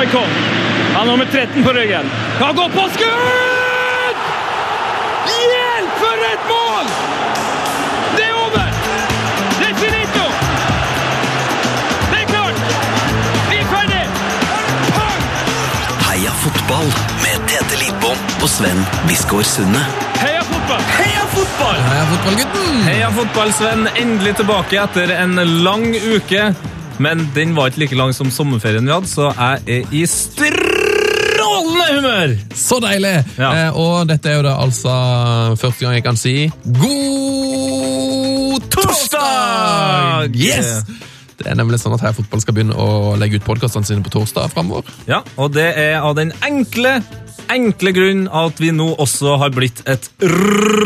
Maikon. Han har nummer 13 på ryggen. Kan gå på skudd! Hjelp, for et mål! Det er over! Det er finito! Det er klart! Vi er ferdig! Pang! Heia fotball med Tete Lidbom og Sven Biskår Sunde. Heia fotball! Heia fotball! Heia fotballgutten! Heia fotball, Sven. Endelig tilbake etter en lang uke. Men den var ikke like lang som sommerferien vi hadde, så jeg er i strålende humør! Så deilig! Ja. Eh, og dette er jo da altså første gang jeg kan si god torsdag! Yes! Det er nemlig sånn at Heia Fotball skal begynne å legge ut podkastene sine på torsdag framover. Ja, og det er av den enkle, enkle grunn at vi nå også har blitt et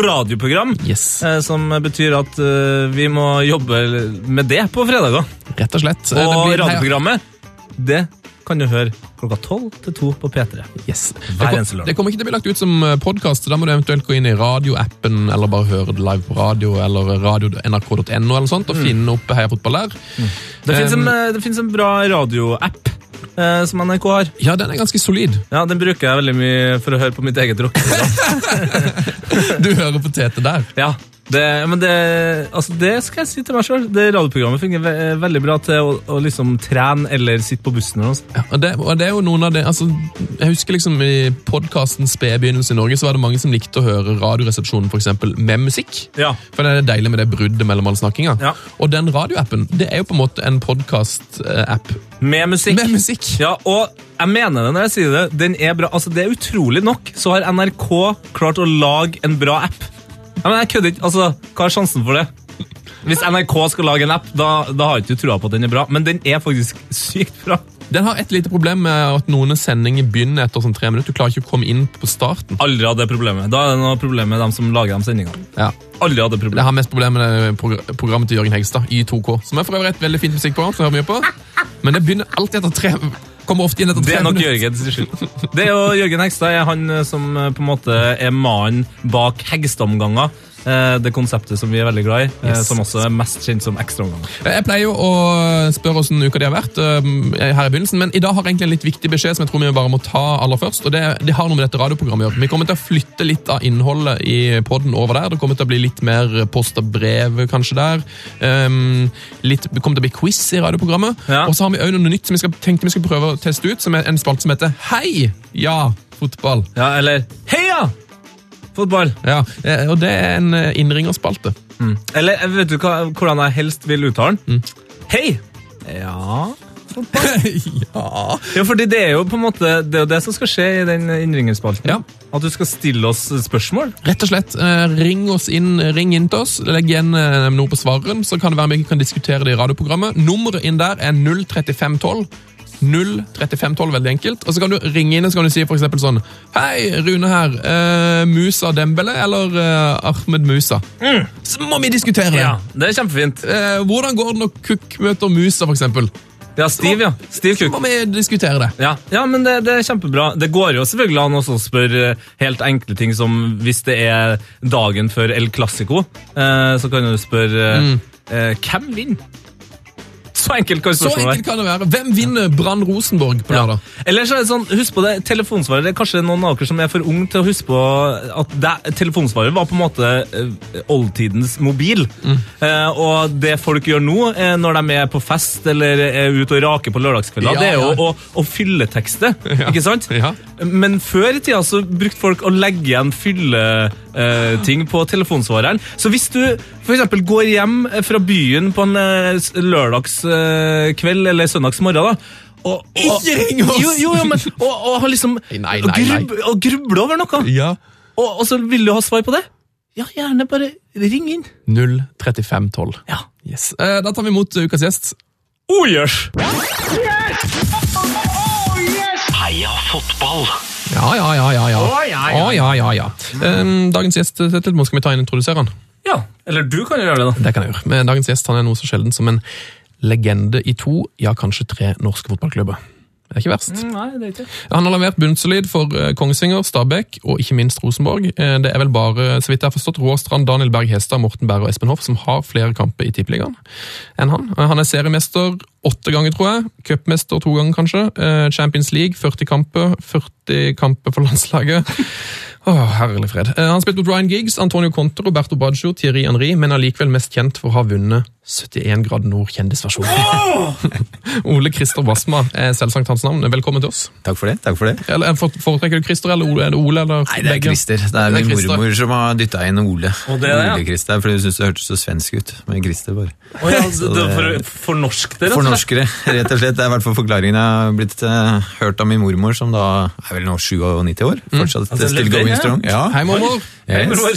radioprogram. Yes. eh, Som betyr at eh, vi må jobbe med det på fredager. Rett og slett. Eh, det Og blir radioprogrammet, det kan du høre klokka tolv til to på P3. Yes. Det, Hver eneste lørdag. det kommer ikke til å bli lagt ut som podkast. Da må du eventuelt gå inn i radioappen eller bare høre det live på radio eller radio.nrk.no eller sånt, Mm. og finne opp Heia Fotball der. Det fins en, Um, det finnes en bra radioapp eh, som NRK har. Ja, den er ganske solid. Ja, Den bruker jeg veldig mye for å høre på mitt eget rockeprogram. Du hører på Tete der. ja, det, men det, altså det skal jeg si til meg sjøl. Det radioprogrammet fungerer ve veldig bra til å, å liksom trene eller sitte på bussen. eller noe. Ja, og, det, og det er jo noen av det, altså, Jeg husker liksom i podkastens Spedbegynnelse i Norge så var det mange som likte å høre Radioresepsjonen for eksempel, med musikk. Ja. For det er deilig med det bruddet mellom all snakkinga. Ja. Og den radioappen det er jo på en måte en podkast-app Med musikk. med musikk. Ja, og jeg mener det når jeg sier det. Den er bra. Altså, det er utrolig nok, så har NRK klart å lage en bra app. Ja, men jeg kødder ikke. Altså, hva er sjansen for det? Hvis NRK skal lage en app, da, da har jeg ikke trua på at den er bra. Men den er faktisk sykt bra. Den har et lite problem med at noen sendinger begynner etter sånn tre minutter. Du klarer ikke å komme inn på starten. Aldri hadde det problemet. Da er det noe problem med dem som lager de sendingene. Ja. Aldri hadde problem. Det har mest problemer med progr- programmet til Jørgen Hegstad, Y2K. Som er for øvrig et veldig fint musikkprogram. som jeg hører mye på. Men det begynner alltid etter tre Kommer ofte inn etter Det er nok Jørgen skyld. Det er jo Jørgen Hegstad er han eh, som eh, på en måte er mannen bak Hegstad-omganger. Eh, Det konseptet som vi er veldig glad i, eh, Yes. som også er mest kjent som ekstraomganger. Jeg pleier jo å spørre hvordan uka de har vært, um, her i begynnelsen, men i dag har jeg egentlig en litt viktig beskjed som jeg tror vi bare må ta aller først. og Det, det har noe med dette radioprogrammet å gjøre. Vi kommer til å flytte litt av innholdet i podden over der. Det kommer til å bli litt mer post og brev kanskje der. Um, litt, det kommer til å bli quiz i radioprogrammet. Ja. Og så har vi også noe nytt som vi skal, tenkte vi skulle prøve å teste ut, som er en spalte som heter Hei! Ja, fotball. Ja, eller Heia! Fotball. Ja, eh, Og det er en innringerspalte. Mm. Eller eh, vet du hva, hvordan jeg helst vil uttale den? Hei! Ja ja. Ja, fordi det er jo på en måte Det er det som skal skje i den innringerspalten. Ja. At du skal stille oss spørsmål. Rett og slett, eh, ring oss inn, ring inn til oss, legg igjen eh, noe på svareren, så kan det være vi kan diskutere det i radioprogrammet. Nummeret inn der er 03512. 03512, veldig enkelt. Og så kan du ringe inn og så kan du si for eksempel sånn Hei, Rune her. Uh, Musa Dembele eller uh, Ahmed Musa? Så må vi diskutere det! Ja, Det er kjempefint. Uh, hvordan går det når Cook møter Musa, for eksempel? Ja, Steve, ja. Steve Så må vi diskutere det. Ja, ja men det, det er kjempebra. Det går jo selvfølgelig an å spørre helt enkle ting som hvis det er dagen før El Clásico, eh, så kan du spørre mm. eh, hvem vinner? Så enkelt kan Så spørsmålet enkelt kan det være. Hvem vinner Brann Rosenborg på lørdag? Eller så er det sånn, husk på det, telefonsvarer. Det er kanskje noen av dere som er for ung til å huske på at det, telefonsvarer var på en måte eh, oldtidens mobil. Eh, og det folk gjør nå, eh, når de er på fest eller er ute og raker på lørdagskvelder, Ja, det er jo ja. å, å fylletekste. Ikke sant? Ja. Men før i tida så brukte folk å legge igjen fylleting på telefonsvareren. Så hvis du f.eks. går hjem fra byen på en eh, lørdagskveld eller søndagsmorgen da, og, og, Ikke ring oss! Jo, jo, jo, men, og, og har liksom Nei, nei, og nei, grub, og grubler over noe, Ja. og, og så vil du ha svar på det? Ja, gjerne bare ring inn. 03512. Ja. Yes. Eh, Da tar vi imot ukas gjest. Oh, yes. Heia fotball! Ja, ja, ja, ja. ja. Oh, ja, ja. Oh, ja, ja, ja. Mm. dagens gjest, Tettel, skal vi ta inn og introdusere han? Ja, eller du kan jo gjøre det da. Det kan jeg gjøre. Men dagens gjest han er noe så sjelden som en legende i to, ja kanskje tre norske fotballklubber. Det er ikke verst. Nei, det er ikke. Han har levert bunnsolid for eh, Kongsvinger, Stabæk og ikke minst Rosenborg. Eh, Det er vel bare, så vidt jeg har forstått, Roar Strand, Daniel Berg Hestad, Morten Berre og Espen Hoff som har flere kamper i Tippeligaen enn han. Eh, Han er seriemester åtte ganger, tror jeg. Cupmester to ganger, kanskje. Champions League 40 kamper. 40 kamper for landslaget. Åh, herlig fred. Han Han spilte mot Ryan Giggs, Antonio Conte, Roberto Baggio, Thierry Henry, men er likevel mest kjent for å ha vunnet 71 grad nord kjendisversjon. Ole Christer Basma er selvsagt hans navn. Velkommen til oss. Takk for det. takk for det. Eller, eh, Foretrekker du Christer eller Ole? Er det Ole eller Nei, det er begge? Christer. Det er Det er min Christer. mormor som har dytta inn Ole. Og det er ja. Ole Christer, Fordi hun syntes det hørtes så svensk ut med Christer. bare. Oh, ja, det, det, for, for norsk, og slett. Rett og slett. Det er i hvert fall forklaringen jeg har blitt uh, hørt av min mormor, som da er vel nå 97 år. Fortsatt Altså, still going ja. strong. Ja. Hei, mormor. Hei, mormor.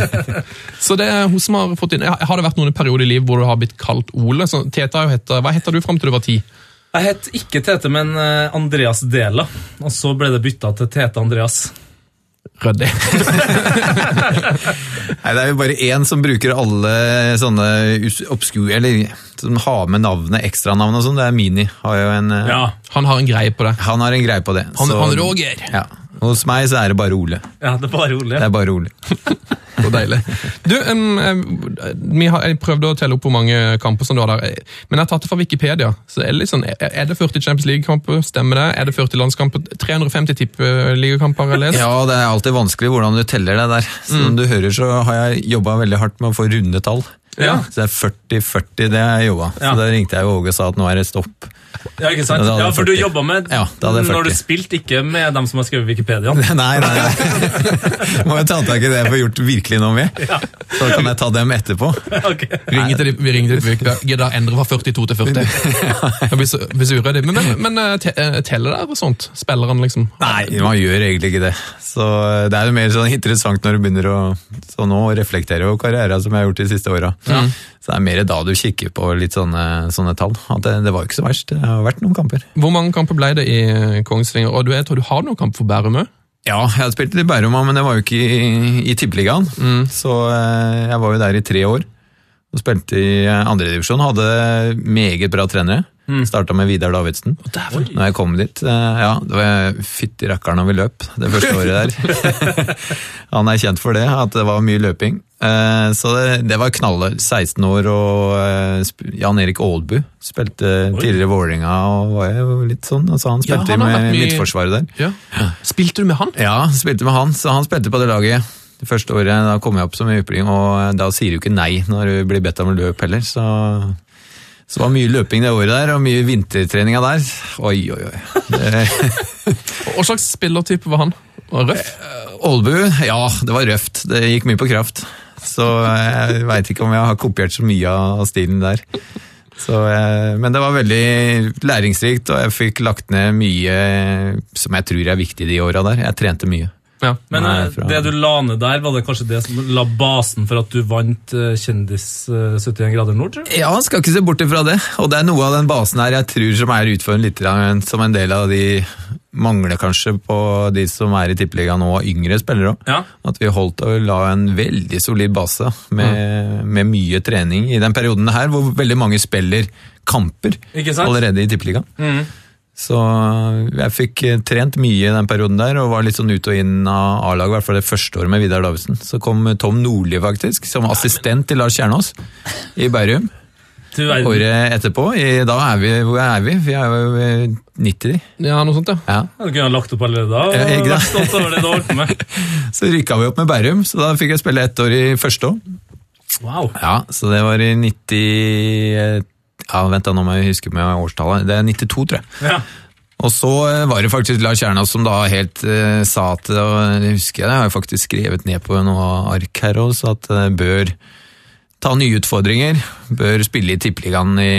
Så det er hun som har fått inn. Har det vært noen perioder i livet hvor du har blitt kalt Ole? Så Tete har jo heter, Hva heter du fram til du var ti? Jeg het ikke Tete, men eh, Andreas Dela. Og så ble det bytta til Tete Andreas. Ryddig. Nei, Det er jo bare én som bruker alle sånne obskure Eller som har med navnet, ekstranavn og sånn. Det er Mini. Har jo en, eh, Ja, Han har en greie på det. Han har en greie på det. Han, så- han Roger. Ja. Hos meg så er det bare Ole. ja det er bare Ole. Det er bare Ole. Så deilig. Du, em, vi har, Jeg prøvde å telle opp hvor mange kamper som du har der, men jeg har tatt det fra Wikipedia. så Er det, sånn, er- det 40 Champions League-kamper? Stemmer det? Er det 40 landskamper? 350 tippeligakamper? Ja, det er alltid vanskelig hvordan du teller det der. Som du hører så har jeg jobba veldig hardt med å få runde tall. Ja. Så det er 40-40 det jeg jobba. Ja. Så da ringte jeg Åge og sa at nå er det stopp. Ja, ikke sant? Ja, Ja, For du 40. jobba med Ja, da hadde jeg når du 40. spilte, ikke med dem som har skrevet Wikipedia. Nei, nei, nei. Må jo ta tak i det jeg får gjort virkelig noe med. Så kan jeg ta dem etterpå. Okay. Ringer til de, vi ringer til de, Gidder å endre fra 42 til 40. Jeg blir så, blir så. Men, men, men eh, eh, teller det og sånt? Spillerne, liksom? Nei, man gjør egentlig ikke det. Så det er jo mer sånn interessant når du begynner å Så nå reflekterer jo karrieren som jeg har gjort de siste åra. Så det er mer da du kikker på litt sånne, sånne tall. At det, det var jo ikke så verst. Det har vært noen kamper. Hvor mange kamper ble det i Kongsvinger? Og du, jeg tror du har noen kamper for Bærum òg? Ja, jeg hadde spilt i Bærum, men det var jo ikke i, i Tippeligaen. Så eh, jeg var jo der i tre år. Og spilte i eh, andredivisjon. Hadde meget bra trenere. Mm. Starta med Vidar Davidsen. Når jeg kom dit. eh, Ja, det var fytti rakkeren når vi løp det første året der. Han er kjent for det, at det var mye løping. Eh, Så det, det var knalle. 16 år og eh, Jan Erik Aalbu spilte tidligere i Vålerenga og var jo litt sånn. Altså han Ja, spilte han med midtforsvaret der. Ja. Spilte du med han? Ja, spilte med han, så han spilte på det laget. Det første året da kom jeg opp som ypling, og da sier du ikke nei når du blir bedt om å løpe heller. Så, så det var mye løping det året der, og mye vintertreninga der. Oi, oi, oi. Hva slags spillertype var han? Var Røff? Aalbu, ja, det var røft. Det gikk mye på kraft. Så jeg veit ikke om jeg har kopiert så mye av stilen der. Så, eh, men det var veldig læringsrikt, og jeg fikk lagt ned mye som jeg tror er viktig de åra der. Jeg trente mye. Ja. Men Nei, eh, fra- det du la ned der, var det kanskje det som la basen for at du vant eh, Kjendis eh, 71 grader nord? tror du? Ja, skal ikke se bort ifra det. Og det er noe av den basen her jeg tror som er utfordrende litt som en del av de mangler kanskje på de som er i Tippeligaen nå, yngre spillere òg. Ja. At vi holdt og la en veldig solid base med, med mye trening i den perioden her, hvor veldig mange spiller kamper allerede i Tippeligaen. Mm. Så jeg fikk eh, trent mye i den perioden der, og var litt sånn ut og inn av A-laget, i hvert fall det første året med Vidar Davidsen. Så kom Tom Nordli faktisk, som assistent til Lars Kjernås i Bærum. Du Året etterpå, i, da er vi, hvor er vi? Vi er jo eh, 90, Ja, noe sånt, ja. ja. Du kunne ha lagt opp allerede da. Ja, jeg, ikke vært stolt over det du holdt på med. Så rykka vi opp med Bærum, så da fikk jeg spille ett år i første år. Wow. Ja, så det var i 90... Ja, vent da, nå må jeg huske med årstallet. Det er 92, tror jeg. Ja. Og så eh, var det faktisk Lars Kjernås som da helt eh, sa at, og det husker jeg, det har jeg faktisk skrevet ned på noe ark her også, at det bør ta nye utfordringer, bør spille i Tippeligaen i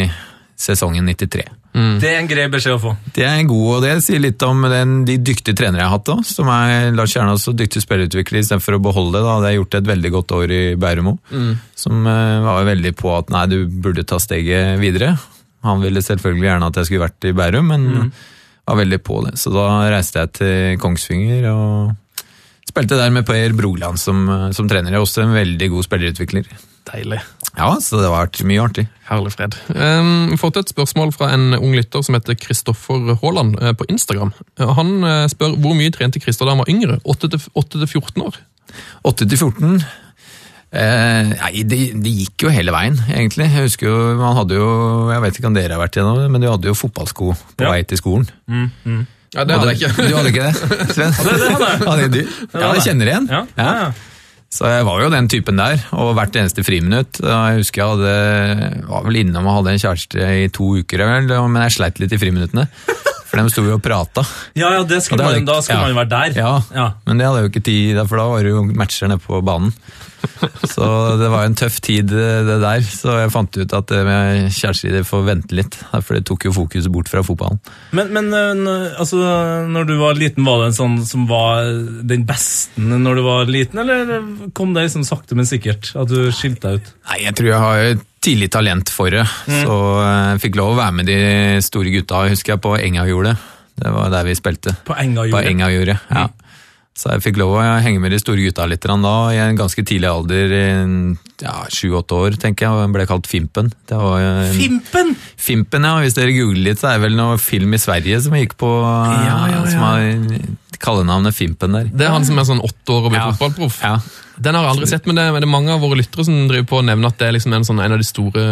sesongen 93. Det er en grei beskjed å få. Det er god, og det sier litt om den, de dyktige trenere jeg har hatt Da, som er Lars Kjernås og dyktig spillerutvikler, istedenfor å beholde det. Da hadde jeg gjort et veldig godt år i Bærum òg, som uh, var veldig på at nei, du burde ta steget videre. Han ville selvfølgelig gjerne at jeg skulle vært i Bærum, men var veldig på det. Så da reiste jeg til Kongsvinger og spilte der med Per Broland som, eh, som trener. Jeg er også en veldig god spillerutvikler. Deilig. Ja, så det har vært mye artig. Herlig fred. Um, fått et spørsmål fra en ung lytter som heter Kristoffer Haaland eh, på Instagram. Eh, Han eh, spør hvor mye trente Christer da han var yngre? 8 til 14 år? 8 til 14 Eh, nei, det, det gikk jo hele veien, egentlig. Jeg husker jo, man hadde jo, jeg vet ikke om dere har vært gjennom det, men du hadde jo fotballsko på Ja. vei til skolen. Ja, det hadde jeg ikke. Du hadde ikke det, Sven? det hadde jeg. Hadde du? Ja, det kjenner jeg igjen. Ja, ja, ja. Så jeg var jo den typen der, og hvert eneste friminutt. Jeg husker jeg hadde, var vel innom og hadde en kjæreste i to uker, men jeg sleit litt i friminuttene. For de sto jo og prata. Ja, ja, det skulle man, da skulle ja. man jo være der. Ja, Ja. men det hadde jeg jo ikke tid for da var det jo matcher nede på banen. Så det var en tøff tid det der, så jeg fant ut at kjærester det får vente litt. For det tok jo fokuset bort fra fotballen. Men, men øh, altså, når du var liten, var det en sånn som var den beste når du var liten, eller kom det liksom sakte, men sikkert at du skilte deg ut? Nei, jeg tror jeg har et tidlig talent for det, så jeg fikk lov å være med de store gutta, husker jeg, på Engajordet. Det var der vi spilte. På enga På? Engajordet, ja. Så jeg fikk lov å henge med de store gutta litt da, i en ganske tidlig alder, ja, sju-åtte år, tenker jeg, og jeg ble kalt Fimpen. Det var en- Fimpen! Fimpen, ja. Hvis dere googler litt, så er det vel noe film i Sverige som gikk på Ja, ja, ja. Som har kallenavnet Fimpen der. Det er han som er sånn åtte år og blir Ja. fotballproff. Ja. Den har jeg aldri sett, men det, men det er mange av våre lyttere som driver på å nevne at det er liksom en, sånn, en av de store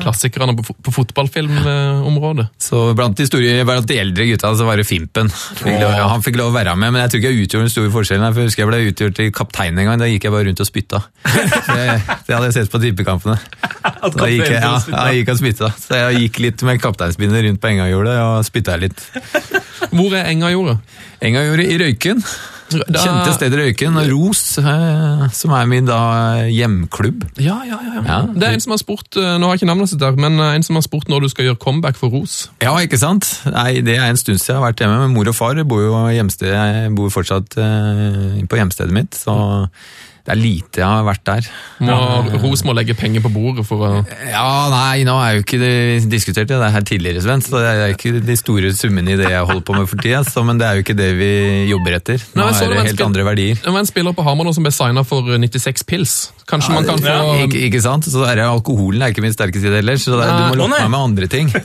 klassikerne på, på fotballfilmområdet. Så blant de, store, blant de eldre gutta så var det Fimpen. Fikk lov, han fikk lov å være med, men jeg tror ikke jeg utgjorde den store forskjellen. her, For jeg husker jeg ble utgjort til kaptein en gang, da gikk jeg bare rundt og spytta. Det, det hadde jeg sett på tippekampene. Da gikk jeg, ja, ja, jeg gikk og spytta. Så jeg gikk litt med kapteinsbindet rundt på Engajordet og spytta litt. Hvor er Engajordet? Engajordet i Røyken. Da- Kjente steder Røyken. øyken, Ros, eh, som er min da hjemklubb. Ja, ja, ja, ja. Det er en som har spurt, eh, nå har jeg ikke navnet sitt der, men eh, en som har spurt når du skal gjøre comeback for Ros. Ja, ikke sant? Nei, Det er en stund siden jeg har vært hjemme, men mor og far bor jo hjemsted, jeg bor fortsatt eh, på hjemstedet mitt, så det er lite jeg har vært der. Må, Ros må legge penger på bordet for å Ja, nei, nå er jo ikke det vi diskuterte det her tidligere, Sven, så det er ikke de store summene i det jeg holder på med for tida, men det er jo ikke det vi jobber etter. Nå Nei, er det helt andre verdier. Det var en spiller på Hamar som ble signa for 96 pils. Kanskje man kan få Ikke, ikke sant? Så er det alkoholen er ikke min sterke side heller, så det, ja, du må lukke lokke meg med andre ting.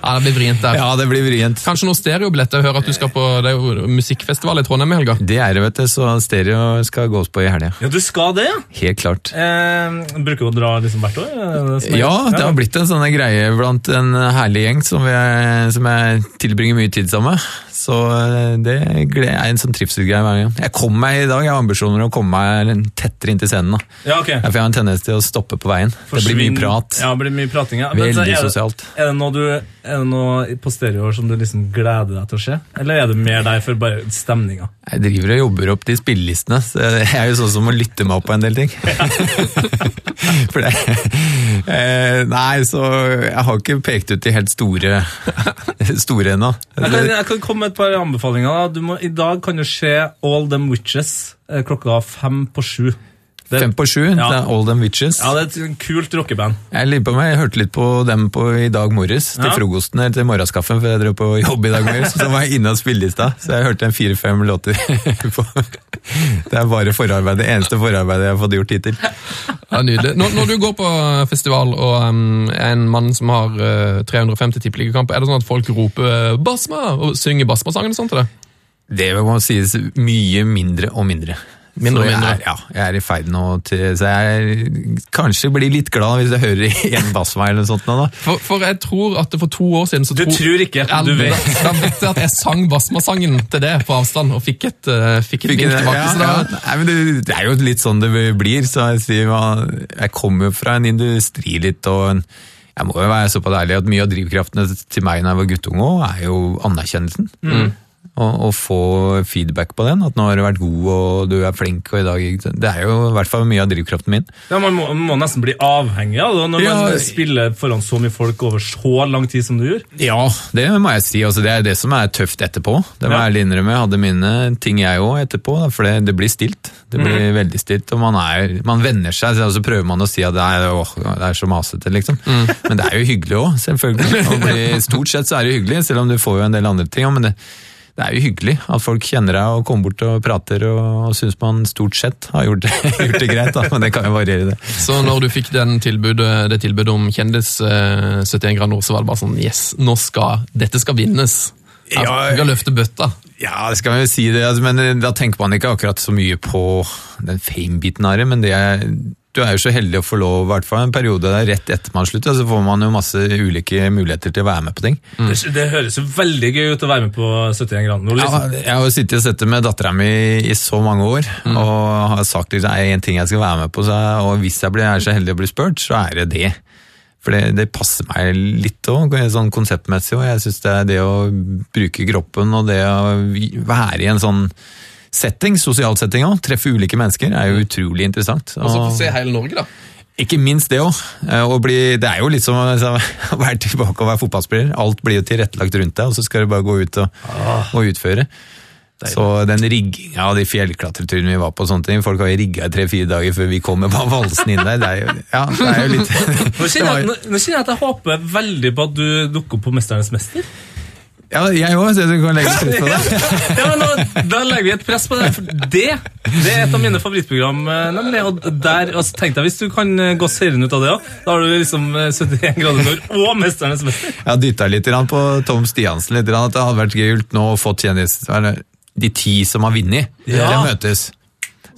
Ja, det blir vrient der. Ja, det blir vrient. Kanskje noen stereobilletter. Jeg hører at du skal på det er jo musikkfestival i Trondheim i helga. Det er det, vet du, så stereo skal gås på i helga. Ja, du skal det, ja? Helt klart. Eh, bruker du å dra liksom hvert år? Det Ja, det har blitt en sånn greie blant en herlig gjeng som, vi er, som jeg tilbringer mye tid sammen med. Så eh, det er en sånn trivselsgreie hver gang. Jeg kom meg i dag, jeg har ambisjoner om å komme meg tettere inn til scenen. Da. Ja, ok. Ja, For jeg har en tendens til å stoppe på veien. Det blir mye Forsvinn- prat. Ja, det blir mye prating, ja. Men så Veldig er det- sosialt. Er det, noe du, er det noe på stereoer som du liksom gleder deg til å se? Eller er det mer der for bare stemninga? Jeg driver og jobber opp de spillelistene, så jeg er jo sånn som må lytte meg opp på en del ting. For det, eh, nei, så jeg har ikke pekt ut de helt store, store ennå. Jeg kan, jeg kan komme med et par anbefalinger. Da. Du må, I dag kan du se All Them Witches eh, klokka fem på sju. Det, Fem på sju, Ja. det er All Them Witches. ja, det er et kult rockeband. Jeg lurer på meg, jeg hørte litt på dem på i dag morges, til Ja. frokosten eller til morgenskaffen, for jeg dro på jobb i dag morges. Så var jeg inne og spilte i stad, så jeg hørte en fire-fem låter. på. Det er bare forarbeid, det eneste forarbeidet jeg har fått gjort hittil. Ja, nydelig. Når, når du går på festival og um, er en mann som har uh, 350 tippeligakamper, er det sånn at folk roper uh, 'Basma' og synger Basma-sangen og sånt til deg? Det må sies mye mindre og mindre. Mindre og så jeg. Er, ja, jeg er i ferd nå til Så jeg kanskje blir litt glad hvis jeg hører en bassvei eller noe sånt nå, da. For, for jeg tror at for to år siden så Du tror ikke, at du vet. Da, da vet jeg at jeg sang Basma-sangen til det på avstand, og fikk et, uh, fikk et Fikk link tilbake. ja, da, ja. Nei, men det, det er jo litt sånn det blir. så Jeg, sier, jeg kommer jo fra en industri litt, og en, jeg må jo være såpass ærlig at mye av drivkraftene til meg når jeg var guttunge er jo anerkjennelsen. Å å få feedback på den, at nå har du vært god og du er flink. og i dag. Det er jo i hvert fall mye av drivkraften min. Ja, man, må, man må nesten bli avhengig av det når Ja. man spiller foran så mye folk over så lang tid som du gjør. Ja, det må jeg si. Altså, det er det som er tøft etterpå. Det må Ja. jeg ærlig innrømme. Jeg hadde mine ting jeg òg etterpå, for det, det blir stilt. Det blir veldig stilt, og man, er, man venner seg. Og så prøver man å si at det er, åh, det er så masete, liksom. Men det er jo hyggelig òg, selvfølgelig. Bli, stort sett så er det hyggelig, selv om du får jo en del andre ting. Men det, det er jo hyggelig at folk kjenner deg og kommer bort og prater og, og syns man stort sett har gjort det, gjort det greit. Da. Men det kan jo variere, det. så når du fikk tilbudet, det tilbudet om kjendis uh, 71 grader nord, så var det bare sånn Yes, nå skal, dette skal vinnes. Ja, du kan løfte bøtta. Ja, det skal man jo si det, altså, men da tenker man ikke akkurat så mye på den fame-biten av det, men det er, du er jo så heldig å få lov, i hvert fall en periode der rett etter man slutter, så får man jo masse ulike muligheter til å være med på ting. Det, det høres jo veldig gøy ut å være med på 71 grader nord. Ja, Liksom. jeg har jo sittet og sett det med dattera mi i så mange år, og har sagt liksom, er en ting jeg skal være med på, så, og hvis jeg blir, er så heldig å bli spurt, så er det det. For det, det passer meg litt òg, sånn konseptmessig, og jeg syns det er det å bruke kroppen og det å være i en sånn setting, sosial setting òg, treffe ulike mennesker, er jo utrolig interessant. Og så få se hele Norge, da. ikke minst det òg. Det er jo litt som altså, å være tilbake og være fotballspiller. Alt blir jo tilrettelagt rundt deg, og så skal du bare gå ut og, og utføre. Så den rigginga av de fjellklatreturene vi var på, og sånne ting, folk har jo rigga i tre-fire dager før vi kommer bare valsen inn der. Det er jo, ja, det er jo litt nå kjenner jeg at jeg håper veldig på at du dukker opp på Mesternes mester. Ja, jeg òg, du kan legge press på det. Ja, nå, Da legger vi et press på det. For det, det er et av mine favorittprogram. eh, nemlig, og der, altså, Tenk deg hvis du kan eh, gå seirende ut av det òg. Da har du liksom eh, 71 grader nord og Mesternes mester. Jeg har dytta litt på Tom Stiansen, litt at det hadde vært kult nå å få kjendis... De ti som har vunnet, Ja. det møtes.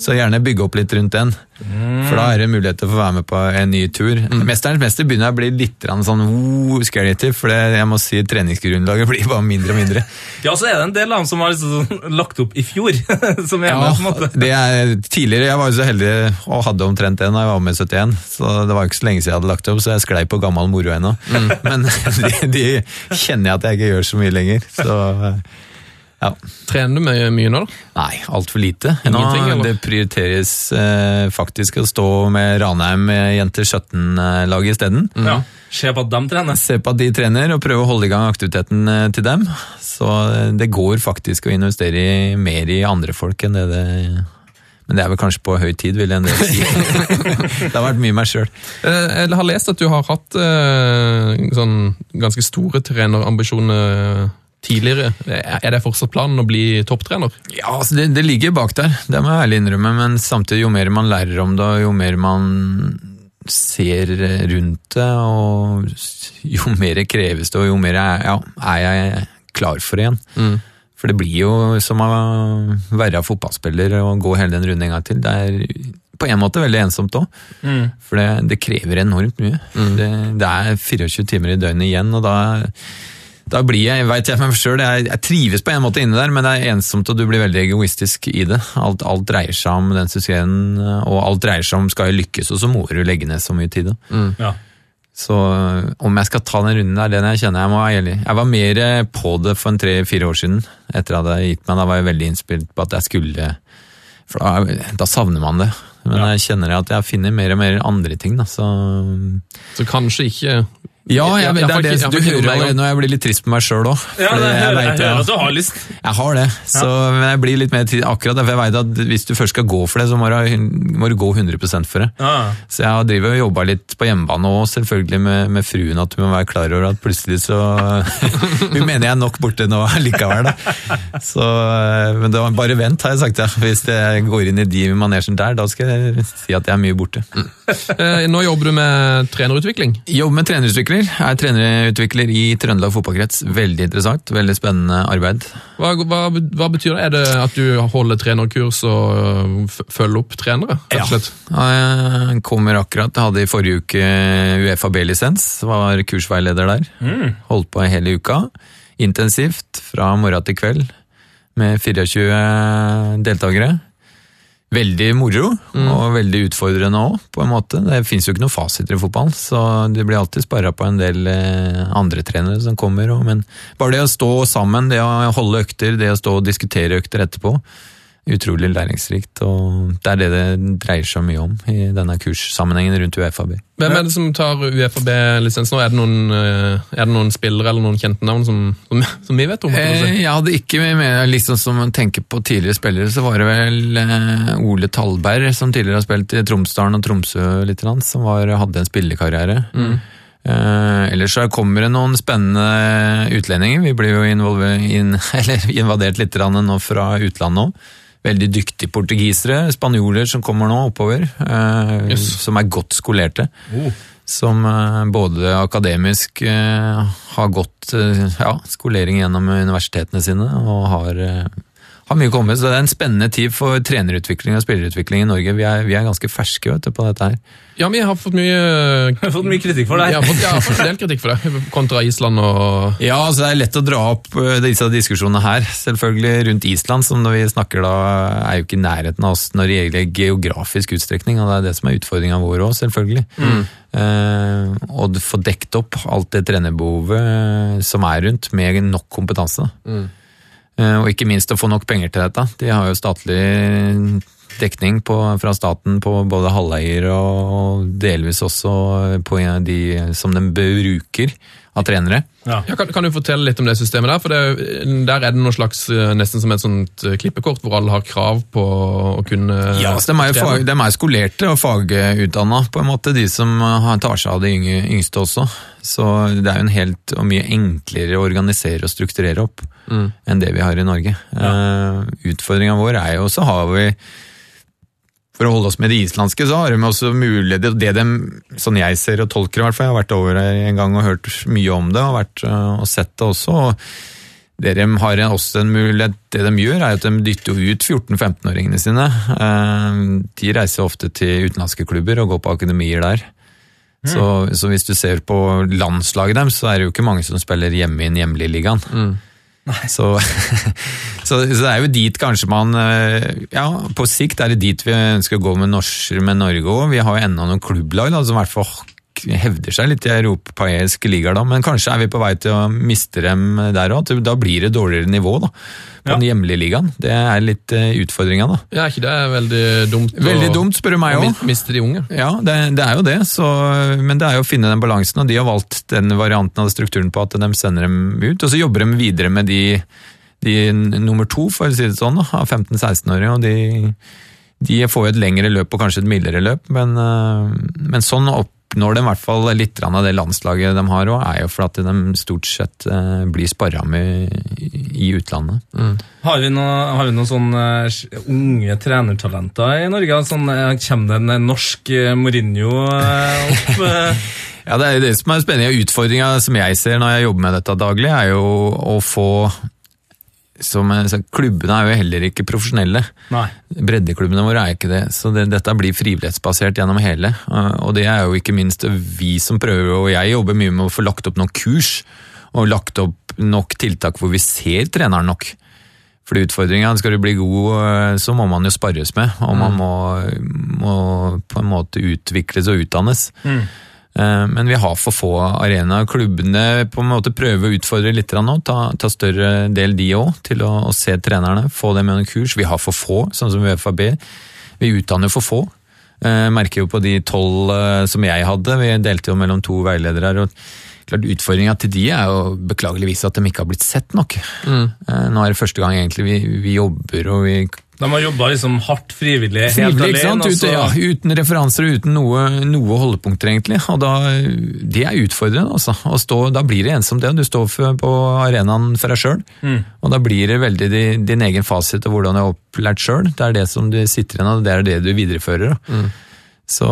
Så gjerne bygge opp litt rundt den. For da er det mulighet til å få være med på en ny tur. Mesterens mester begynner jeg å bli litt sånn oh, scary for det, jeg må si treningsgrunnlaget blir bare mindre og mindre. Ja, så er det en del av dem som har liksom, sånn lagt opp i fjor. som er med, på en måte. det er tidligere, Jeg var jo så heldig og hadde omtrent det da jeg var med i 71, så det var ikke så lenge siden jeg hadde lagt opp, så jeg sklei på gammel moro ennå. Men de, de kjenner jeg at jeg ikke gjør så mye lenger. Så ja. Trener du mye, mye nå, da? Nei, altfor lite. Ingenting, nå, det prioriteres eh, faktisk å stå med Ranheim med jenter 17-laget isteden. Ja. Se på at de trener. Se på at de trener, og prøve å holde i gang aktiviteten eh, til dem. Så eh, det går faktisk å investere i, mer i andre folk enn det det Men det er vel kanskje på høy tid, vil jeg en del si. det har vært mye meg sjøl. Eh, Jeg har lest at du har hatt eh, sånn ganske store trenerambisjoner tidligere. Er det fortsatt planen å bli topptrener? Ja, altså det, det ligger bak der, det må jeg ærlig innrømme, men samtidig jo mer man lærer om det, jo mer man ser rundt det, og jo mer kreves det, og jo mer er, ja, er jeg klar for det igjen. For det blir jo som å være fotballspiller og gå hele den runden en gang til. Det er på en måte veldig ensomt òg, for det, det krever enormt mye. Det, det er 24 timer i døgnet igjen, og da da blir jeg, vet jeg meg selv, jeg, jeg trives på en måte inne der, men det er ensomt, og du blir veldig egoistisk i det. Alt, alt dreier seg om den suksessen, og alt dreier seg om skal jeg lykkes, og så må du legge ned så mye tid. Da. Ja. Så om jeg skal ta den runden der, den jeg kjenner jeg må være ærlig. Jeg var mer på det for en tre-fire år siden, etter at jeg hadde gitt meg. Da var jeg veldig innspilt på at jeg skulle For da, da savner man det. Men Ja. jeg kjenner at jeg finner mer og mer andre ting, da, så Så kanskje ikke Ja, jeg, Jeg- jeg det er det du hører allerede nå. Jeg blir litt trist på meg sjøl òg. Ja, det, jeg, jeg hører at du har lyst. Jeg har det, så, men jeg blir litt mer trist akkurat derfor jeg vet at hvis du først skal gå for det, så må du, må du gå 100 for det. Ja. Så jeg driver og jobba litt på hjemmebane òg, selvfølgelig med, med fruen, at hun må være klar over at plutselig så Hun mener jeg er nok borte nå likevel, da. Så, men det var bare vent, har jeg sagt. Ja. Hvis jeg går inn i de manesjen der, da skal jeg si at jeg er mye borte. Eh, Nå jobber du med trenerutvikling. Jobber med trenerutvikler. Er trenerutvikler i Trøndelag fotballkrets. Veldig interessant, veldig spennende arbeid. Hva, hva, hva betyr det? Er det at du holder trenerkurs og øh, følger opp trenere? slett? Jeg kommer akkurat, jeg hadde i forrige uke Uefa B-lisens, var kursveileder der. Holdt på hele uka. Intensivt, fra morgen til kveld, med 24 deltakere. Veldig moro, og veldig utfordrende òg, på en måte. Det fins jo ikke noen fasiter i fotball, så det blir alltid sparra på en del eh, andre trenere som kommer. Og, men bare det å stå sammen, det å holde økter, det å stå og diskutere økter etterpå, utrolig læringsrikt. Og det er det det dreier seg mye om i denne kurssammenhengen rundt UFAB. Hvem er det som tar UFAB-lisens nå? Er det, noen, øh, er det noen spillere eller noen kjente navn som, som, som vi vet om? å Eh, si? jeg hadde ikke med liksom som man tenker på tidligere spillere, så var det vel eh, Ole Talberg, som tidligere har spilt i Tromsdalen og Tromsø litt, som var, hadde en spillekarriere. Eh, ellers så kommer det noen spennende utlendinger. Vi blir jo in, eller invadert litt nå fra utlandet nå. Veldig dyktige portugisere, spanjoler som kommer nå oppover, eh, Yes. som er godt skolerte. Oh. som eh, både akademisk eh, har gått eh, ja, skolering gjennom universitetene sine og har, har mye kommet. Så det er en spennende tid for trenerutvikling og spillerutvikling i Norge. Vi er, vi er ganske ferske vet du, på dette her. Ja, vi har fått mye Jeg har fått mye kritikk for det. Jeg har fått, jeg har fått en del kritikk for det, kontra Island og Ja, altså det er lett å dra opp eh, disse diskusjonene her. Selvfølgelig rundt Island, som når vi snakker da, er jo ikke i nærheten av oss når det gjelder geografisk utstrekning, og det er det som er utfordringa vår òg, selvfølgelig. Eh, og få dekt opp alt det trenerbehovet eh, som er rundt, med nok kompetanse. da. Eh, og ikke minst å få nok penger til dette. De har jo statlig dekning på, fra staten på både halveier og delvis også på de som de bruker av trenere. Ja. Ja, kan, kan du fortelle litt om det systemet der? For det, Der er det noe slags, eh, nesten som et sånt eh, klippekort, hvor alle har krav på å kunne Ja, så de er jo fag, de er skolerte og fagutdanna, på en måte, de som tar seg av de yngre, yngste også. Så det er jo en helt og mye enklere å organisere og strukturere opp enn det vi har i Norge. Uh, Utfordringa vår er jo så har vi for å holde oss med det islandske, så har de også mulighet det, de, sånn jeg ser og tolker i hvert fall, jeg har vært over her en gang og hørt mye om det, og, vært, øh, og sett det også, og det de har også en mulighet, det de gjør er at de dytter ut 14-15-åringene sine. Eh, De reiser ofte til utenlandske klubber og går på akademier der. Så, så hvis du ser på landslaget deres, så er det jo ikke mange som spiller hjemme i den hjemlige ligaen. Så, så, så det er jo dit kanskje man eh, Ja, på sikt er det dit vi ønsker å gå med, norsk, med Norge òg. Vi har jo ennå noen klubblag da, som i hvert fall hevder seg litt i europeiske ligaer, da. Men kanskje er vi på vei til å miste dem der òg. Da blir det dårligere nivå da, på Ja. den hjemlige ligaen. Det er litt uh, utfordringa, da. Ja, er ikke det veldig dumt? å- Veldig dumt, spør du meg å òg. miste de unge? Ja, det, det er jo det, så, men det er jo å finne den balansen, og de har valgt den varianten av strukturen på at de sender dem ut, og så jobber de videre med de, de nummer to, for å si det sånn, av 15-16-åringer. og de, de får jo et lengre løp og kanskje et mildere løp, men, øh, men sånn oppnår de i hvert fall litt av det landslaget de har, òg, er jo for at de stort sett øh, blir sparra med i utlandet. Har vi noen har vi noen sånne eh, unge trenertalenter i Norge? Sånn, eh, kommer det en eh, norsk eh, Mourinho eh, opp? eh? Ja, det er jo det som er spennende. Utfordringa som jeg ser når jeg jobber med dette daglig, er jo å få som, jeg Klubbene er jo heller ikke profesjonelle. Nei. Breddeklubbene våre er ikke det. Så det, dette blir frivillighetsbasert gjennom hele. Og det er jo ikke minst vi som prøver, og jeg jobber mye med å få lagt opp noen kurs. Og lagt opp nok tiltak hvor vi ser treneren nok. For utfordringa, skal du bli god, uh, så må man jo sparres med. Og man må, må på en måte utvikles og utdannes. Eh, Men vi har for få arenaer. Klubbene på en måte prøver å utfordre litt nå, ta, ta større del de òg, til å, å se trenerne. Få dem gjennom kurs. Vi har for få, sånn som UFAB. Vi utdanner for få. Eh, merker jo på de tolv eh, som jeg hadde, vi delte jo mellom to veiledere her. og klart Utfordringa til de er jo beklageligvis at de ikke har blitt sett nok. Mm. Nå er det første gang egentlig vi, vi jobber og vi De har jobba liksom hardt frivillig, helt Frivillig, alene. sant? Ute, ja, uten referanser og uten noe, noe holdepunkter, egentlig. Og da, det er utfordrende, altså. Å stå, da blir det ensomt, det. Du står på arenaen for deg sjøl. Og da blir det veldig din, din egen fasit og hvordan du er opplært sjøl. Det er det som du sitter igjen av, det er det du viderefører. Da. Så,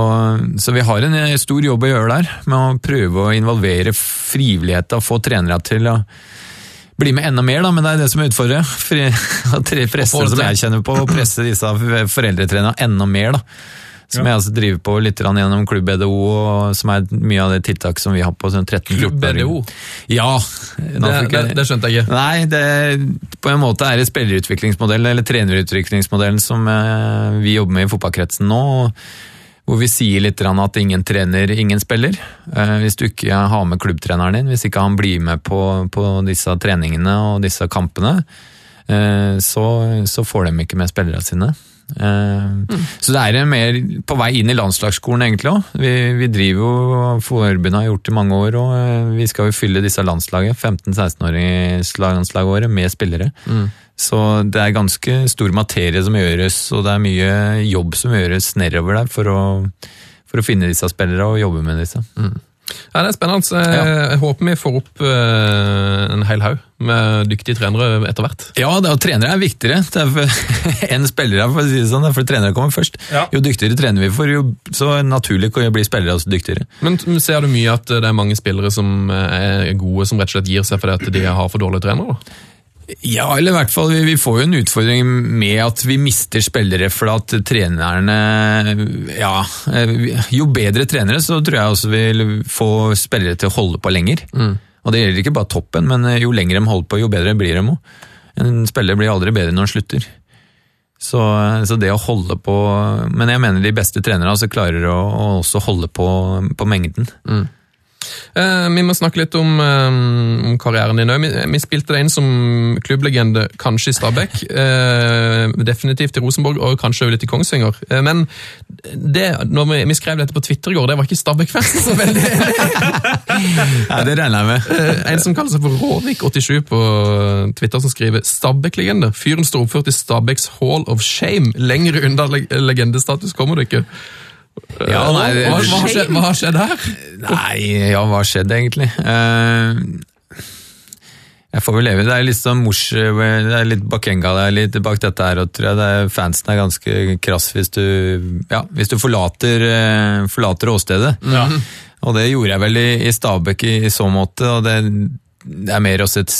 så vi har en eh, stor jobb å gjøre der, med å prøve å involvere frivilligheta og få trenere til å bli med enda mer, da, men det er det som er utfordringen. Tre- presser som jeg kjenner på, å presse disse foreldretrenerne enda mer. da. Som jeg altså driver på litt gjennom Klubb EDO, som er mye av det tiltaket som vi har på sånn 13 Klubb. EDO? Ja. Det, det, det skjønte jeg ikke. Nei, det, på en måte er det spillerutviklingsmodellen, eller trenerutviklingsmodellen, som eh, vi jobber med i fotballkretsen nå. Hvor vi sier litt at ingen trener, ingen spiller. Eh, Hvis du ikke har med klubbtreneren din, hvis ikke han blir med på, på disse treningene og disse kampene, eh, så, så får de ikke med spillerne sine. Eh, Så det er mer på vei inn i landslagsskolen egentlig òg. Vi, vi driver jo, forbundet har gjort det i mange år, og vi skal jo fylle disse landslaget, 15-16-åringslandslaget våre, med spillere. Så det er ganske stor materie som gjøres, og det er mye jobb som gjøres nedover der for å, for å finne disse spillere og jobbe med disse. Ja, det er spennende. Jeg, jeg håper vi får opp eh, en hel haug med dyktige trenere etter hvert. Ja, det, og trenere er viktigere det er enn spillere, for å si det sånn. er For trenere kommer først. Ja. Jo dyktigere trener vi får, jo så naturlig blir spillere også dyktigere. Men ser du mye at det er mange spillere som eh, er gode, som rett og slett gir seg fordi at de har for dårlige trenere? da? Ja, eller i hvert fall, vi, får jo en utfordring med at vi mister spillere for at trenerne Ja, eh, jo bedre trenere, så tror jeg også vil få spillere til å holde på lenger. Og det gjelder ikke bare toppen, men eh, jo lenger de holder på, jo bedre blir de òg. En spiller blir aldri bedre når han slutter. Så, så det å holde på Men jeg mener de beste trenerne altså klarer å, å også holde på, på mengden. Eh, vi må snakke litt om, eh, om karrieren din òg. Vi, vi spilte deg inn som klubblegende, kanskje i Stabæk. Eh, definitivt i Rosenborg, og kanskje også litt i Kongsvinger. Eh, men det, når vi, vi skrev dette på Twitter i går, det var ikke Stabæk-fest. så veldig Ja, det regner jeg med. Eh, En som kaller seg for Råvik87 på Twitter, som skriver Stabæk-legende. Fyren står oppført i Stabæks Hall of Shame. Lenger unna leg legendestatus kommer du ikke. Ja, nei, det- hva, hva, har skjedd, hva har skjedd her? Nei, ja, hva har skjedd egentlig? Uh, jeg får vel leve. Det er litt sånn mors... Det er litt bakenga det er litt bak dette her, og tror jeg det er, fansen er ganske krass hvis du, ja, hvis du forlater, eh, forlater åstedet. Ja. Og det gjorde jeg vel i, i Stabæk i, i så måte, og det, det er mer også et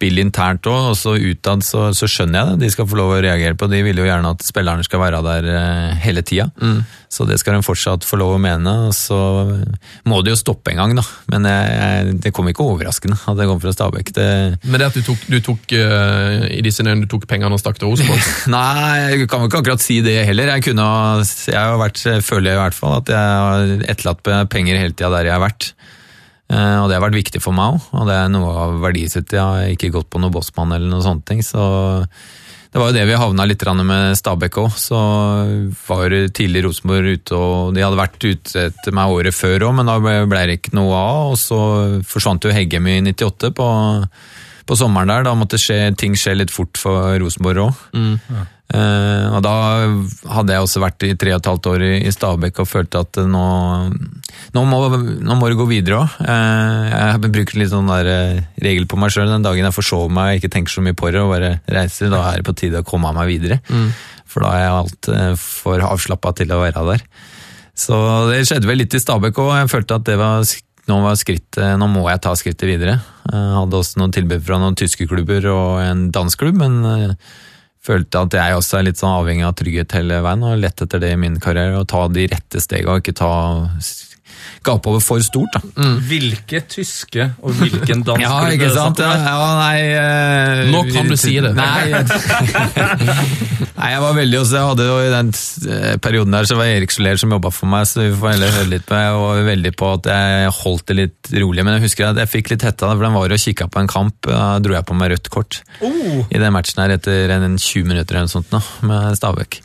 spill internt òg, og så utad så, så skjønner jeg det. De skal få lov å reagere på. De vil jo gjerne at spillerne skal være der eh, hele tida. Så det skal de fortsatt få lov å mene. Og så må det jo stoppe en gang, da. Men jeg, jeg, det kom ikke overraskende at det kom fra Stabæk. Det, Men det at du tok, du tok uh, i disse øynene, du tok pengene og stakk til Rosenborg Nei, jeg kan jo ikke akkurat si det heller. Jeg, kunne, jeg har vært, føler jeg i hvert fall at jeg har etterlatt penger hele tida der jeg har vært. Eh, Og det har vært viktig for meg òg, og det er noe av verdisettet. Jeg har ikke gått på noe bossmann eller noen sånne ting, så det var jo det vi havna litt med Stabæk òg. Så var tidlig Rosenborg ute, og de hadde vært ute etter meg året før òg, men da ble ble det ikke noe av. Og så forsvant jo Heggem i 98 på, på sommeren der. Da måtte skje, ting skje litt fort for Rosenborg òg. Eh, og da hadde jeg også vært i tre og et halvt år i, i Stabekk og følte at nå, nå, må, nå må det gå videre òg. Uh, jeg bruker litt sånn der uh, regel på meg sjøl. Den dagen jeg forsover meg og ikke tenker så mye på det og bare reiser, da er det på tide å komme meg videre. For da er jeg alt eh, for avslappa til å være der. Så det skjedde vel litt i Stabekk òg. Jeg følte at det var nå, var skritt, eh, nå må jeg ta skrittet videre. Jeg hadde også noen tilbud fra noen tyske klubber og en dansk klubb, men eh, følte at jeg også er litt sånn avhengig av trygghet hele veien, og lett etter det i min karriere. Å ta de rette stegene og ikke ta over for stort. da. Hvilke tyske og hvilken dansk Ja, ikke sant? Ja, ja, nei uh, Nå kan du si det. Nei, nei, jeg var veldig også, jeg hadde jo I den eh, perioden der så var Erik Soler som jobba for meg, så vi får heller høre litt på Jeg var veldig på at jeg holdt det litt rolig, men jeg husker at jeg fikk litt hetta, for den var og kikka på en kamp. Da dro jeg på meg rødt kort Oh, i den matchen her etter en 20 minutter eller noe sånt nå, med Stabæk.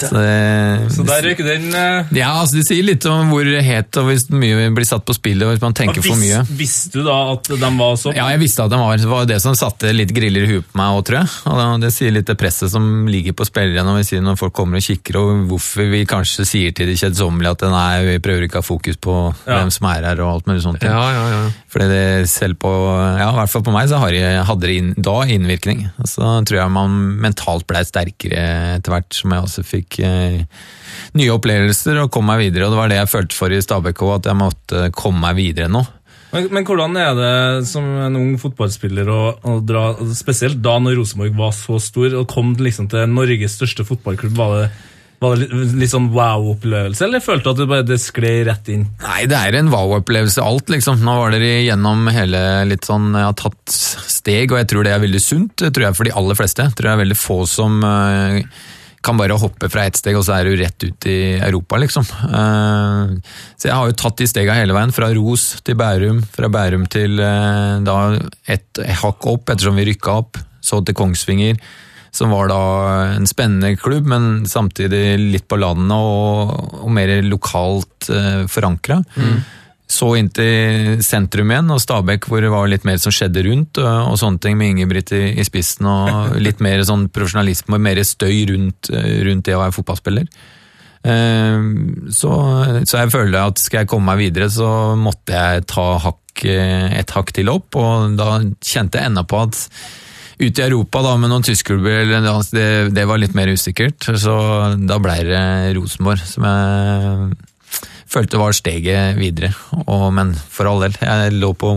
Så, det, så der røyk den Uh... ja, altså Det sier litt om hvor het og hvis mye blir satt på spillet, hvis man tenker for mye. Visste du da at de var så Ja, jeg visste at de var, det var det som satte litt griller i huet på meg òg, tror jeg. Og det, det sier litt det presset som ligger på spillerne når, når folk kommer og kikker, og hvorfor vi kanskje sier til de kjedsommelige at nei, vi prøver ikke å ha fokus på Ja. hvem som er her og alt mulig sånt. Ja, ja, ja. Fordi det selv på, ja, i hvert fall på meg, så hadde det inn, da innvirkning. Så tror jeg man mentalt ble sterkere etter hvert, som jeg også fikk eh, nye opplevelser og kom meg videre. Og det var det jeg følte for i Stabæk òg, at jeg måtte komme meg videre nå. Men, men hvordan er det som en ung fotballspiller å, å dra, spesielt da når Rosenborg var så stor, og kom liksom til Norges største fotballklubb? Var det, var det litt, sånn wow-opplevelse, eller følte du at det bare det skled rett inn? Nei, det er en wow-opplevelse alt, liksom. Nå var dere gjennom hele litt sånn Jeg har tatt steg, og jeg tror det er veldig sunt. Det tror jeg for de aller fleste. Jeg tror det er veldig få som eh, kan bare hoppe fra ett steg, og så er du rett ut i Europa, liksom. Eh, så jeg har jo tatt de stega hele veien, fra Ros til Bærum, fra Bærum til eh, da et hakk opp, ettersom vi rykka opp, så til Kongsvinger. Som var da en spennende klubb, men samtidig litt på landet og, og mer lokalt forankra. forankra. Så inn til sentrum igjen, og Stabæk hvor det var litt mer som skjedde rundt, og, sånne ting med Ingebrigt i, i spissen, og litt mer sånn profesjonalisme og mer støy rundt, rundt det å være fotballspiller. Eh, Så, så jeg føler at skal jeg komme meg videre, så måtte jeg ta hakk, eh, et hakk til opp, og da kjente jeg enda på at ute i Europa da, med noen tyskklubber, det, det var litt mer usikkert. Så da ble det Rosenborg som jeg følte var steget videre. Og, men for all del, jeg lå på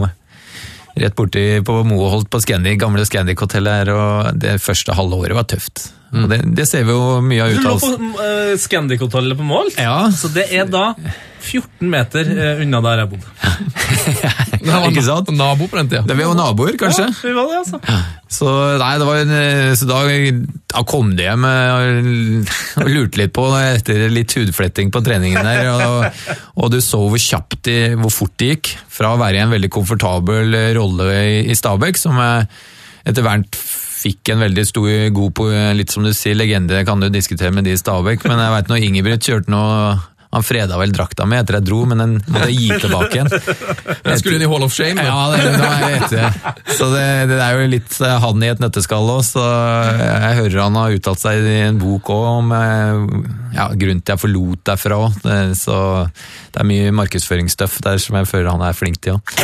rett borti på Moholt på Scandic, gamle Scandic-hotellet her, og det første halve året var tøft. Og det, det ser vi jo mye av Du lå på uh, Scandic-hotellet på Mål, Ja. så det er da 14 meter uh, unna der jeg bodde. Det var Ikke sant? Nabo på den tida. Det var jo naboer, kanskje? Ja, vi var det, altså. Så, nei, det var eh, så da, da kom det hjem og, og lurte litt på etter litt hudfletting på treningen der. Og, og du så hvor kjapt de, hvor fort det gikk fra å være i en veldig komfortabel rolle i, i Stabæk, som jeg etter hvert fikk en veldig stor, god på, litt som du sier, legende kan du diskutere med de i Stabæk, men jeg vet når Ingebrigt kjørte noe han freda vel drakta mi etter jeg dro, men den måtte jeg gi tilbake igjen. Jeg skulle inn i Hall of Shame. da. Ja, det, det var jeg etter. Så det, det er jo litt eh, han i et nøtteskall òg, så jeg hører han har uttalt seg i en bok òg om eh, ja, grunnen til jeg forlot derfra òg. Så det er mye markedsføringsstøff der som jeg føler han er flink til òg.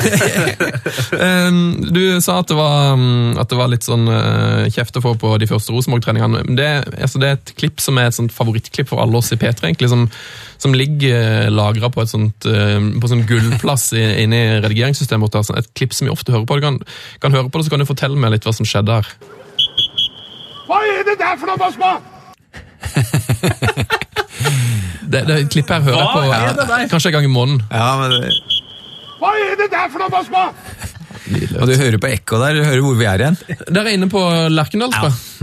Um, du sa at det var, um, at det var litt sånn uh, kjeft å få på de første Rosenborg-treningene. Det, altså, det er et klipp som er et sånt favorittklipp for alle oss i P3, egentlig, som, som ligger lagra på et sånt, uh, på sånn gullplass inne i redigeringssystemet vårt. Et klipp som vi ofte hører på. Du kan, kan høre på det, så kan du fortelle meg litt hva som skjedde her. Hva er det der for noe, Basma? Det, det klippet her hører jeg Hva på er det der? kanskje en gang i måneden. Ja, men det, Hva er det der for noe, Basma? og du hører på ekko der, du hører hvor vi er igjen. Der er inne på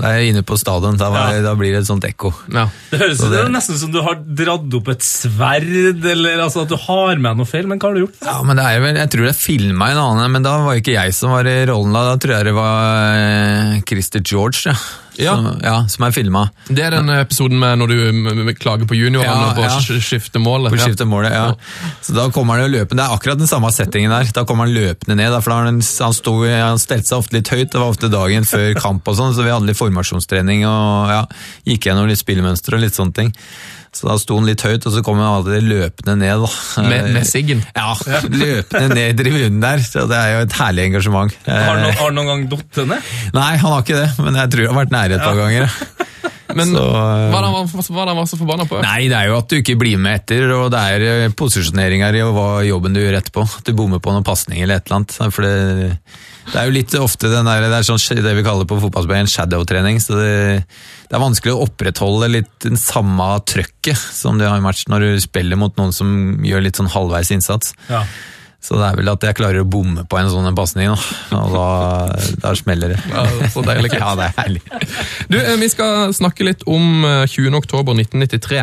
Jeg. Er inne på stadion, da, var- da blir det et sånt ekko. Ja. Det høres ut det er nesten som du har dratt opp et sverd, eller altså, at du har med noe feil, men hva har du gjort? Ja, men det er vel, Jeg tror det er filma en annen, men da var ikke jeg som var i rollen. Da Da tror jeg det var eh, Christer George, ja. Ja. Som, ja, som er filma. Det er den episoden med når du klager på juniorene Ja, på ja. sk- skiftemålet. På Ja. skiftemålet, ja. Så da kommer han jo løpende. Det er akkurat den samme settingen der. Da kommer han løpende ned. For da han, han, sto, han stelte seg ofte litt høyt. Det var ofte dagen før kamp og sånn, så vi hadde litt formasjonstrening og ja, gikk gjennom litt spillmønster og litt sånne ting. Så da sto han litt høyt, og så kom han alltid løpende ned. Da. Med, med siggen. Ja, løpende ned i tribunen der. Så det er jo et herlig engasjement. Har Eh, noen, har du noen gang datt ned? Nei, han har ikke det, men jeg tror det har vært nære et par ganger. Men Så, eh, hva er det han var, hva er det han var så forbanna på? Nei, det er jo at du ikke blir med etter, og det er eh, posisjoneringer i hva jobben du gjør etterpå. At du bommer på noen pasninger eller et eller annet. For det, det er jo litt ofte den der, det er sånn, det vi kaller på fotballspillet en shadow-trening. så det, det er vanskelig å opprettholde litt den samme trøkket som du har i match når du spiller mot noen som gjør litt sånn halvveis innsats. Ja. Så det er vel at jeg klarer å bomme på en sånn en pasning, da. og da, da smeller det. Ja, så deilig. Ja, det er herlig. Du, eh, Vi skal snakke litt om eh, 20. oktober 1993.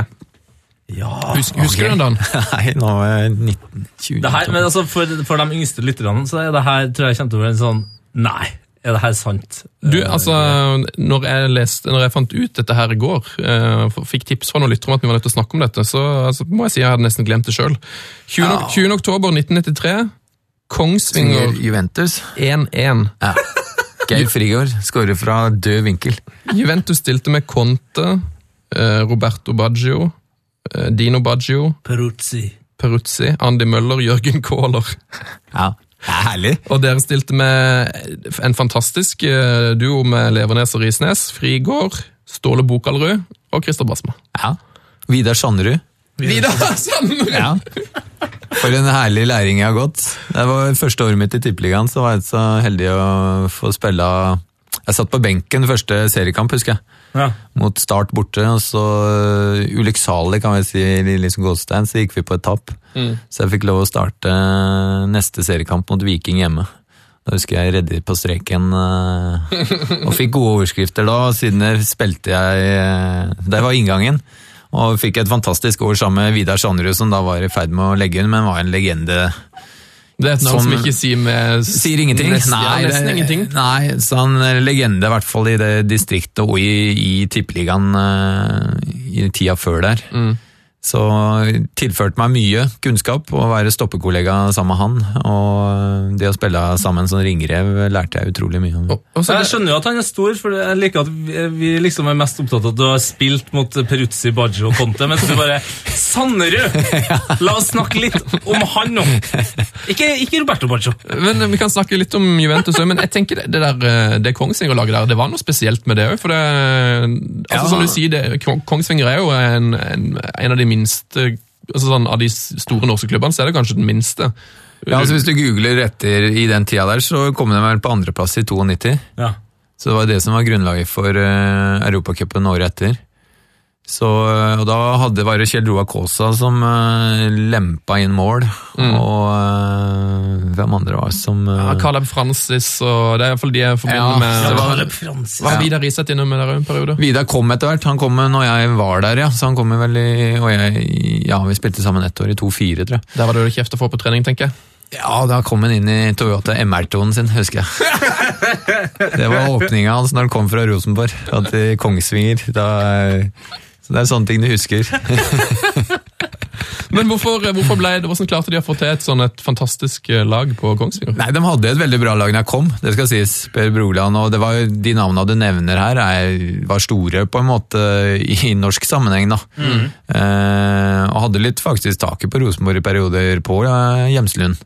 Hus, husker du den? Nei, nå er jeg 19, 20 Det her, men altså, for, for de yngste lytterne så er det her, tror jeg kommer til å være en sånn Nei, er det her sant? Du, altså, når jeg, leste, når jeg fant ut dette her i går, eh, fikk tips fra noen lyttere om at vi var nødt til å snakke om dette, så altså, må jeg si jeg hadde nesten glemt det sjøl. 20. Ja. 20. oktober 1993, Kongsvinger Juventus. 1-1. Ja. Geir Frigård skårer fra død vinkel. Juventus stilte med Conte, eh, Roberto Baggio, eh, Dino Baggio, Peruzzi. Peruzzi, Andy Møller, Jørgen Kaaler. Ja, herlig. Og dere stilte med en fantastisk eh, duo med Levernes og Risnes. Frigård, Ståle Bokalrud og Christer Basma. Ja. Vidar Sanderud. Vidar Sandberg! Ja. For en herlig læring jeg har gått. Det var første året mitt i Tippeligaen, så var jeg så heldig å få spille Jeg satt på benken første seriekamp, husker jeg. Ja. Mot Start borte, og så uh, ulykksalig, kan vi si, i liksom Gåstein, så gikk vi på et tap. Så jeg fikk lov å starte uh, neste seriekamp mot Viking hjemme. Da husker jeg redder på streken, uh, og fikk gode overskrifter da, siden der spilte jeg Der Det var inngangen. Og fikk et fantastisk år sammen med Vidar Sandrud, som da var i ferd med å legge inn, men var en legende. Det er et navn som, Som- ikke sier med Sier ingenting. Nesten, ja, det- nesten ingenting. Nei, så han er legende i hvert fall i det distriktet og i, i tippeligaen uh, i tida før der. Mm. Så tilførte meg mye kunnskap å være stoppekollega sammen med han. Og det å spille sammen som ringrev lærte jeg utrolig mye om. Jeg skjønner jo at han er stor, for jeg liker at vi, liksom er mest opptatt av at du har spilt mot Peruzzi, Baggio og Conte, mens du bare Sannerud! La oss snakke litt om han nå! Ikke, ikke Roberto Baggio. men Vi kan snakke litt om Juventus òg, men jeg tenker det, det der, eh, det Kongsvinger-laget der, det var noe spesielt med det òg. For det, altså, Ja. som du sier, det, Kongsvinger er jo en, en, en av de minste altså sånn, Av de store norske klubbene så er det kanskje den minste. Ja, altså Hvis du googler etter i den tida der, så kom de vel på andreplass i 92. Ja. Så det var det som var grunnlaget for uh, Europacupen året etter. Så, eh, og da hadde, var det Kjell Roar Kaasa som uh, lempa inn mål. Og uh, hvem andre var som uh, Ja, Caleb Francis og Det er iallfall de jeg forbinder Ja, med det var- Caleb Francis. Var Vidar Riseth innom der en periode? Vidar kom etter hvert. Han kom når jeg var der, ja. Så han kom vel i Og jeg, ja, vi spilte sammen ett år, i 2-4, tror jeg. Der var det jo kjeft å få på trening, tenker jeg. Ja, da kom han inn i Toyota MR-tonen sin, husker jeg. Det var åpninga hans når han kom fra Rosenborg, til Kongsvinger. Da, så det er sånne ting du husker. Men hvorfor, hvorfor ble det, hvordan klarte de å få til et sånn et fantastisk eh, lag på Kongsvinger? Nei, De hadde et veldig bra lag da jeg kom, det skal sies. Per Broland, og det var De navnene du nevner her, er, var store på en måte i norsk sammenheng. da. Eh, og hadde litt faktisk taket på Rosenborg i perioder på ja, Hjemslund.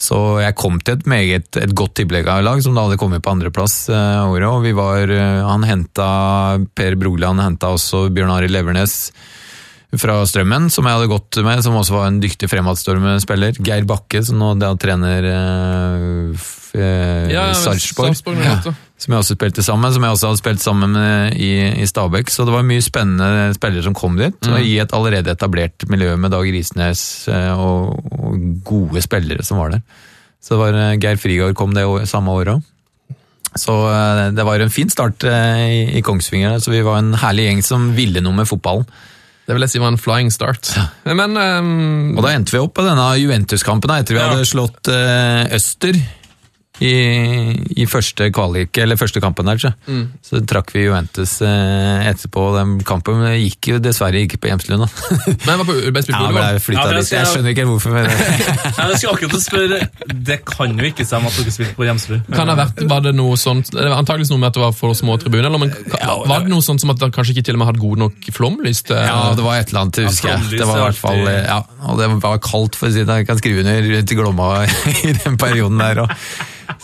Så jeg kom til et meget et godt tippeligalag, som da hadde kommet på andreplass eh, året. og vi var, eh, Han henta Per Broland henta også Bjørn Arild Levernes fra Strømmen, som jeg hadde gått med, som også var en dyktig fremadstormende-spiller. Geir Bakke, som nå trener eh, eh, Ja, Sarpsborg. Heter. Som jeg også spilte sammen, som jeg også hadde spilt sammen med i, i Stabæk. Så det var mye spennende spillere som kom dit, og i et allerede etablert miljø med Dag Risnes eh, og, og gode spillere som var der. Så det var eh, Geir Frigård kom det år, samme året òg. Så eh, det var en fin start i, i Kongsvinger. Så vi var en herlig gjeng som ville noe med fotballen. Det vil jeg si var en flying start. Men um... Og da endte vi opp på denne Juventus-kampen etter vi Ja. hadde slått uh, Øster i, i første kvalik, eller første kampen der. Så, så trakk vi Juventus eh, etterpå. Den kampen men gikk jo dessverre ikke på Hjemslund. da. men jeg var på ble spilt Ja, ble Ullevål. Ja, men jeg. Jeg skjønner ikke hvorfor. Men, Jeg skal akkurat spørre Det kan jo ikke stemme at dere spilte på Hjemsrud. Kan det ha vært, var det noe sånt, det var antageligvis noe med at det var for små tribuner, eller men, var det noe sånt som at dere kanskje ikke til og med hadde god nok flomlys? til- ja, det var et eller annet, husker jeg. Det var i er hvert fall, ja, og det var kaldt, for å si det. Jeg kan skrive under til Glomma i den perioden der. Og,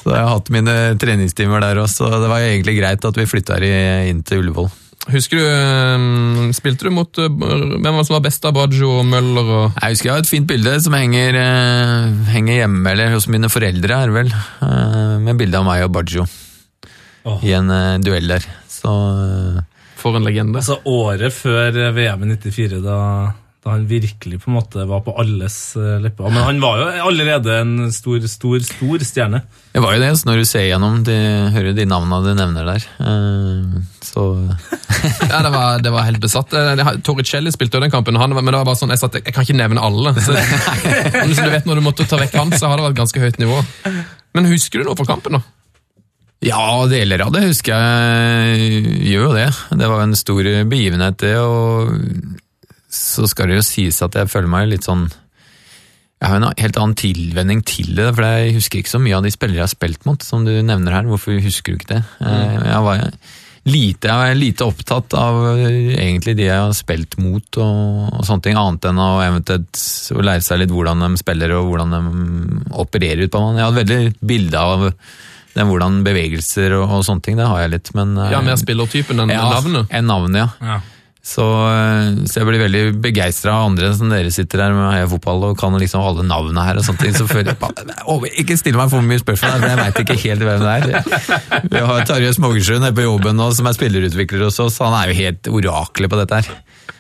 så jeg har hatt mine treningstimer der også, så det var egentlig greit at vi flytta inn til Ullevål. Husker du, ehm, spilte du mot, eh, hvem var det som var best av Baggio og Møller og... Jeg husker jeg har et fint bilde som henger, eh, henger hjemme, eller hos mine foreldre her vel, eh, med bilde av meg og Baggio oh. i en duell der. Så For en legende. Altså Året før VM i 94, da, da han virkelig på en måte var på alles eh, lepper. Men han var jo allerede en stor, stor, stor stjerne. det var jo det, når du ser gjennom, de, hører de navnene du nevner der, eh, så Ja, det var, det var helt besatt. Eh, Torricelli spilte jo den kampen, han, men det var bare sånn, jeg, satt, jeg kan ikke nevne alle. Så, men så du vet Når du måtte ta vekk han, så har det vært ganske høyt nivå. Men husker du noe fra kampen? da? Ja, deler av det husker jeg gjør jo det. Det var en stor begivenhet, det. Og så skal det jo sies at jeg føler meg litt sånn Jeg har en helt annen tilvenning til det, for jeg husker ikke så mye av de spillere jeg har spilt mot, som du nevner her. Hvorfor husker du ikke det? Eh, Jeg var lite, jeg var lite opptatt av eh, egentlig de jeg har spilt mot, og, og sånne ting, annet enn å eventuelt å lære seg litt hvordan de spiller og hvordan de opererer ut på banen. Jeg hadde veldig bilde av den, hvordan bevegelser og, og sånne ting, det har jeg litt, men eh, Ja, Mer spillertypen enn ja, navnet? enn navnet, ja. Ja. Så, eh, så jeg blir veldig begeistra av andre som dere sitter her med Heia Fotball og kan liksom alle navnene her. og sånne ting, så føler jeg bare, Ikke still meg for mye spørsmål, for jeg veit ikke helt hvem det er. Vi har Tarjei Smågersrud nede på jobben nå, som er spillerutvikler hos oss. Han er jo helt oraklet på dette her.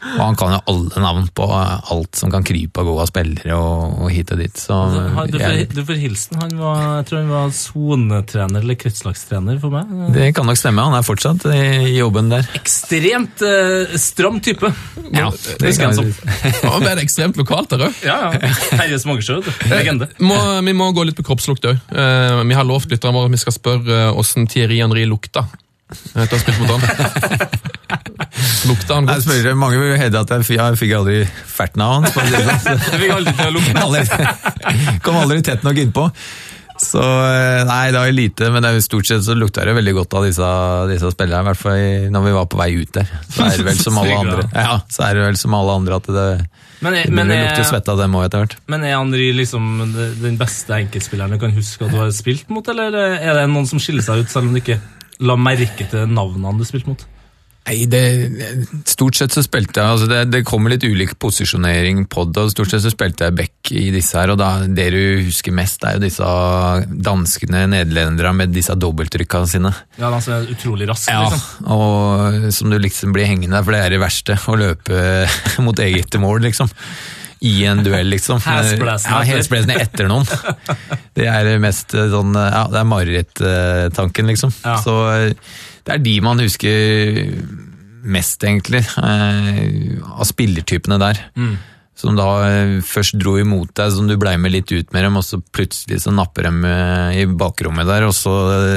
Og han kan jo alle navn på alt som kan krype og gå av spillere og, og hit og dit. Så Du får, du får hilsen. Han var, jeg tror han var sonetrener eller kretslagstrener for meg. det kan nok stemme, han er fortsatt i, jobben der. Ekstremt eh, stram type. Ja, det skal jeg som. Er ekstremt lokalt der òg? Ja, ja. Terje Smågersrud. Legende. Må, vi må gå litt på kroppslukt òg. vi har lovt lytterne våre at vi skal spørre uh, åssen Thierry Henry lukta. Etter å ha spilt mot han. Lukta han Jeg godt? spør, mange vil hevde at jeg, jeg fikk aldri ferten av han. det sånn. Jeg fikk aldri til å lukte. Kom aldri tett nok innpå. Så eh, nei, det var lite, men det stort sett så lukta det veldig godt av disse, disse spillerne. I hvert fall når vi var på vei ut der. Så er det vel som alle andre. Ja, så er det vel som alle andre at det, Men er, det men vil lukte er, svette av dem òg etter hvert. men er Andri liksom den beste enkeltspilleren du kan huske at du har spilt mot, eller er det noen som skiller seg ut, selv om du ikke la merke til navnene du spilte mot? Nei, det, Stort sett så spilte jeg altså det, det kommer litt ulik posisjonering på det, og stort sett så spilte jeg back i disse her. og da, Det du husker mest, er jo disse danskene, nederlenderne med disse dobbeltrykka sine. Ja, altså utrolig rask, Ja, liksom. og som du liksom blir hengende der, for det er det verste. Å løpe mot eget mål, liksom. I en duell, liksom. Hesblesende Ja, etter. noen. Det er mest eh, sånn Ja, det er marerittanken, liksom. Ja. Så eh, det er de man husker mest, egentlig, eh, av spillertypene der. Mm. Som da eh, først dro imot deg, som du blei med litt ut med dem, og så plutselig så napper dem eh, i bakrommet der, og så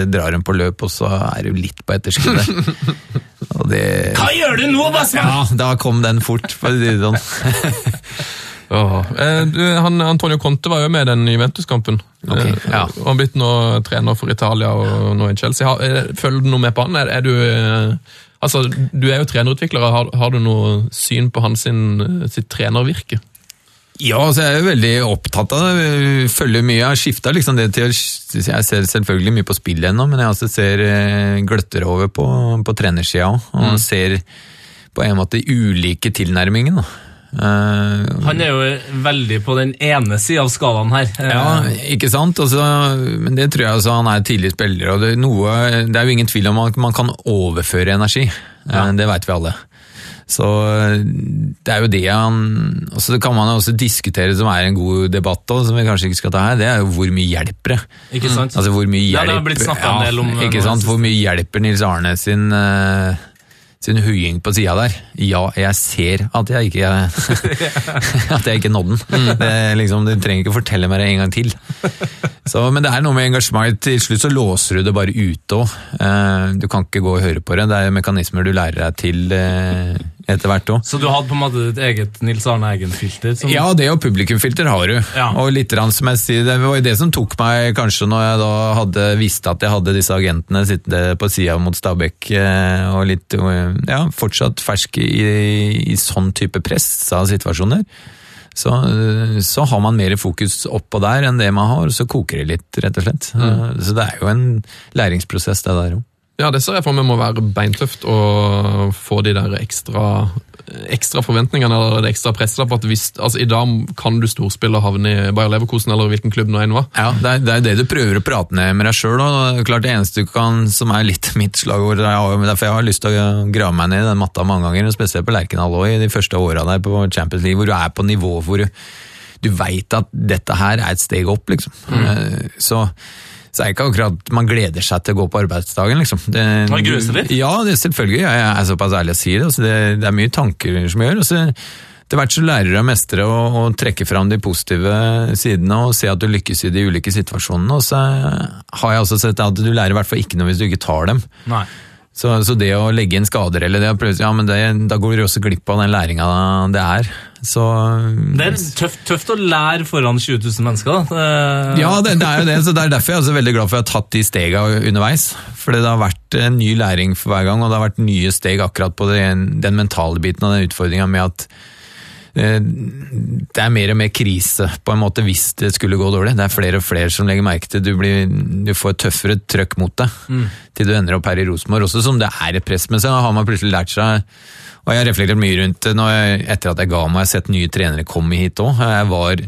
drar de på løp, og så er du litt på etterskuddet. Og det Hva gjør du nå, Basra? Ja, da kom den fort, for å si det sånn. Eh, du, han, Antonio Conte var jo med i den Juventus-kampen. Ok, Eh, ja. Og han blitt nå trener for Italia og nå i Chelsea. Har, eh, følger du noe med på han? Er, er du, eh, altså, du er jo trenerutvikler. Har, har du noe syn på hans sitt trenervirke? Ja, altså jeg er jo veldig opptatt av det. Jeg Følger mye. Jeg har skifta liksom det til Jeg ser selvfølgelig mye på spillet ennå, men jeg også ser eh, gløtter over på, på trenersida òg. Og ser på en måte ulike tilnærminger. da. Eh, Han er jo veldig på den ene sida av skalaen her. Eh, Ja, ikke sant? Altså, men det tror jeg altså, han er tidlig spiller. og det, er noe, det er jo ingen tvil om at man kan overføre energi. Eh, Det vet vi alle. Så det er jo det han og så kan man jo også diskutere, som er en god debatt, også, som vi kanskje ikke skal ta her, det er jo hvor mye hjelper det? Ikke sant? Altså hvor mye hjelper, Ja, det har blitt snakket en del om, Ikke sant? Hvor mye hjelper Nils Arne sin eh, sin huing på sida der. Ja, jeg ser at jeg ikke At jeg ikke nådde den. Mm. Det, liksom, du trenger ikke fortelle meg det en gang til. Så, men det er noe med engasjement. Til slutt så låser du det bare ute òg. Du kan ikke gå og høre på det. Det er mekanismer du lærer deg til eh, etter hvert òg. Så du hadde på en måte ditt eget Nils Arne Eggen-filter? som- Ja, det og publikumfilter har du. Ja. Og litt rann som jeg sier, det var jo det som tok meg kanskje når jeg da hadde visste at jeg hadde disse agentene sittende på sida mot Stabæk, eh, og litt eh, ja, fortsatt fersk i, i sånn type pressa situasjoner. Så, eh, så har man mer fokus oppå der enn det man har, og så koker det litt, rett og slett. Mm. Så det er jo en læringsprosess, det der òg. Ja, det ser jeg for meg må være beintøft å få de der ekstra, ekstra forventningene eller det ekstra presset. på at hvis, altså I dag kan du storspille og havne i Bayer Leverkosen eller hvilken klubb nå enn var. Ja, det er, det er det du prøver å prate ned med deg sjøl. Klart det eneste du kan, som er litt mitt slagord, det er derfor jeg har lyst til å grave meg ned i den matta mange ganger, spesielt på Lerkendal òg, i de første åra der på Champions League, hvor du er på nivå hvor du, du veit at dette her er et steg opp, liksom. Mm. Så, så er det ikke akkurat man gleder seg til å gå på arbeidsdagen, liksom. Det, Man gruer seg litt? Ja, det selvfølgelig. Jeg er såpass ærlig å si det. Altså, det, det er mye tanker som gjør. Altså, så etter hvert så lærer du å mestre og, og trekke fram de positive sidene og se at du lykkes i de ulike situasjonene. Og så har jeg også sett at du lærer i hvert fall ikke noe hvis du ikke tar dem. Nei. Så, så det å legge inn skader eller det å prøve, ja, men det, da går du også glipp av den læringa det er. Så Det er tøft, tøft å lære foran 20 000 mennesker, da. Eh, ja, det, det er jo det. så Det er derfor jeg er også veldig glad for at jeg har tatt de stega underveis. For det har vært en ny læring for hver gang, og det har vært nye steg akkurat på den, den mentale biten av den utfordringa med at eh, det er mer og mer krise på en måte hvis det skulle gå dårlig. Det er flere og flere som legger merke til Du, blir, du får et tøffere trøkk mot deg til du ender opp her i Rosenborg. Også som det er et press, men Da har man plutselig lært seg og jeg har reflektert mye rundt det etter at jeg ga meg, jeg har sett nye trenere komme hit òg. Jeg var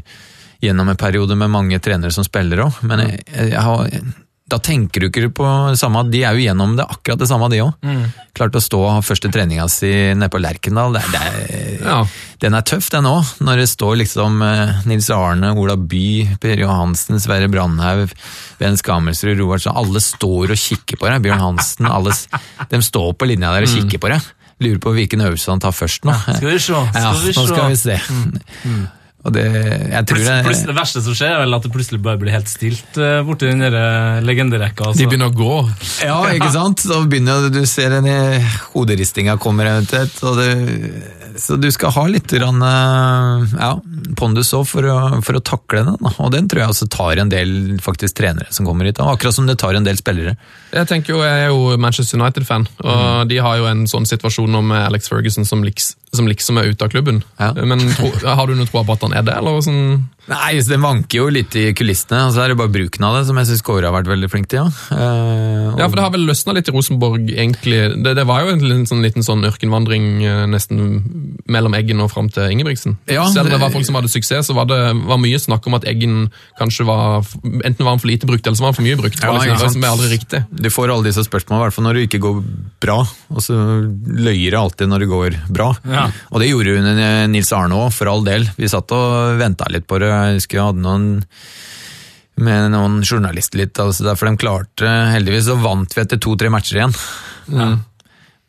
gjennom en periode med mange trenere som spiller òg, men jeg, jeg har, da tenker du ikke på det samme. De er jo gjennom det akkurat det samme, de òg. Klart å stå og ha første treninga si nede på Lerkendal, det, det, Ja. den er tøff den òg. Når det står liksom eh, Nils Arne, Ola By, Per Johansen, Sverre Brandhaug, Ben Skammelsrud, Roar Strand, alle står og kikker på deg. Bjørn Hansen, alle, de står på linja der og kikker på deg. Lurer på hvilken øvelse han tar først nå. Skal vi se, skal Ja, nå skal vi se. se. Og det, jeg tror Plutselig, det, det verste som skjer, er vel at det plutselig bare blir helt stilt uh, borti den legenderekka. Altså. De begynner å gå. Ja, ikke sant? Så begynner du ser en i- hoderistinga kommer eventuelt. Og det, så du skal ha litt grann, eh, ja, pondus òg for, for å takle den. Og den tror jeg også tar en del faktisk trenere som kommer hit. Akkurat som det tar en del spillere. Jeg tenker jo, jeg er jo Manchester United-fan, og de har jo en sånn situasjon nå med Alex Ferguson som, liks, som liksom er ute av klubben. Ja. Men tro, har du noe tro på at han er det, eller sånn? Nei, så Den vanker jo litt i kulissene, og så er det bare bruken av det som jeg syns Kåre har vært veldig flink til. Ja, Eh, og- Ja, for det har vel løsna litt i Rosenborg, egentlig. Det, det var jo en liten sånn, liten sånn ørkenvandring eh, nesten mellom Eggen og fram til Ingebrigtsen. Ja, Selv om det var folk som hadde suksess, så var det var mye snakk om at Eggen kanskje var Enten var han for lite brukt, eller så var han for mye brukt. Ja, liksom, det som er aldri riktig. Du får alle disse spørsmålene, i hvert fall når det ikke går bra. Og så løyer det alltid når det går bra. Ja. Og det gjorde hun Nils Arne òg, for all del. Vi satt og venta litt på det. Jeg husker jeg hadde noen med noen journalister litt, altså derfor de klarte Heldigvis så vant vi etter to-tre matcher igjen.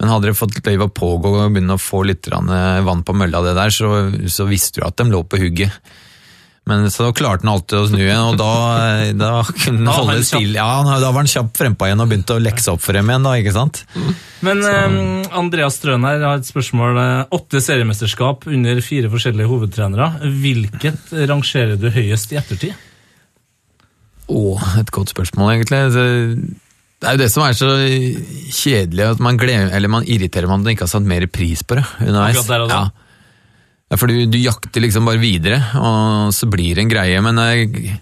Men hadde det fått løyve å pågå og begynne å få litt eh, vann på mølla, det der, så, så visste du at de lå på hugget. Men så klarte han alltid å snu igjen, og da, eh, da kunne han holde stille. Ja, da var han kjapp frempå igjen og begynte å lekse opp for dem igjen, da, ikke sant? Men eh, Andreas Strøn her har et spørsmål. eh, Åtte seriemesterskap under fire forskjellige hovedtrenere. Hvilket rangerer du høyest i ettertid? Å, et godt spørsmål, egentlig. Det det er jo det som er så kjedelig, at man, glemmer, eller man irriterer meg om man ikke har satt mer pris på det underveis. Ja. Ja, for du, du jakter liksom bare videre, og så blir det en greie. Men jeg,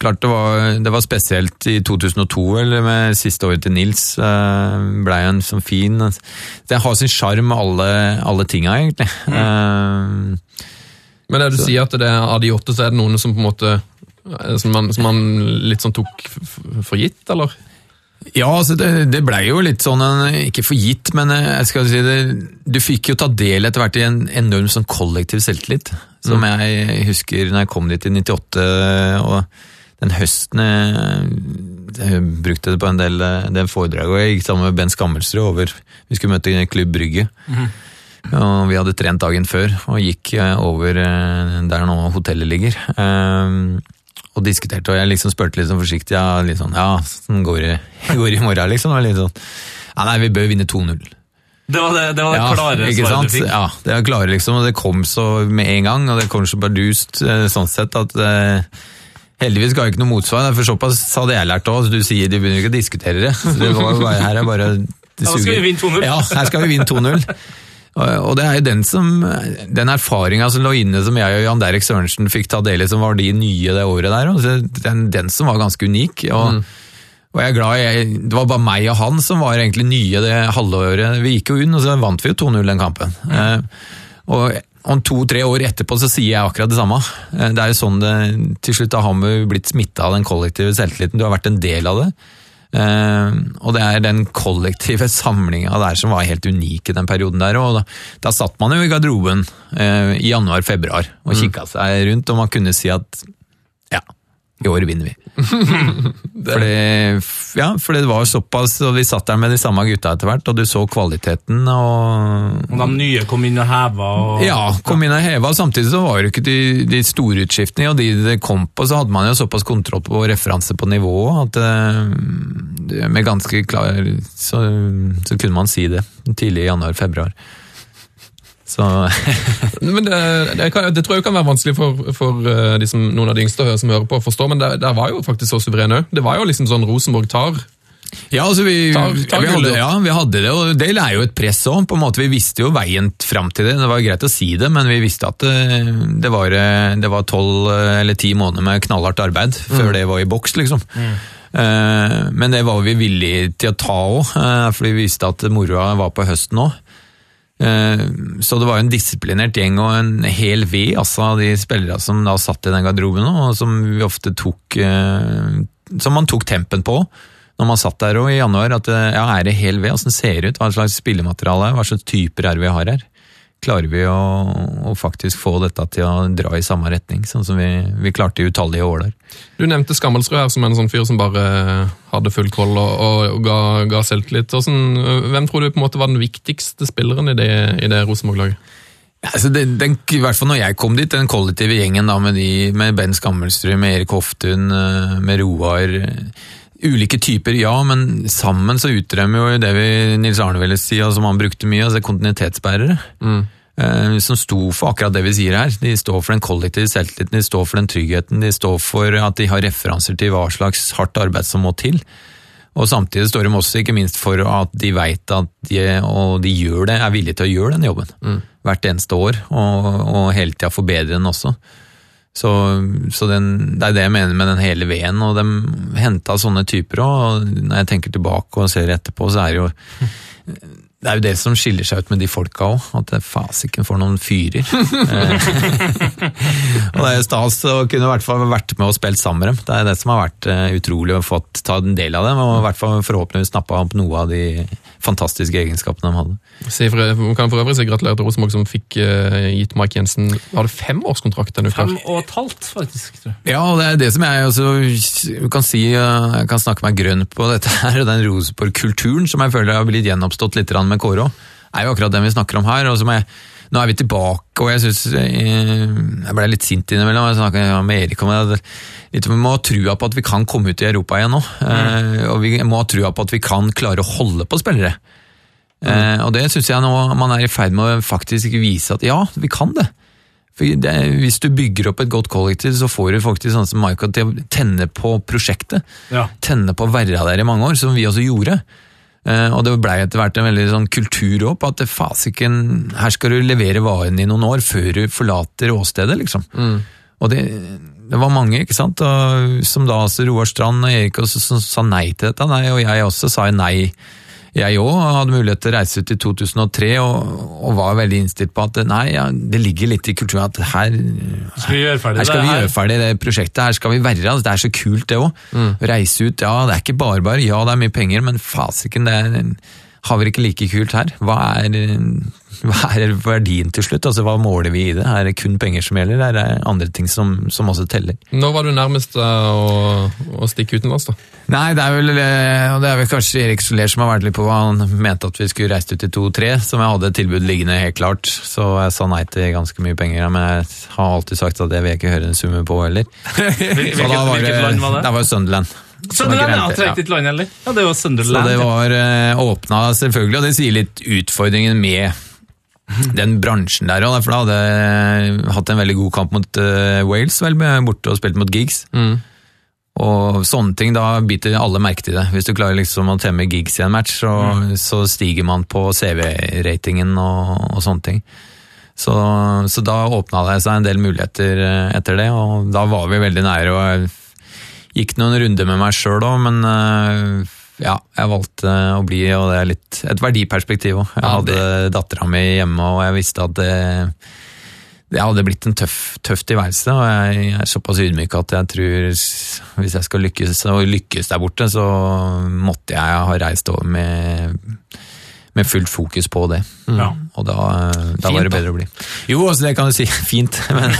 klart det var, det var spesielt i 2002, eller med siste året til Nils. ble Blei en sånn fin Det har sin sjarm, alle, alle tinga, egentlig. Mm. Uh, Men det du sier at det er, av de åtte, så er det noen som på en måte som man, som man litt sånn tok for gitt, eller? Ja, altså det, det blei jo litt sånn, en- ikke for gitt, men eh, jeg skal si det, du fikk jo ta del etter hvert i en enorm sånn kollektiv selvtillit. Som jeg husker når jeg kom dit i 98, og den høsten jeg, jeg brukte det på en del, eh, del foredrag, og jeg gikk sammen med Ben Skammelsrud over, vi skulle møte Klubb Brygge. Og vi hadde trent dagen før, og gikk eh, over eh, der nå hotellet ligger. Og diskuterte, og jeg liksom spurte litt sånn forsiktig, ja, litt sånn, ja, sånn går det går i morgen, liksom. Og litt sånn, ja, nei, vi bør vinne 2-0. Det var det, det, var det Ja, klare svaret sant? du fikk. Ja, det var klare, liksom, og det kom så med en gang, og det kom så bardust, eh, sånn sett, at eh, heldigvis ga jeg ikke noe motsvar, for såpass hadde jeg lært også, du sier de begynner ikke å diskutere det. Så det var bare, her er bare... det suger. vi vinne 2-0. Ja, her skal vi vinne 2-0. Og det er jo den som, den erfaringa som lå inne som jeg og Jan Derek Sørensen fikk ta del i, som var de nye det året der, den, den som var ganske unik. og og jeg er glad jeg, Det var bare meg og han som var egentlig nye det halvåret. Vi gikk jo unn, og så vant vi jo 2-0 den kampen. Eh, og om to-tre år etterpå så sier jeg akkurat det samme. Eh, det er jo sånn det, Til slutt har vi blitt smitta av den kollektive selvtilliten. Du har vært en del av det. Eh, og det er den kollektive samlinga der som var helt unik i den perioden der. og Da, da satt man jo i garderoben eh, i januar-februar og kikka seg rundt, og man kunne si at ja, i år vinner vi. Fordi, ja, for det var såpass, og vi satt der med de samme gutta etter hvert, og du så kvaliteten. og... Og de nye kom inn og heva og Ja, kom inn og heva, samtidig så var det ikke de, de store utskiftene, og de det kom på, så hadde man jo såpass kontroll på referanse på nivået, at eh, med ganske klar, så, så kunne man si det tidlig i januar-februar. Så Men det, det, kan, det tror jeg kan være vanskelig for, for eh, de som, noen av de yngste som hører på å forstå, men der, var jo faktisk så suveren òg. Det var jo liksom sånn Rosenborg tar. Ja, altså vi, tar, ta vi, hadde, ja, vi hadde det, og det er jo et press òg. Vi visste jo veien fram til det. Det var greit å si det, men vi visste at det, det var eh, det var tolv eh, eller ti måneder med knallhardt arbeid før det var i boks, liksom. Eh, Men det var vi villige til å ta òg, fordi vi visste at moroa var på høsten òg. Så det var jo en disiplinert gjeng og en hel ved altså, de spillere som da satt i den garderoben, og som vi ofte tok eh, Som man tok tempen på når man satt der og i januar, at eh, ja, er det hel ved? Åssen ser det ut? Hva slags spillemateriale? Hva slags typer er det vi har her? Klarer vi å, å faktisk få dette til å dra i samme retning, sånn som vi, vi klarte i utallige år der? Du nevnte Skammelsrud her som en sånn fyr som bare hadde full koll og, og ga, ga selvtillit. Sånn, hvem tror du på en måte var den viktigste spilleren i det, i det Rosenborg-laget? Altså den, den, I hvert fall når jeg kom dit, den kollektive gjengen da med, de, med Ben Skammelsrud, med Erik Hoftun, eh, med Roar Ulike typer, ja, men sammen så utrømmer jo det vi Nils Arne ville si, og som han brukte mye, altså kontinuitetsbærere. Eh, som sto for akkurat det vi sier her. De står for den kollektive selvtilliten, de står for den tryggheten, de står for at de har referanser til hva slags hardt arbeid som må til. Og samtidig står de også ikke minst for at de veit at de, og de gjør det, er villige til å gjøre den jobben. Hvert eneste år, og, og hele tida forbedre den også. Så, så den, det er det jeg mener med den hele veden, og de henta sånne typer òg. Når jeg tenker tilbake og ser etterpå, så er det jo det er jo det som skiller seg ut med de folka òg, at det fasiken får noen fyrer. og det er jo stas å kunne i hvert fall vært med og spilt sammen med dem. Det er det som har vært eh, utrolig å få ta en del av dem, og i hvert fall forhåpentligvis snappa opp noe av de fantastiske egenskapene de hadde. Si for, kan for øvrig si gratulerer til Rosenborg som fikk uh, gitt Mike Jensen Var det femårskontrakt denne uka? Fem og et halvt, faktisk. tror jeg. Ja, og det er det som jeg også kan si, eh, jeg kan snakke meg grønn på dette her, og den Rosenborg-kulturen som jeg føler har blitt gjenoppstått litt med Kåre òg, er jo akkurat den vi snakker om her. og som jeg nå er vi tilbake, og jeg synes, jeg ble litt sint innimellom. Jeg snakket med Erik om det. Vi må ha trua på at vi kan komme ut i Europa igjen nå. Eh, og vi må ha trua på at vi kan klare å holde på spillere. Eh, og det syns jeg nå man er i ferd med å faktisk vise at ja, vi kan det. For det, Hvis du bygger opp et godt kollektiv, så får du faktisk sånn som Michael til å tenne på prosjektet. Ja. Tenne på å være der i mange år, som vi også gjorde. Eh, og det blei etter hvert en veldig sånn kultur opp, at det fasiken, her skal du levere varen i noen år før du forlater åstedet, liksom. Og det, det var mange, ikke sant, og, som da altså Roar Strand og Erik også, som sa nei til dette, nei, og jeg også sa nei. Jeg òg hadde mulighet til å reise ut i 2003 og, og var veldig innstilt på at nei, ja, det ligger litt i kulturen at her Skal vi gjøre ferdig her skal det vi gjøre ferdig det prosjektet, her skal vi være. Altså, det er så kult, det òg. Reise ut, ja, det er ikke bare bare. Ja, det er mye penger, men fasiken, det er, har vi ikke like kult her. Hva er, hva er verdien til slutt? Altså, Hva måler vi i det? Er det kun penger som gjelder? Er det andre ting som, som også teller? Når var du nærmest uh, å, å stikke utenlands, da? Nei, det er vel, eh, og det er vel kanskje Erik Soler som har vært litt på hva han mente at vi skulle reist ut i 2-3, som jeg hadde et tilbud liggende helt klart, så jeg sa nei til ganske mye penger, men jeg har alltid sagt at det vil jeg ikke høre en summe på heller. Så Hvilket, da var hvilket land var det? Det var Sunderland. Sunderland, ja. Ja. Trengte land heller. Ja, det var Så det var eh, åpna selvfølgelig, og det sier litt utfordringen med den bransjen der òg, for da hadde jeg hatt en veldig god kamp mot eh, Wales, vel, borte og spilt mot gigs. Og sånne ting, da biter alle merke til det. Hvis du klarer liksom å temme gigs i en match, så, så stiger man på CV-ratingen og, og sånne ting. Så, så da åpna det seg en del muligheter eh, etter det, og da var vi veldig nære. og jeg Gikk noen runder med meg sjøl òg, men eh, ja, jeg valgte å bli, og det er litt et verdiperspektiv òg. Jeg Ja, hadde dattera mi hjemme, og jeg visste at det, det hadde blitt en tøff, tøff tilværelse, og jeg er såpass ydmyk at jeg tror hvis jeg skal lykkes, og lykkes der borte, så måtte jeg ha reist over med, med fullt fokus på det. Ja. Og da, da Fint, var det da. bedre å bli. Jo, altså det kan du si. Fint. Men,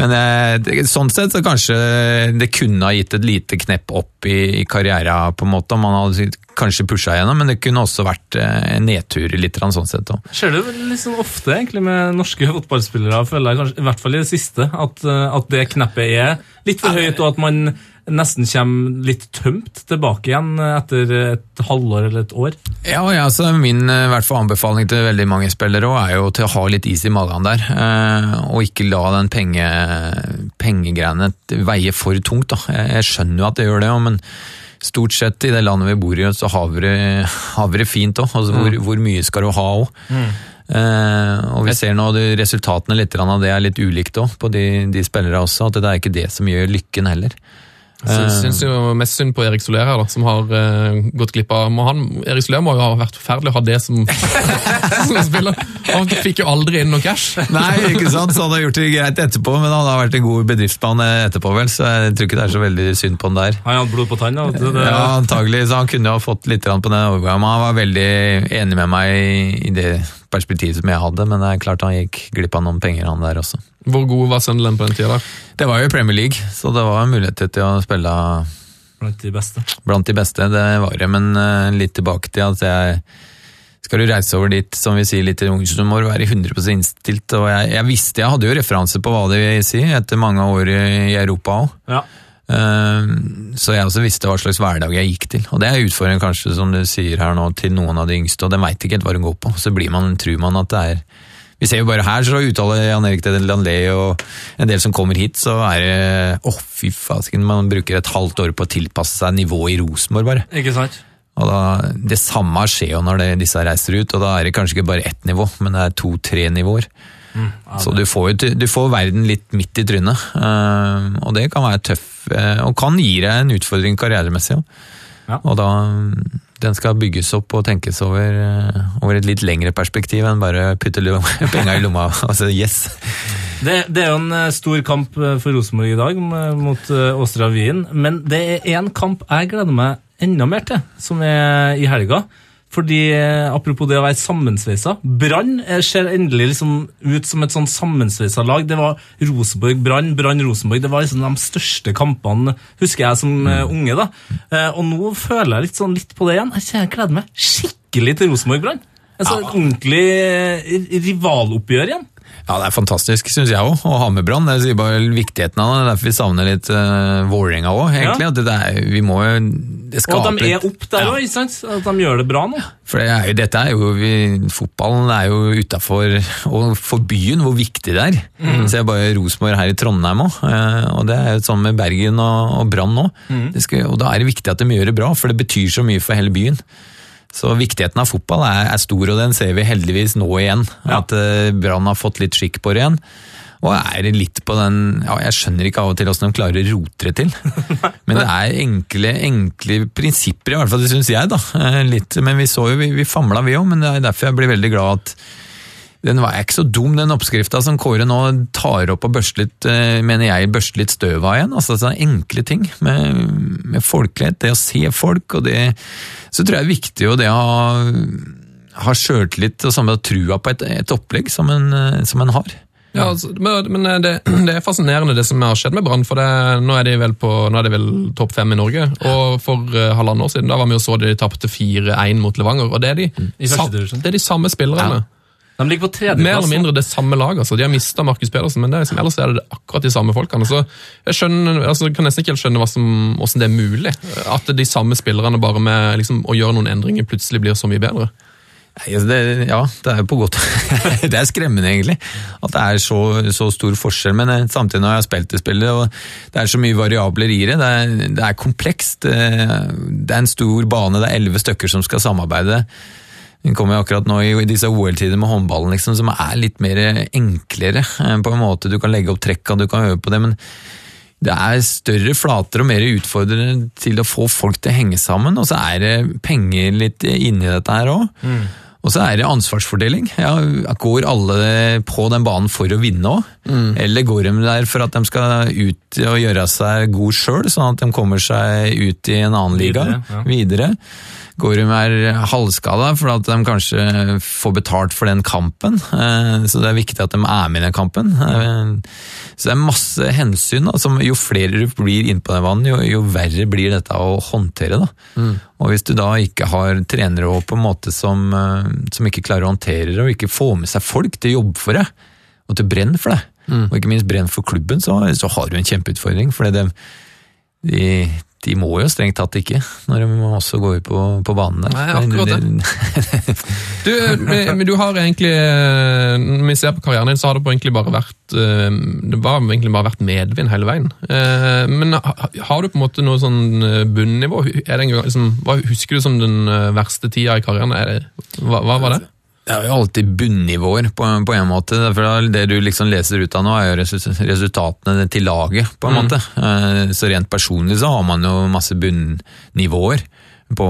men eh, sånn sett så kanskje det kunne ha gitt et lite knepp opp i, i karriera, på en måte, om man hadde kanskje pusha igjennom, men det kunne også vært eh, en nedtur litt sånn sett òg. Ser du litt sånn ofte egentlig med norske fotballspillere, føler jeg kanskje, i hvert fall i det siste, at, eh, at det kneppet er litt for høyt, og at man nesten kommer litt tømt tilbake igjen etter et halvår eller et år. Ja, ja så min eh, hvert fall anbefaling til veldig mange spillere også er jo til å ha litt is i magen der, eh, og ikke la den penge, pengegreiene veie for tungt. Da. Jeg, skjønner jo at det gjør det, men stort sett i det landet vi bor i, så har vi det, har vi det fint òg. Altså, hvor, hvor mye skal du ha òg? Eh, og vi ser nå at resultatene litt av det er litt ulikt òg, på de, de spillere også. At det er ikke det som gjør lykken heller. Jeg syns jo mest synd på Erik Soler her, da, som har uh, gått glipp av må han, Erik Soler må jo ha vært forferdelig å ha det som, som spiller. Han fikk jo aldri inn noe cash. Nei, ikke sant? Så han har gjort det greit etterpå, men han har vært en god bedriftsmann etterpå, vel, så jeg tror ikke det er så veldig synd på han der. Han hadde blod på tann. da. Det, det, Ja, antagelig, så han kunne jo ha fått litt på den overgangen, men han var veldig enig med meg i- i det perspektivet som jeg hadde, men det er klart han gikk glipp av noen penger han der også. Hvor god var Sunderland på den tida der? Det var jo Premier League, så det var en mulighet til å spille Blant de beste. blant de beste, det var det, men eh, litt tilbake til at jeg skal du reise over dit, som vi sier litt i ung, så må du være 100 innstilt. Og jeg, jeg visste, jeg hadde jo referanse på hva det vil si, etter mange år i, Europa òg. Ja. Så jeg også visste hva slags hverdag jeg gikk til. Og det er utfordringen kanskje, som du sier her nå, til noen av de yngste, og de veit ikke helt hva de går på. Så blir man, tror man at det er Vi ser jo bare her, så uttaler Jan Erik Landlé og en del som kommer hit, så er det Å, fy fasken, man bruker et halvt år på å tilpasse seg nivået i Rosenborg, bare. Ikke sant? Og da, Det samme skjer jo når det, disse reiser ut, og da er det kanskje ikke bare ett nivå, men det er to-tre nivåer. Så du får, jo, du får verden litt midt i trynet, eh, og det kan være tøff, eh, og kan gi deg en utfordring karrieremessig. Ja. Og da, den skal bygges opp og tenkes over, eh, over et litt lengre perspektiv enn bare putte penga i lomma. altså yes. Det, det er jo en eh, stor kamp eh, for Rosenborg i dag mot Åstra Wien, men det er én kamp jeg gleder meg enda mer til, som er i helga. Fordi, eh, apropos det å være sammensveisa, Brann eh, ser endelig liksom ut som et sånn sammensveisa lag. Det var Rosenborg-Brann, Brann-Rosenborg. Det var liksom de største kampene, husker jeg, som eh, unge. da. Og nå føler jeg litt, sånn, litt på det igjen. Jeg gleder meg skikkelig til Rosenborg-Brann. En sånn ordentlig eh, rivaloppgjør igjen. Ja, det er fantastisk, syns jeg òg, å ha med Brann. Det sier bare viktigheten av det. Det er derfor vi savner litt uh, Vålerenga òg, egentlig. Ja. At det er, vi må jo det Og at de er opp der Ja. òg, ikke sant? At de gjør det bra nå. For det er jo, dette er jo, vi, fotballen er jo utafor og for byen hvor viktig det er. Så jeg bare Rosenborg her i Trondheim òg, og det er jo sånn med Bergen og, og Brann nå. Det skal- Og da er det viktig at de gjør det bra, for det betyr så mye for hele byen. Så viktigheten av fotball er, er stor, og den ser vi heldigvis nå igjen. Ja. At eh, Brann har fått litt skikk på det igjen. Og er litt på den ja, Jeg skjønner ikke av og til hvordan de klarer å rote det til. Men det er enkle, enkle prinsipper, i hvert fall det syns jeg. da. Eh, Litt, men vi så jo, vi, vi famla vi òg, men det er derfor jeg blir veldig glad at den var ikke så dum, den oppskrifta som Kåre nå tar opp og børster litt, eh, mener jeg, børster litt støv av igjen. Altså sånne enkle ting med, med folkelighet, det å se folk, og det Så tror jeg det er viktig jo det å ha, ha sjøltillit og samme trua på et, et opplegg som en, eh, som en har. Ja, altså, men men det, det er fascinerende det som har skjedd med Brann. for det, Nå er de vel på, nå er de vel topp fem i Norge. og For uh, halvannet år siden da var vi og så de tapte 4-1 mot Levanger. og Det er de, mm. det er de samme spillerne. De ligger på tredjeplass. Mer eller mindre det samme laget. Altså. De har mista Markus Pedersen, men det er liksom, ellers er det akkurat de samme folkene. Så jeg skjønner, altså, kan nesten ikke helt skjønne som, hvordan det er mulig. At de samme spillerne bare med liksom, å gjøre noen endringer plutselig blir så mye bedre. Nei, altså det, ja, det er jo på godt Det er skremmende, egentlig. At det er så, så stor forskjell. Men eh, samtidig når jeg har spilt det spillet, og det er så mye variabler i det. Det er, det er komplekst. Det det er en stor bane, det er elleve stykker som skal samarbeide. Vi kommer jo akkurat nå i disse OL-tider med håndballen, liksom, som er litt mer enklere. eh, På en måte Du kan legge opp trekka, du kan øve på det, men det er større flater og mer utfordrende til å få folk til å henge sammen, og så er det penger litt inni dette her òg. Og så er det ansvarsfordeling. Ja, går alle på den banen for å vinne òg? Eller går de der for at de skal ut og gjøre seg god sjøl, sånn at de kommer seg ut i en annen liga Videre, ja. videre? Går de er halvskada for at de kanskje får betalt for den kampen? Eh, Så det er viktig at de er med i den kampen. Eh, Så det er masse hensyn. da, som Jo flere du blir innpå den vanen, jo, jo verre blir dette å håndtere. da. Og hvis du da ikke har trenere på en måte som, eh, som ikke klarer å håndtere det, og ikke får med seg folk til å jobbe for deg, og til å brenne for deg, og ikke minst brenne for klubben, så, så har du en kjempeutfordring. For det, de, de må jo strengt tatt ikke, når de også går ut på, på banen der. Nei, akkurat det. Du, men, men du har egentlig eh, Når vi ser på karrieren din, så har det på egentlig bare vært eh, Det var egentlig bare vært medvind hele veien. Eh, Men har du på en måte noe sånn eh, bunnivå? Er det en gang, liksom, hva husker du som den eh, verste tida i karrieren? Er det, hva, hva var det? Det er jo alltid bunnivåer på, på en måte. For det du liksom leser ut av nå, er jo resultatene til laget, på en måte. Eh, Så rent personlig så har man jo masse bunnivåer. På,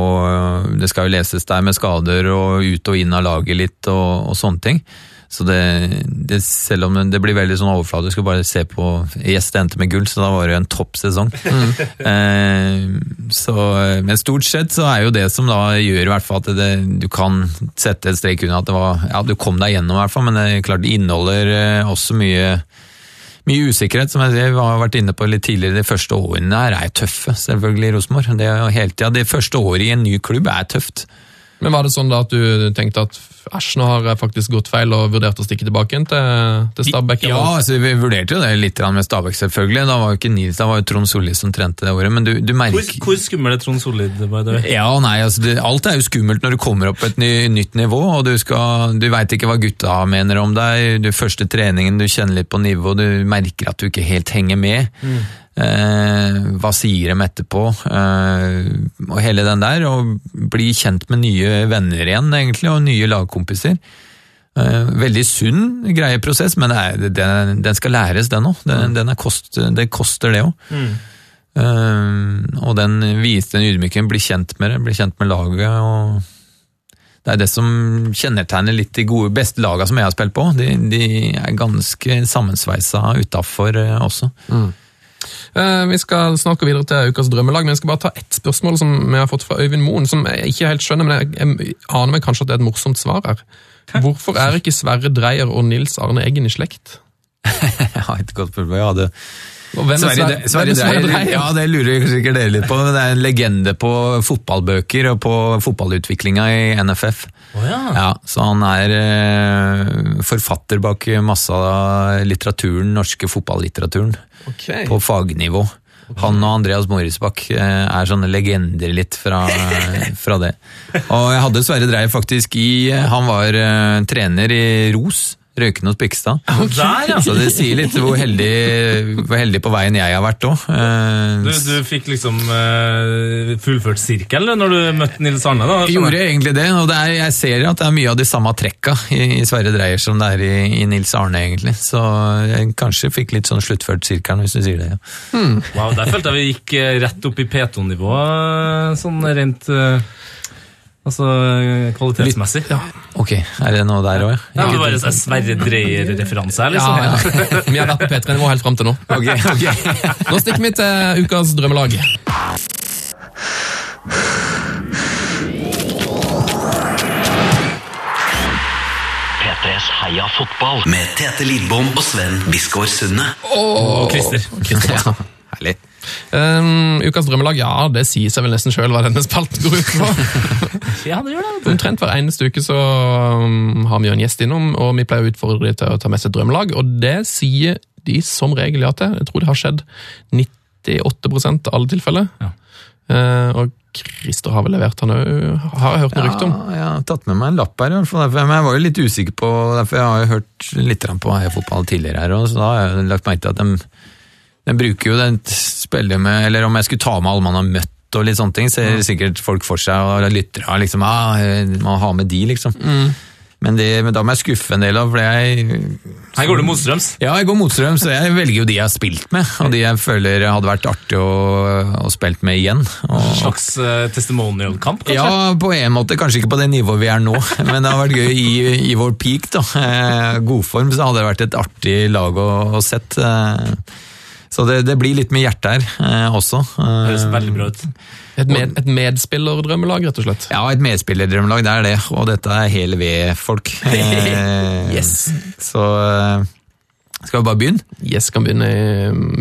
det skal jo leses der med skader og ut og inn av laget litt og, og sånne ting. Så det, det, selv om det blir veldig sånn overfladisk å bare se på Yes, det endte med gull, så da var det jo en topp sesong. Eh, så, men stort sett så er jo det som da gjør i hvert fall at det, du kan sette et strek unna at det var Ja, du kom deg gjennom i hvert fall, men det klart det inneholder eh, også mye mye usikkerhet, som jeg sier, har vært inne på litt tidligere. De første årene her er tøffe, selvfølgelig, i Rosenborg. Det hele det første året i en ny klubb er tøft. Men var det sånn da at du tenkte at æsj, nå har jeg faktisk gått feil og vurdert å stikke tilbake igjen til, til Stabæk? Ja, altså, vi vurderte jo det litt med Stabæk, selvfølgelig. Da var jo ikke Nils, da var jo Trond Solli som trente det året. Men du, du Hvor, merker hvor skummel er Trond Solid? by the way? Ja nei, altså det, alt er jo skummelt når du kommer opp på et ny, nytt nivå, og du, skal, du veit ikke hva gutta mener om deg. Du Første treningen, du kjenner litt på nivå, du merker at du ikke helt henger med. Eh, hva sier dem etterpå? Eh, og hele den der, og bli kjent med nye venner igjen, egentlig, og nye lagkompiser. Eh, veldig sunn greieprosess, men det, er, den, den skal læres, den òg. Den, den kost, det koster, det òg. Eh, og den viste den ydmyken, bli kjent med det, bli kjent med laget. og Det er det som kjennetegner litt de gode, beste lagene som jeg har spilt på. De, de er ganske sammensveisa utafor også. Eh, Vi skal snart gå videre til ukas drømmelag, men jeg skal bare ta ett spørsmål som vi har fått fra Øyvind Moen, som jeg ikke helt skjønner, men jeg, jeg aner meg kanskje at det er et morsomt svar her. Hvorfor er ikke Sverre Dreyer og Nils Arne Eggen i slekt? Jeg har et godt spørsmål. Ja, det, er Sverre, Sver- Sverre er Sverre Dreyer, Dreyer? ja, det lurer sikkert dere litt på. men Det er en legende på fotballbøker og på fotballutviklinga i NFF. Ja. Så han er eh, forfatter bak masse av litteraturen, norske fotballitteraturen, okay. på fagnivå. Han og Andreas Morisbakk eh, er sånne legender litt fra, fra det. Og jeg hadde Sverre Dreyer faktisk i Han var eh, trener i ROS, Røyken hos Bikstad. Der, ja! Så det sier litt hvor heldig, hvor heldig på veien jeg har vært òg. Du, du fikk liksom eh, fullført sirkel når du møtte Nils Arne? da? Jeg gjorde egentlig det, og det er, jeg ser at det er mye av de samme trekka i, i Sverre Dreyer som det er i, i Nils Arne, egentlig. Så jeg kanskje fikk litt sånn sluttført sirkelen, hvis du sier det. ja. Wow, Der følte jeg vi gikk eh, rett opp i P2-nivå, eh, sånn rent eh, Altså kvalitetsmessig. Ja, Ok, er det noe der òg? det var sånn Sverre Dreyer-referanse her, liksom. Ja, ja. Vi har vært på P3-nivå helt fram til nå. Ok, ok. Nå stikker vi til ukas drømmelag. P3s Heia fotball med Tete Lidbom og Sven Bisgaard Sunde. Og Christer. Ja, herlig. Um, ukas drømmelag, ja, det sier seg vel nesten sjøl hva denne spalten går ut på. Ja, det gjør det. Omtrent hver eneste uke så um, har vi jo en gjest innom, og vi pleier å utfordre dem til å ta med seg et drømmelag, og det sier de som regel ja til. Jeg tror det har skjedd 98% av alle tilfeller. Ja. Uh, og Christer har vel levert han òg, har jeg hørt noe rykte om. Ja, jeg har tatt med meg en lapp her, i hvert fall. Derfor, men jeg var jo litt usikker på Derfor jeg har jo hørt litt på Fotball tidligere her, og så da har jeg lagt merke til at de, de bruker jo den spiller med Eller om jeg skulle ta med alle man har møtt og litt sånne ting, ser sikkert folk for seg og lyttere liksom, ah, Man har med de, liksom. Men, det, men da må jeg skuffe en del av, for jeg Her går du motstrøms. ja, jeg går motstrøms, og jeg velger jo de jeg har spilt med, og de jeg føler hadde vært artig å, å spilt med igjen. Og, slags uh, testimonial-kamp, kanskje? ja, på en måte. Kanskje ikke på det nivået vi er nå, men det har vært gøy i, i vår peak. da. Eh, Godform, så hadde det vært et artig lag å, å sett. Eh, Så det, det blir litt med hjertet her eh, også. Eh, Høres veldig bra ut. Et, med, et medspillerdrømmelag, rett og slett. Ja, et medspillerdrømmelag, det er det. Og dette er hele ved-folk. Eh, Yes. Så eh, skal vi bare begynne? Yes, kan begynne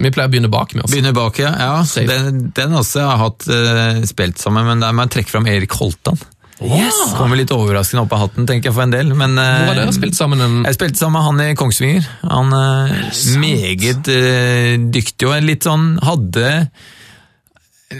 Vi pleier å begynne bak med oss. Begynne bak, ja. ja den, den også har hatt eh, spilt sammen, men der må jeg trekke fram Erik Holtan. Yes! Kommer litt overraskende opp av hatten, tenker jeg for en del. Men, eh, Hvor har dere spilt sammen? En, Jeg spilte sammen med han i Kongsvinger. Han er meget uh, dyktig og litt sånn hadde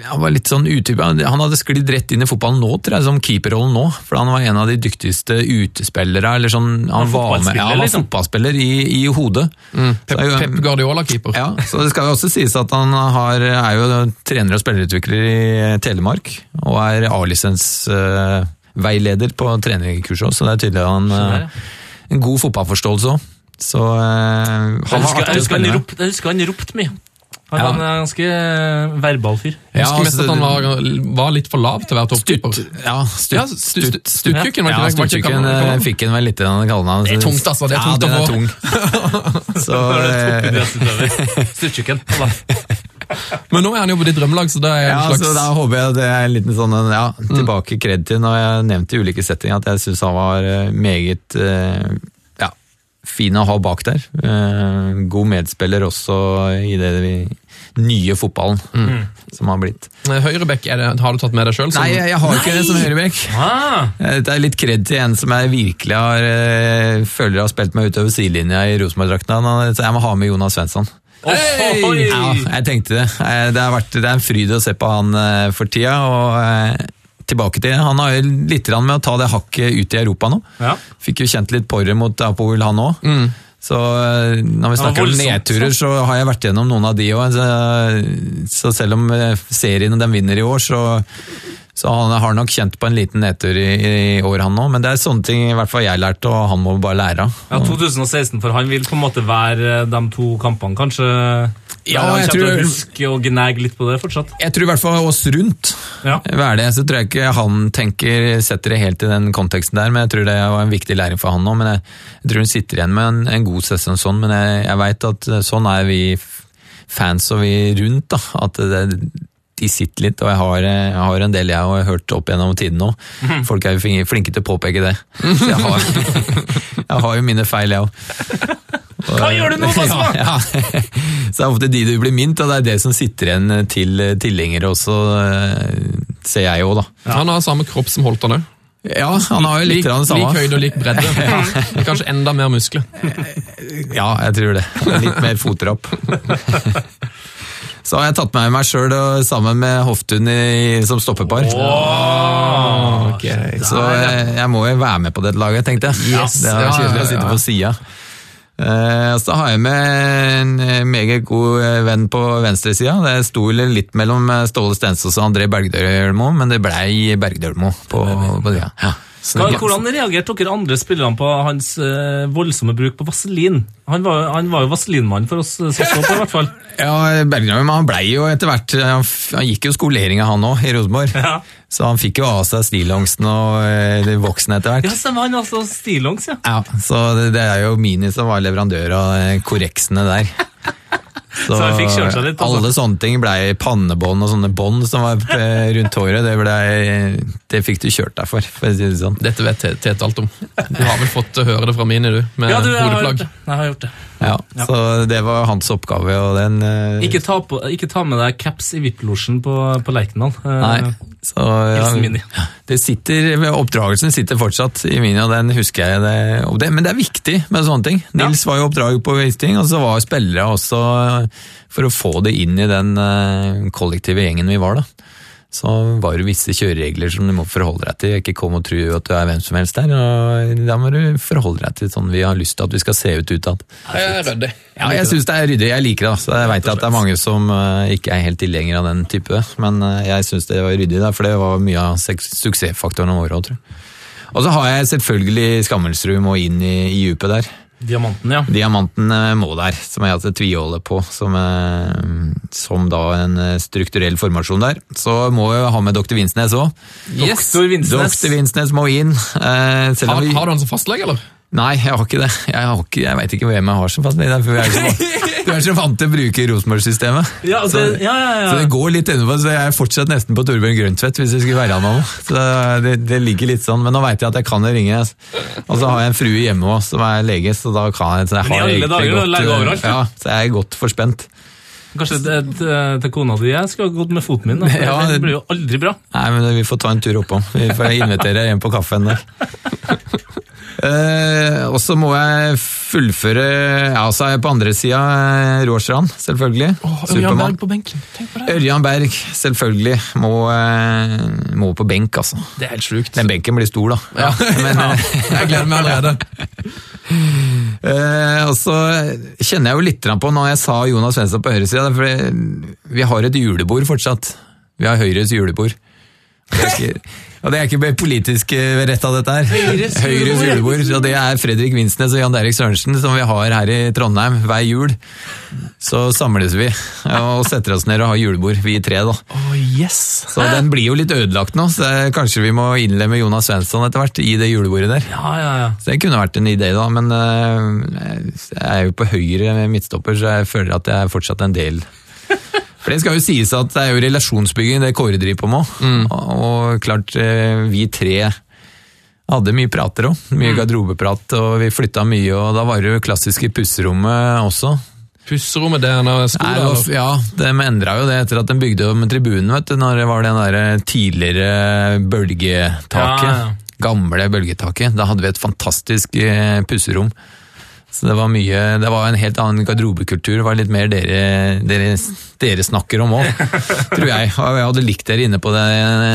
han var litt sånn utype. Han hadde sklidd rett inn i fotballen nå, tror jeg, som keeperrollen nå. For han var en av de dyktigste utespillere. eller sånn, Han var, med, ja, han var liksom. fotballspiller i, i hodet. Pep, er jo- Pep Guardiola-keeper. ja, så Det skal jo også sies at han har, er jo trener og spillerutvikler i Telemark, og er A-lisensveileder på trenerkurset også, så det er tydelig at han eh, en god fotballforståelse òg. Så eh, han jeg husker han ropte mye. Han Ja. er en ganske eh, verbal fyr. Jeg Ja, husker mest altså, at han var, var litt for lav til å være toppkeeper. Ja, stutt, Ja, stutt, stu- Stuttkukken, var Ja, ikke det? Ja, Stuttkukken eh, fikk han vel litt grann kallenavn. Det er tungt, altså, det er tungt ja, den er tung. Så eh. Allah. Men nå er han jo på ditt drømmelag, så det er Ja, en slags så da håper jeg det er en liten sånn en, ja, tilbake kred til når jeg nevnte i ulike settinger at jeg syns han var meget ja, fin å ha bak der. Eh, God medspiller også i det vi nye fotballen som har blitt. Høyrebekk, er har du tatt med deg sjøl? Nei, jeg, har har ikke det som høyrebekk. Ah, Eh, Det er litt kred til en som jeg virkelig har, eh, føler har spilt meg utover sidelinja i Rosenborg-drakten. Så jeg må ha med Jonas Svensson. Hey! Ja, jeg tenkte det. Eh, Det, har vært, det er en fryd å se på han eh, for tida. og eh, tilbake til, Han har litt med å ta det hakket ut i Europa nå. Ja. Fikk jo kjent litt på det mot Apoel, han òg. Så eh, når vi snakker om nedturer, så har jeg vært gjennom noen av de òg. Så, så selv om eh, serien de vinner i år, så, så han har nok kjent på en liten nedtur i, i år, han òg. Men det er sånne ting i hvert fall jeg lærte, og han må bare lære av. Ja, 2016 for han vil på en måte være eh, de to kampene, kanskje? Ja, han jeg tror, å huske og gnage litt på det fortsatt. Jeg tror i hvert fall oss rundt Ja. Det? Så tror jeg ikke han tenker, setter det helt i den konteksten der, men jeg tror det var en viktig læring for han òg. Men jeg, jeg tror hun sitter igjen med en, en god sesong sånn, men jeg, jeg veit at sånn er vi fans og vi rundt, da. At det, de sitter litt, og jeg har, jeg har en del jeg har hørt opp gjennom tiden nå. Folk er jo flinke- flinke til å påpeke det. Så jeg har, jeg har jo mine feil, jeg òg. Hva gjør du nå, Basma? Ja, ja. Så det er ofte de du blir mint, og det er det som sitter igjen til tilhengere også, eh, ser jeg òg, da. Han har samme kropp som Holtan òg. Ja, han har jo litt Lik, det lik høyde og lik bredde. Kanskje enda mer muskler. Ja, jeg tror det. Litt mer fottrapp. Så har jeg tatt med meg sjøl sammen med Hoftun i, som stoppepar. Så jeg, jeg må jo være med på dette laget, tenkte jeg. Yes. Det er kjedelig å sitte på sida. Eh, så har jeg med en eh, meget god eh, venn på venstresida. Det sto litt mellom eh, Ståle Stensås og André Bergdølmo, men det blei Bergdølmo på, på det. Ja. Hva, hvordan reagerte dere andre spillerne på hans uh, voldsomme bruk på vaselin? Han var, han var jo vaselinmann for oss eh, som så på, i hvert fall. Ja, Bergdølmo han blei jo etter hvert Han, han gikk jo skoleringa han òg, i Rosenborg. Ja. Så han fikk jo av seg stillongsen og eh, voksen etter hvert. Ja, stemmer, han altså stillongs, ja. Ja, så det, det er jo Mini som var leverandør av eh, korreksene der. Så, så fikk litt, altså. Alle sånne ting blei pannebånd og sånne bånd som var eh, rundt håret. Det, ble, det fikk du kjørt deg for, for å si det sånn. Dette vet Te- Tete alt om. Du har vel fått høre det fra mine, du, med Ja, du, jeg har gjort det. Jeg har gjort det. Ja, Så det var hans oppgave, og den Uh... Ikke ta, på, ikke ta med deg caps i VIP-losjen på, på Lerkendal. Uh, Nei. Så, ja, Mini. det sitter, Oppdragelsen sitter fortsatt i Mini, og den husker jeg. Det, men det er viktig med sånne ting. Nils var jo oppdraget på visse og så var spillere også for å få det inn i den eh, kollektive gjengen vi var. da. Så var det visse kjøreregler som du må forholde deg til. Ikke kom og tro at du er hvem som helst der. og Da må du forholde deg til sånn vi har lyst til at vi skal se ut utad. Jeg. Ja, jeg syns det er ryddig. Jeg liker det. Altså. Jeg veit at det er mange som eh, ikke er helt tilhengere av den type, men eh, jeg syns det var ryddig, for det var mye av suksessfaktoren våre òg, tror jeg. Og så har jeg selvfølgelig Skammelsrud må inn i, i djupet der. Diamanten, ja. Diamanten eh, må der, som jeg altså tviholder på som, eh, som da en eh, strukturell formasjon der. Så må jeg ha med Dr. Vinsnes òg. Yes. Doktor Vinsnes. Dr. Vinsnes må inn. Har, har du han som fastlege, eller? Nei, jeg har ikke det. Jeg, har ikke, jeg veit ikke hvem jeg har som så- Du er så vant til å bruke Rosenborg-systemet. Ja, Så- det, ja, ja, ja. Så det går litt innenfor, så jeg er fortsatt nesten på Torbjørn Grøntvedt hvis jeg skulle være han. Så det, det ligger litt sånn, men nå veit jeg at jeg kan ringe. Og så har jeg en frue hjemme også, som er lege, så da kan jeg, så jeg har egentlig godt, ja, så jeg er godt forspent. Kanskje det, det, til kona di jeg skulle ha gått med foten min. Da. Ja, det blir jo aldri bra. Nei, men vi får ta en tur oppom. Vi får invitere hjem på kaffen der. Eh, og så må jeg fullføre Ja, så er jeg på andre sida Råstrand, selvfølgelig. Ørjan Berg på benken. Tenk på det. Ørjan Berg, selvfølgelig. Må, eh, må på benk, altså. Det er helt sjukt. Den benken blir stor, da. Ja. Men, ja. Jeg gleder meg allerede. Eh, og så kjenner jeg jo litt på når jeg sa Jonas Svensson på høyresida, for vi har et julebord fortsatt. Vi har Høyres julebord. Ikke, og det er ikke politisk eh, rett av dette her. Høyres Høyres julebord. Og det er Fredrik Vinsnes og Jan Derek Sørensen som vi har her i Trondheim hver jul. Så samles vi og setter oss ned og har julebord, vi tre, da. Oh, yes. Så den blir jo litt ødelagt nå, så kanskje vi må innlemme Jonas Svensson etter hvert i det julebordet der. Ja, ja, ja. Så det kunne vært en idé, da, men eh, jeg er jo på høyre midtstopper, så jeg føler at jeg er fortsatt en del For det skal jo sies at det er jo relasjonsbygging det Kåre driver på med. Og, og klart, eh, vi tre hadde mye prater òg. Mye garderobeprat, og vi flytta mye, og da var det jo klassiske pusserommet også. Pusserommet der har sko, Nei, det var, eller? ja, de endra jo det etter at de bygde om tribunen, vet du, når det var den der tidligere bølgetaket. Ja, ja. Gamle bølgetaket. Da hadde vi et fantastisk eh, pusserom. Så det var mye Det var en helt annen garderobekultur. Det var litt mer dere, dere, dere snakker om òg, tror jeg. Og jeg hadde likt dere inne på det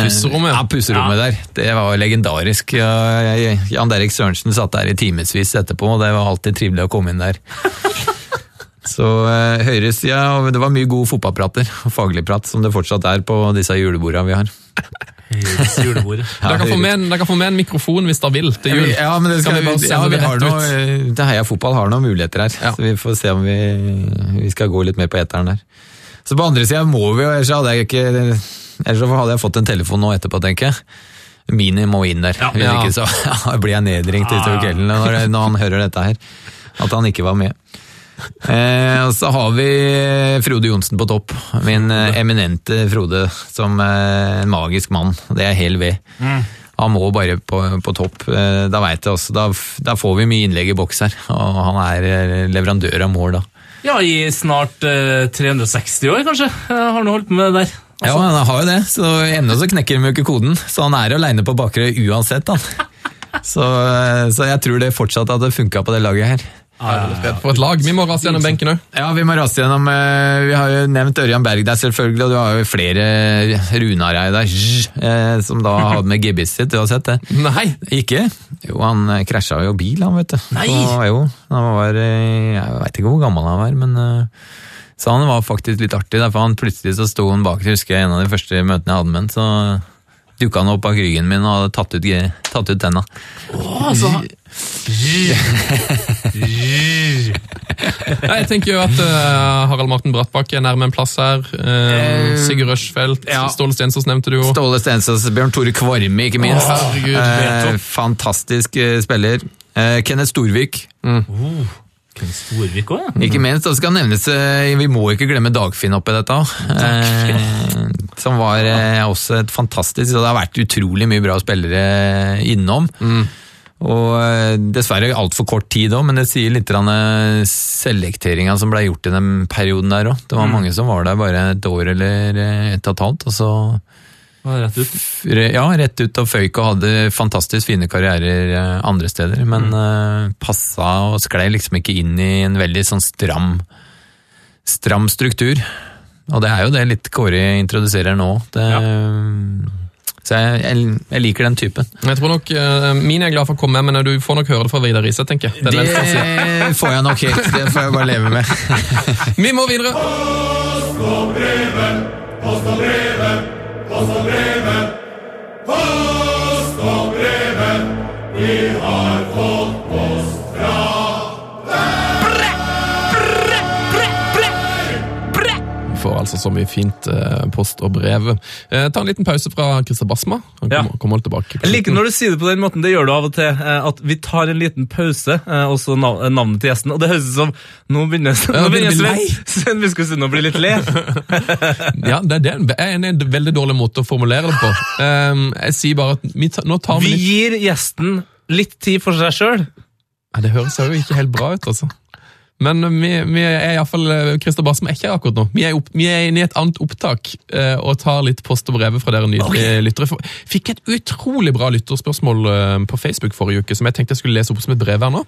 Pusserommet. Ja, pusserommet der. Det var legendarisk. Jan Derek Sørensen satt der i timevis etterpå, og det var alltid trivelig å komme inn der. Så eh, høyresida, og det var mye god fotballprater og faglig prat, som det fortsatt er på disse julebordene vi har. Høyres julebordet. Dere kan, få med, en- dere kan få med en mikrofon hvis dere vil til jul. Ja, men det skal, vi bare ja, vi har rett noe, ut? det Heia Fotball har noen muligheter her, Ja. så vi får se om vi, vi skal gå litt mer på eteren der. Så på andre sida må vi jo, ellers hadde jeg ikke Ellers hadde jeg fått en telefon nå etterpå, tenker jeg. Mini må inn der, hvis Ja. ikke så blir jeg nedringt utover kvelden når, når han hører dette her. At han ikke var med. Eh, og så har vi Frode Johnsen på topp. Min eh, eminente Frode som eh, en magisk mann. Det er hel ved. Han må bare på, på topp. Eh, da vet jeg også, da, da får vi mye innlegg i boks her. Og han er leverandør av mål da. Ja, i snart eh, 360 år, kanskje. Jeg har han holdt på med det der. Ja, han har jo det, så ennå så knekker de jo ikke koden. Så han er aleine på bakre uansett, han. Så, så jeg tror det fortsatt hadde funka på det laget her. For et lag. Vi må rase gjennom benken òg. Ja, vi må rase gjennom eh, Vi har jo nevnt Ørjan Berg der, selvfølgelig, og du har jo flere Runar der, eh, som da hadde med gebisset sitt, du har sett det? Nei! Ikke? Jo, han eh, krasja jo bil, han, vet du. Nei! Så, jo, han var Jeg veit ikke hvor gammel han var, men Så han var faktisk litt artig, derfor han plutselig så sto han bak, husker jeg, en av de første møtene jeg hadde med han, så dukka han opp bak ryggen min og hadde tatt ut, tatt ut tenna. Ja, jeg tenker jo at uh, Harald Martin Brattbakk er nærme en plass her. Uh, Sigurd Rushfeldt, ja. Ståle Stensås nevnte du jo. Ståle Stensås, Bjørn Tore Kvarme, ikke minst. Oh, herregud, uh, fantastisk spiller. Kenneth Storvik, Ken Storvik også, ja. ikke minst. Og skal nevnes, vi må ikke glemme Dagfinn oppi dette. Eh, som var eh, også et fantastisk det har vært utrolig mye bra spillere innom. Og eh, dessverre altfor kort tid òg, men det sier litt om selekteringa som ble gjort i den perioden der òg. Det var mange som var der bare et år eller eh, et og et halvt, og så Ja, Rett ut. Ja, rett ut og føyk og hadde fantastisk fine karrierer eh, andre steder, men eh, passa og sklei liksom ikke inn i en veldig sånn stram, stram struktur. Og det er jo det litt Kåre introduserer nå. Det, Så jeg, jeg, jeg liker den typen. Jeg tror nok, uh, Mine er glad for å komme med, men du får nok høre det fra Vidar Riise, tenker jeg. Den Det får jeg nok helt. Det får jeg bare leve med. Vi må videre! Post og brevet, post og brevet, post og brevet. Post og brevet, Vi får altså så mye fint eh, post og brev. Eh, ta en liten pause fra Christer Basma. Han Ja. kommer, tilbake. Jeg liker når du sier det på den måten. Det gjør du av og til. eh, At vi tar en liten pause, og så navnet til gjesten. Og det høres ut som Nå begynner, nå begynner Sven, lei. Biskupstuen å bli litt le. Ja, det, det er en, veldig dårlig måte å formulere det på. Um, jeg sier bare at vi nå tar vi Vi gir gjesten litt tid for seg sjøl. ja, Det høres jo ikke helt bra ut, altså. Men vi, vi er iallfall Christer Bassem er ikke her akkurat nå. Vi er, opp, vi er inne i et annet opptak eh, og tar litt post og brev fra dere nydelige lyttere. For- Fikk et utrolig bra lytterspørsmål eh, på Facebook forrige uke som jeg tenkte jeg skulle lese opp som et brev her nå.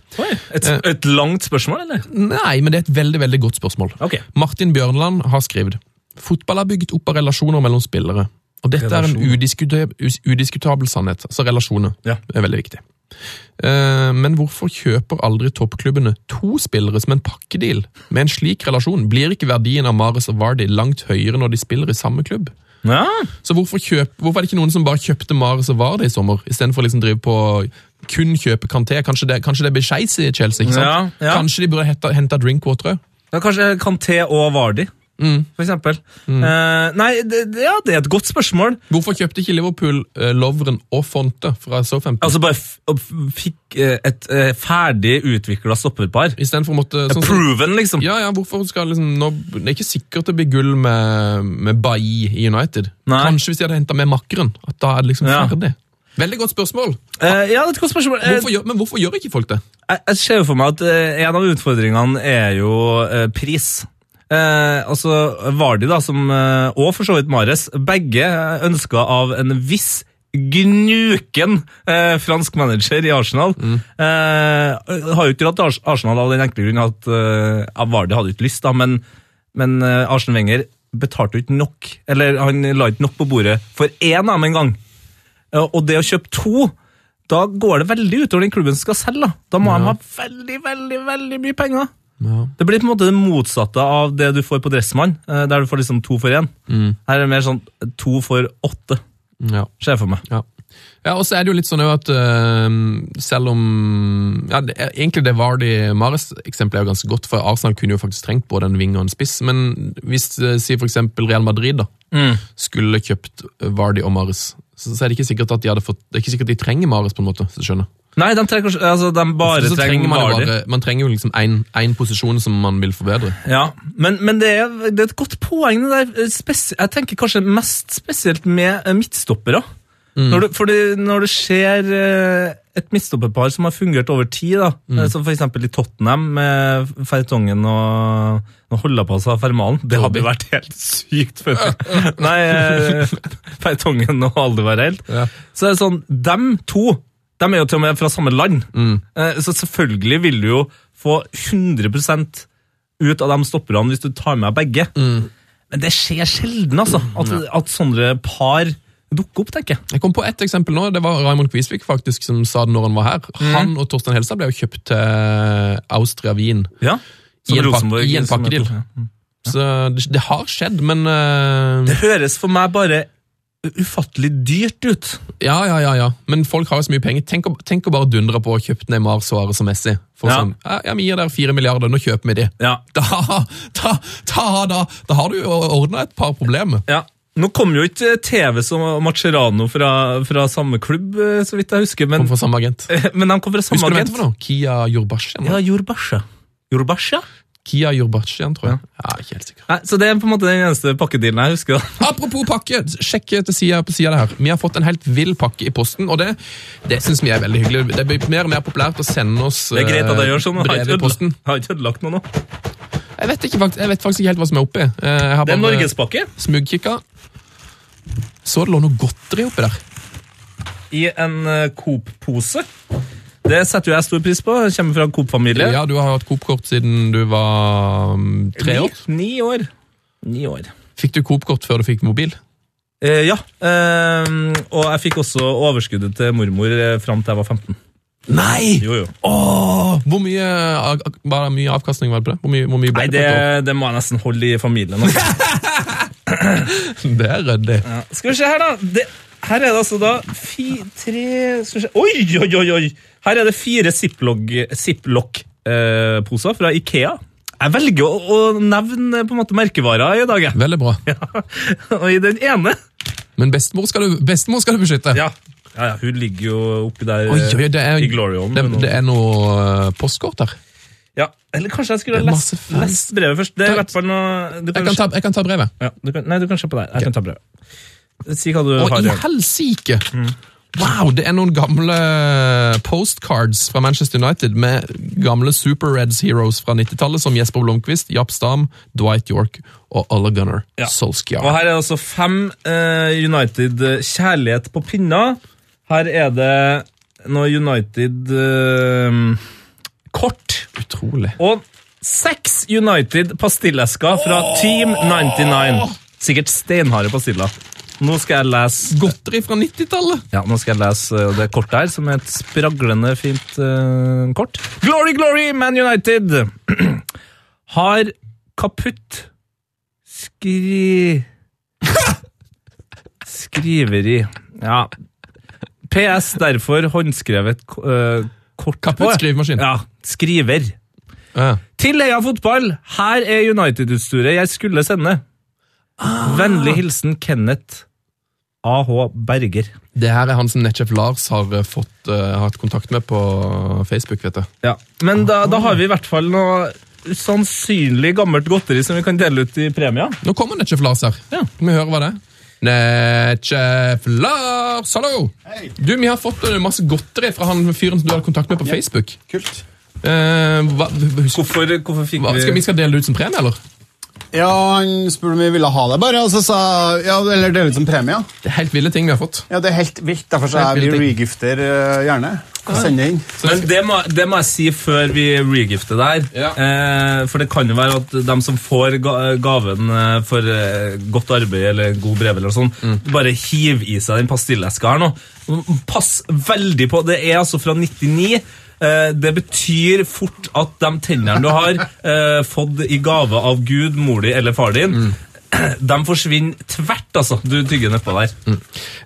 Et, et langt spørsmål, eller? Nei, men det er et veldig veldig godt spørsmål. Okay. Martin Bjørnland har skrevet Fotball er bygget opp av relasjoner mellom spillere. Og dette er en udiskutabel, udiskutabel sannhet. Altså relasjoner. Ja. Det er veldig viktig. Eh, Men hvorfor kjøper aldri toppklubbene to spillere som en pakkedeal? Med en slik relasjon blir ikke verdien av Mares og Vardy langt høyere når de spiller i samme klubb. Ja. Så hvorfor, kjøp, hvorfor er det ikke noen som bare kjøpte Mares og Vardy i sommer, istedenfor å liksom drive på kun kjøpe Kanté? Kanskje det, kanskje det blir skeis i Chelsea? ikke sant? Ja, ja. Kanskje de burde hente, hente Drinkwater òg? Ja, kanskje Kanté og Vardi, Mm. for eksempel. uh, nei, det, ja, det er et godt spørsmål. Hvorfor kjøpte ikke Liverpool uh, Lovren og Fonte fra Southampton? Altså bare f og fikk uh, et uh, ferdig utvikla stopperpar. Istedenfor å måtte sånn, som- Proven, liksom. Ja, ja, hvorfor skal liksom nå, Det er ikke sikkert det blir gull med, med Bailly i United. Nei. Kanskje hvis de hadde henta med makkeren. At da er det liksom Ja. ferdig. Veldig godt spørsmål. Uh, ja, det er et godt spørsmål. Hvorfor gjør, men hvorfor gjør ikke folk det? Jeg, jeg ser jo for meg at uh, en av utfordringene er jo uh, pris. Eh, altså Vardi, da, som, eh, og for så vidt Mares, begge ønska av en viss gnuken eh, fransk manager i Arsenal. Eh, har jo ikke dratt til Arsenal av den enkle grunn at eh, Vardi hadde ikke lyst, da, men, men eh, Arsen Wenger betalte jo ikke nok. Eller han la ikke nok på bordet for én av dem en gang. Eh, Og det å kjøpe to, da går det veldig utover den klubben som skal selge. Da, da må de ha veldig, veldig veldig mye penger. Ja. Det blir på en måte det motsatte av det du får på Dressmann, eh, der du får liksom to for én. Her er det mer sånn to for åtte, Ja. ser jeg for meg. Ja. ja, og så er det jo litt sånn at uh, selv om ja, det Egentlig det Vardy Mares-eksempelet er jo ganske godt, for Arsenal kunne jo faktisk trengt både en ving og en spiss. Men hvis uh, si eksempel Real Madrid da, skulle kjøpt Vardy og Mares, så, så er det ikke sikkert at de hadde fått Det er ikke sikkert de trenger Mares, på en måte. så skjønner. Nei, de trenger Altså, de bare så trenger man, bare, man trenger jo liksom én posisjon som man vil forbedre. Ja, men, men det, er, det er et godt poeng. jeg tenker kanskje mest spesielt med midtstoppere. Mm. Når, du, fordi når det skjer eh, et midtstopperpar som har fungert over tid, da, mm. som f.eks. i Tottenham med Fertongen og, og Holdapaz av Fermalen Det hadde jo vært helt sykt for meg. Nei, eh, Fertongen og Aldevareld. Ja. Så er det sånn, dem to de er jo til og med fra samme land. Mm. Så selvfølgelig vil du jo få 100% ut av de stopperne hvis du tar med begge. Men det skjer sjelden, altså. At, at sånne par dukker opp, tenker jeg. Jeg kom på ett eksempel nå. Det var Raymond Kvisvik faktisk som sa det når han var her. Han og Torstein Helstad ble jo kjøpt til Austria Wien. Ja. I en, pak i en som- Ja. Så det, det har skjedd, men uh... Det høres for meg bare ufattelig dyrt ut. Ja, ja, ja. ja. Men folk har jo så mye penger. Tenk å, tenk å bare dundre på å kjøpe Neymar, Suárez og Messi. For Ja. sånn, ja, vi gir dere fire milliarder, nå kjøper vi de. Ja. Da, da, da, da, har du jo ordna et par problemer. ja. Nå kom jo ikke TV som Macerano fra, fra samme klubb, eh, så vidt jeg husker, men, Kom fra samme agent. men de kom fra samme Husker du hva det agent. heter for noe? Kia Jurbashian? Ja, Jurbasha. Jurbasha? Kia Jurbachian, tror jeg. Ja, ikke helt sikker. Nei, så det er på en måte den eneste pakkedealen jeg husker. Apropos pakke, sjekk til sida på sida her. Vi har fått en helt vill pakke i posten, og det, det syns vi er veldig hyggelig. Det blir mer og mer populært å sende oss Det er greit at jeg gjør sånn. brev i posten. har ikke ødelagt noe nå. Jeg vet, ikke, jeg vet faktisk ikke helt hva som er oppi. Eh, Det er norgespakke smugkikka. Så det lå noe godteri oppi der. i en eh, Coop-pose. Det setter jo jeg stor pris på. Jeg kommer fra Coop-familie. Ja, Du har hatt Coop-kort siden du var mm, tre år. Ni, ni år. Ni år. Fikk du Coop-kort før du fikk mobil? Eh, ja. Eh, og jeg fikk også overskuddet til mormor eh, fram til jeg var 15. Nei! Jo, jo. Åh, hvor mye, var det mye avkastning var det på det? Hvor mye, hvor mye Nei, det det, må jeg nesten holde i familien. Altså. Det er ryddig. Ja. Skal vi se her, da. Det, her er det altså da fi, tre Oi, oi, oi! oi! Her er det fire ziplock-poser fra Ikea. Jeg velger å, å nevne på en måte merkevarer i dag. jeg. Veldig bra. Og i den ene Men bestemor skal du, bestemor skal du beskytte. Ja, ja, ja hun ligger jo oppi der Oi, oi, det er, i Glorion. det, det er noe eh, postkort her. Ja, Eller kanskje jeg skulle ha lest, lest brevet først. Det er i hvert fall noe du Jeg kan ta, jeg kan ta brevet. ja, du kan, Nei, du kan se på der. Jeg kan ta brevet. Si hva du og har. i helsike! helsike! Wow, det er noen gamle postcards fra Manchester United med gamle Super Reds heroes fra 90-tallet, som Jesper Blomqvist, Japp Stam, Dwight York og Ole Gunnar Ja. Solskjaer. Og her er altså fem uh, United eh, kjærlighet på pinna. Her er det noe United eh, kort. Utrolig. Og seks United pastillesker fra Team 99. Sikkert steinharde pastiller. Nå skal jeg lese Godteri fra 90-tallet! Ja, nå skal jeg lese eh, det kortet her, som er et spraglende fint uh, kort. Glory, glory, Man United! Har kaputt skri... Skriveri. Ja. PS, derfor håndskrevet uh, kort Kaputt skrivemaskin. Ja, skriver. Ja. Til Heia Fotball, her er United-utstyret jeg skulle sende. Vennlig hilsen Kenneth A.H. Berger. Det her er han som Netchef Lars har eh, fått uh, hatt kontakt med på Facebook, vet du. Ja, Men da, da har vi i hvert fall noe usannsynlig gammelt godteri som vi kan dele ut i premie. Nå kommer Netchef Lars her. Ja. Vi høre hva det er? Netchef Lars, hallo! Du, Vi har fått eh, masse godteri fra han fyren som du hadde kontakt med på Facebook. Kult. Uh, hva, Hvorfor, hvorfor fikk hva, skal vi skal dele det ut som premie, eller? Ja, han spurte om vi ville ha det, bare, og så sa ja, eller dele ut som premie. Det er helt ville ting vi har fått. Ja, det er helt vilt. Derfor så er vi regifter uh, gjerne. Det inn. Men det må, det må jeg si før vi regifter der. Ja. Eh, for det kan jo være at de som får ga gaven eh, for eh, godt arbeid eller god brev, eller sånn, bare hiver i seg den pastilleska her nå. Pass veldig på. Det er altså fra 99. Eh, det betyr fort at de tennene du har eh, fått i gave av Gud, mor di eller far din, de forsvinner tvert, altså. Du tygger nedpå der.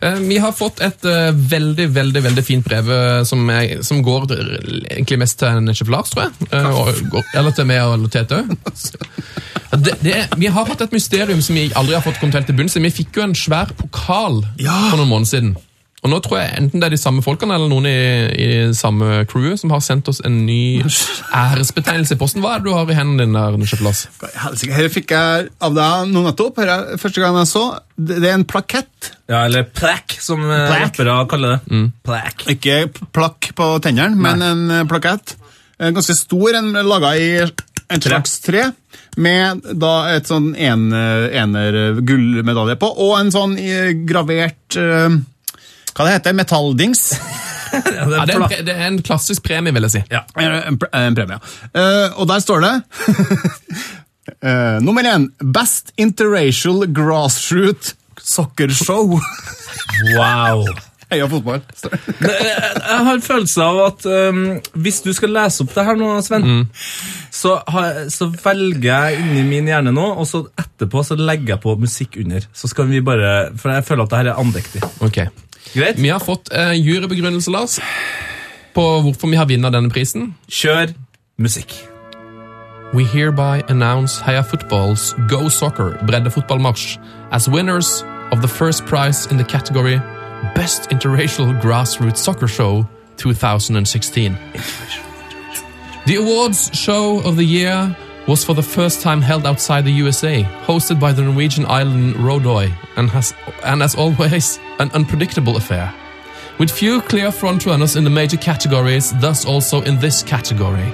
Eh, Vi har fått et eh, veldig veldig, veldig fint brev eh, som, er, som går egentlig mest til Nesjef Lars, tror jeg. Eh, og, går- eller til meg og Tete. Er, vi har hatt et mysterium som vi aldri har fått kommet helt til bunns i. Vi fikk jo en svær pokal for noen måneder siden. Og nå tror jeg enten det er de samme folkene eller noen i, i samme crewet som har sendt oss en ny æresbetegnelse i posten. Hva er det du har i hendene dine der, Lars? Her fikk jeg av deg nå nettopp. Her er første gang jeg så. Det er en plakett. Ja, eller plakk, som eh, rappere kaller det. Plaque. Ikke plakk på tennene, men en eh, plakett. En Ganske stor, en laga i en slags tre. Med da et sånn en, ener gullmedalje på, og en sånn eh, gravert eh, Hva det heter Metalldings. Ja, det Ja, er det, en, det er en klassisk premie, vil jeg si. Ja. En, en premie. Eh, og der står det uh, Nummer én Best Interracial Grassroot Soccer Show. Wow. Heia fotball. det. Det- Jeg har en følelse av at um, hvis du skal lese opp det her nå, Sven, så, har, så velger jeg inni min hjerne nå, og så etterpå så legger jeg på musikk under. Så skal vi bare, For jeg føler at det her er andektig. Ok. Greit? Vi har fått eh, jurybegrunnelse, Lars, på hvorfor vi har vunnet denne prisen. Kjør musikk. We hereby announce Heia Football's Go Soccer breddefotballmatch as winners of the first prize in the category Best Interracial Grassroots Soccer Show 2016. The awards show of the year was for the first time held outside the USA, hosted by the Norwegian island Rodøy, and, has, and as always, an unpredictable affair. With few clear frontrunners in the major categories, thus also in this category.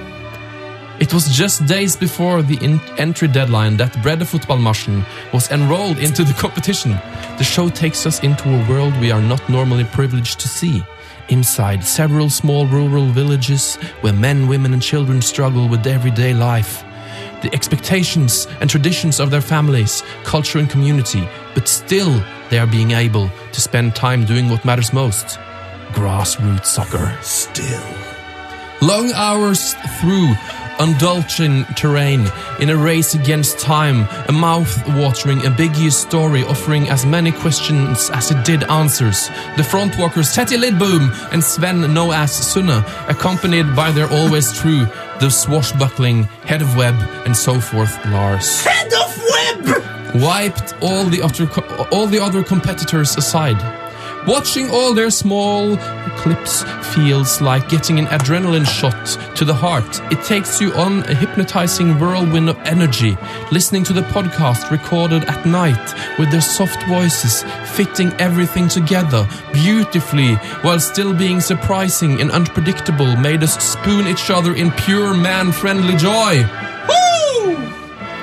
It was just days before the entry deadline that Bredde Fotballmarsjen was enrolled into the competition. The show takes us into a world we are not normally privileged to see. Inside several small rural villages where men, women, and children struggle with everyday life. The expectations and traditions of their families, culture, and community, but still they are being able to spend time doing what matters most grassroots soccer. Still. Long hours through undulging terrain in a race against time, a mouth-watering, ambiguous story offering as many questions as it did answers. The front walkers Tete Lidboom and Sven No Noas Sunne, accompanied by their always true, the swashbuckling head of web and so forth Lars. Head of web! Wiped all the other all the other competitors aside. Watching all their small clips feels like getting an adrenaline shot to the heart. It takes you on a hypnotizing whirlwind of energy, listening to the podcast recorded at night with their soft voices fitting everything together beautifully while still being surprising and unpredictable made us spoon each other in pure man-friendly joy. Woo!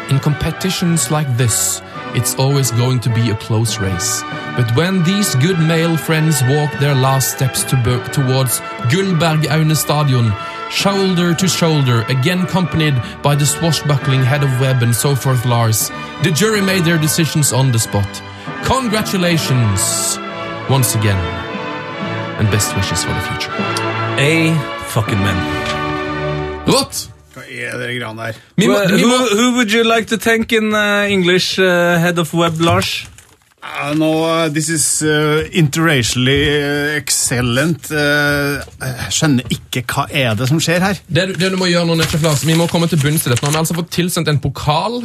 In competitions like this, it's always going to be a close race. But when these good male friends walk their last steps to towards Gullberg Aune Stadion, shoulder to shoulder, again accompanied by the swashbuckling head of web and so forth Lars, the jury made their decisions on the spot. Congratulations once again, and best wishes for the future. A fucking man. Rått! Hva er det greiene der? Who, who would you like to thank in uh, English, uh, head of web, Lars? Uh, no, uh, this is uh, interracially uh, excellent. Uh, jeg skjønner ikke hva er det som skjer her. Det, du- det du må gjøre nå, Netchef Vi må komme til bunns i dette. Nå har vi altså fått tilsendt en pokal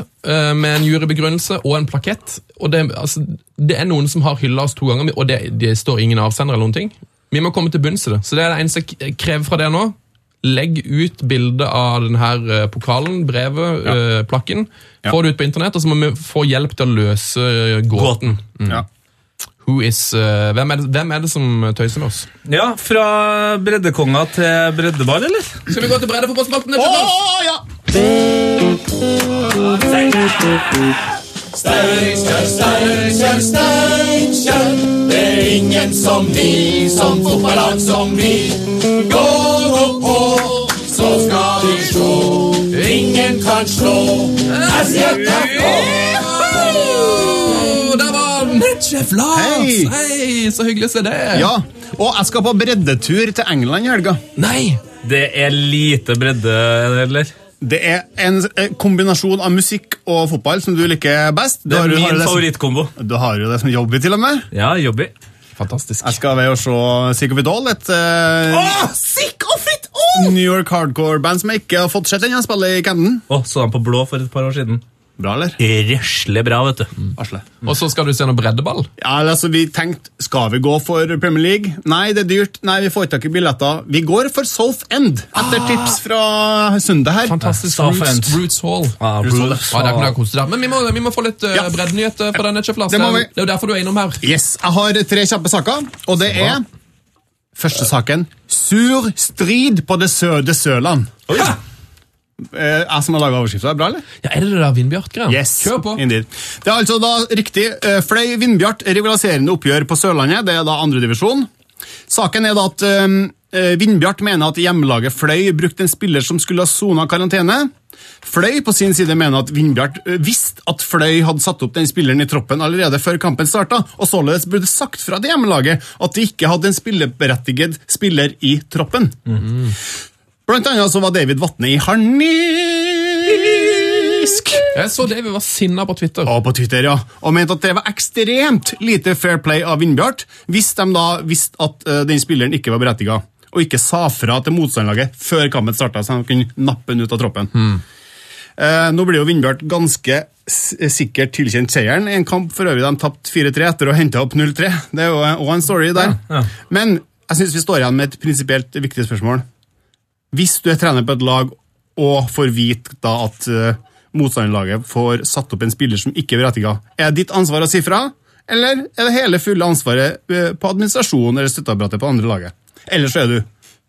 med en jurybegrunnelse og en plakett. og det, altså, det er noen som har hylla oss to ganger, og det, det står ingen avsender eller noen ting. Vi må komme til bunns i det. Så det er det eneste jeg krever fra dere nå. Legg ut bilde av denne eh, pokalen, brevet, eh, plakken. Få det ut på internett, og så må vi få hjelp til å løse eh, gåten. Mm. Ja. Who is, uh, hvem, er det, hvem er det som tøyser med oss? Ja, fra breddekonga til breddeball, eller? Skal vi gå til breddefotballspalten? Oh, ja! Steinkjer, Steinkjer, Steinkjer. Det er ingen som vi, som fotballag som vi. Gå opp på, så skal vi sjå. Ingen kan slå SJFK. Åh, Der var nettsjef Lars! Hei! Hei, Så hyggelig å se det. Ja, og jeg skal på breddetur til England i helga. Nei! Det er lite bredde, eller? Det er en eh, kombinasjon av musikk og fotball som du liker best. Du Det er min favorittkombo. Du har jo det som jobb til og med. Ja, jobby. Fantastisk. Jeg skal ved å se Sick of It All, et eh, sick of it all! New York hardcore-band som jeg ikke har fått sett ennå. Spiller i Camden. Å, så han på blå for et par år siden. Bra, eller? Røsle bra, vet du. Mm. Og så skal du se noe breddeball. Ja, altså, vi tenkte, skal vi gå for Premier League? Nei, det er dyrt. Nei, vi får tak i billetter. Vi går for South End, etter tips fra Sunde her. Fantastisk. Ja, Roots. Roots Hall. Ja, Roots Hall. Er ikke noe koselig der. Men vi må, vi må få litt uh, Ja. breddenyheter på denne, Lars. Det må vi. Det er jo derfor du er innom her. Yes, jeg har tre kjappe saker, og det er Første saken. Sur strid på det søde Sørland. Ja. Eh, jeg som har laga overskrifta. Bra, eller? ja, Er det det der Vindbjart-greia? Yes, Kjør på. indeed. Det er altså da riktig eh, Fløy Vindbjart rivaliserende oppgjør på Sørlandet. Det er da andredivisjon. Saken er da at eh, Vindbjart mener at hjemmelaget Fløy brukte en spiller som skulle ha sona karantene. Fløy på sin side mener at Vindbjart eh, visste at Fløy hadde satt opp den spilleren i troppen allerede før kampen starta, og således burde sagt fra til hjemmelaget at de ikke hadde en spilleberettiget spiller i troppen. Blant annet så var David Vatne i harnisk. Jeg så David var sinna på Twitter. Og på Twitter, ja. Og mente at det var ekstremt lite fair play av Vindbjart hvis de da visste at uh, den spilleren ikke var berettiga, og ikke sa fra til motstanderlaget før kampen starta, så de kunne nappe den ut av troppen. Eh, nå blir jo Vindbjart ganske sikkert tilkjent seieren. I en kamp for øvrig de tapte 4-3 etter å ha henta opp 0-3. Det er jo òg en story der. Men jeg syns vi står igjen med et prinsipielt viktig spørsmål. Hvis du er trener på et lag og får vite da at uh, motstanderlaget får satt opp en spiller som ikke er berettiga, er det ditt ansvar å si fra, eller er det hele fulle ansvaret eh, på administrasjonen eller støtteapparatet på andre laget? Eller så er du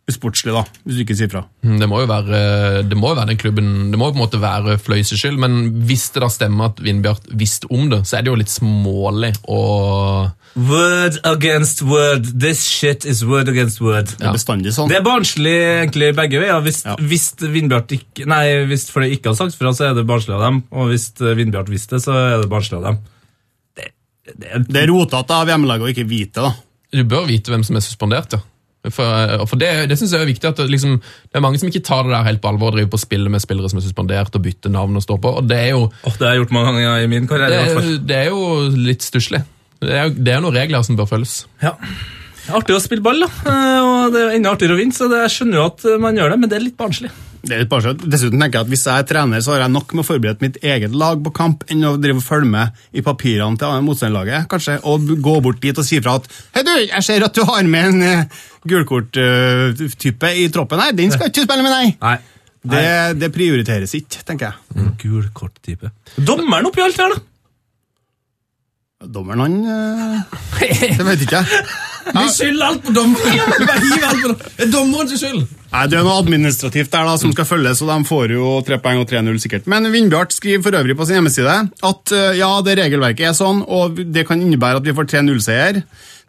usportslig, da, hvis du ikke sier fra. Mm, Det må jo være, det må jo være den klubben Det må jo på en måte være Fløys skyld, men hvis det da stemmer at Vindbjart visste om det, så er det jo litt smålig å Word against word. This shit is word against word. Det er bestandig sånn. Det er barnslig egentlig begge veier. Hvis, Ja. hvis Vindbjart ikke Nei, hvis Fløy ikke har sagt fra, så er det barnslig av dem. Og hvis Vindbjart visste det, så er det barnslig av dem. Det, det er Det er rotete av hjemmelaget å ikke vite, da. Du bør vite hvem som er suspendert, ja. For, for Det, det synes jeg er viktig at det, liksom, det er mange som ikke tar det der helt på alvor og driver på å spille med spillere som er suspendert og bytter navn og står på. og Det er jo, Oh, det har jeg gjort mange ganger i min karriere. det er, det er jo litt stusslig. Det er, det er noen regler som bør følges. Ja. Artig å spille ball, da. Eh, og det er enda artigere å vinne, så det, jeg skjønner jo at man gjør det, men det er litt barnslig. Det er bare sånn. Dessuten tenker jeg at Hvis jeg er trener, så har jeg nok med å forberede mitt eget lag på kamp enn å drive og følge med i papirene til motstanderlaget. kanskje, Og gå bort dit og si fra at Hei, du, jeg ser at du har med en uh, gulkorttype i troppen her. Den skal ikke spille med, nei! Nei. Det, det prioriteres ikke, tenker jeg. Mm. Gulkort-type. Dommeren oppi alt her, da! Dommeren, han eh, Det vet ikke jeg. Vi skylder alt på dommeren! Dommeren. Det er dommerens skyld! Nei, Det er noe administrativt der da, som skal følges, og de får jo 3 poeng og 3-0 sikkert. Men Vindbjart skriver for øvrig på sin hjemmeside at eh, ja, det regelverket er sånn, og det kan innebære at vi får 3-0-seier.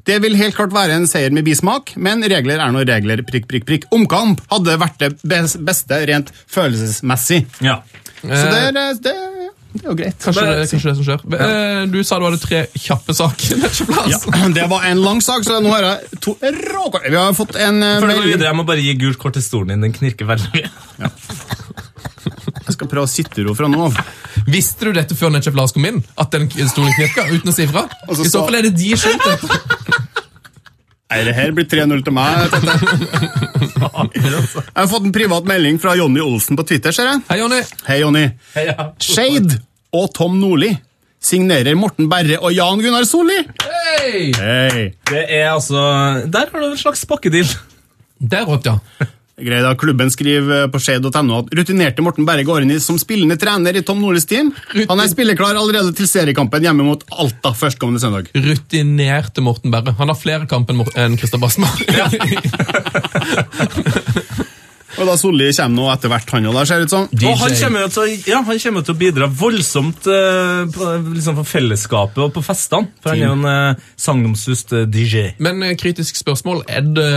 Det vil helt klart være en seier med bismak, men regler er noe regler. prikk, prikk, prikk. Omkamp hadde vært det beste rent følelsesmessig. Ja. Så det er, eh, det, det er jo greit. Kanskje, det, kanskje det som skjer. Ja. Du sa du hadde tre kjappe saker. Ja, det var en lang sak, så nå har jeg to råkort. Vi har fått en eh, Før du går videre, jeg må bare gi gult kort til stolen din. Den knirker veldig mye. Jeg skal prøve å sitte i ro fra nå av. Visste du dette før Netchef Lars kom inn? At den stolen knirka uten å si fra? Og I så fall er det de skyld. dette. Nei, det her blir 3-0 til meg. Jeg har fått en privat melding fra Jonny Olsen på Twitter. ser jeg. Hei, Jonny. Hei, Jonny. Ja. Shade og Tom Nordli signerer Morten Berre og Jan Gunnar Solli. Hei! Hey. Det er altså Der har du en slags pakkedeal. Det er rått, ja. Greit, da. Klubben skriver eh, på skje.no at rutinerte Morten Berre går inn i som spillende trener i Tom Nordlis team. Han er spilleklar allerede til seriekampen hjemme mot Alta førstkommende søndag. Rutinerte Morten Berre. Han har flere kamp enn Mor- enn Christer Basma. Og da Solli kommer nå etter hvert, han òg, ser det ut som. Og han kommer, til, å- ja, han kommer til å bidra voldsomt uh, på, liksom på fellesskapet og på festene. For han er jo en uh, sagnomsust uh, DJ. Men uh, kritisk spørsmål. Er det,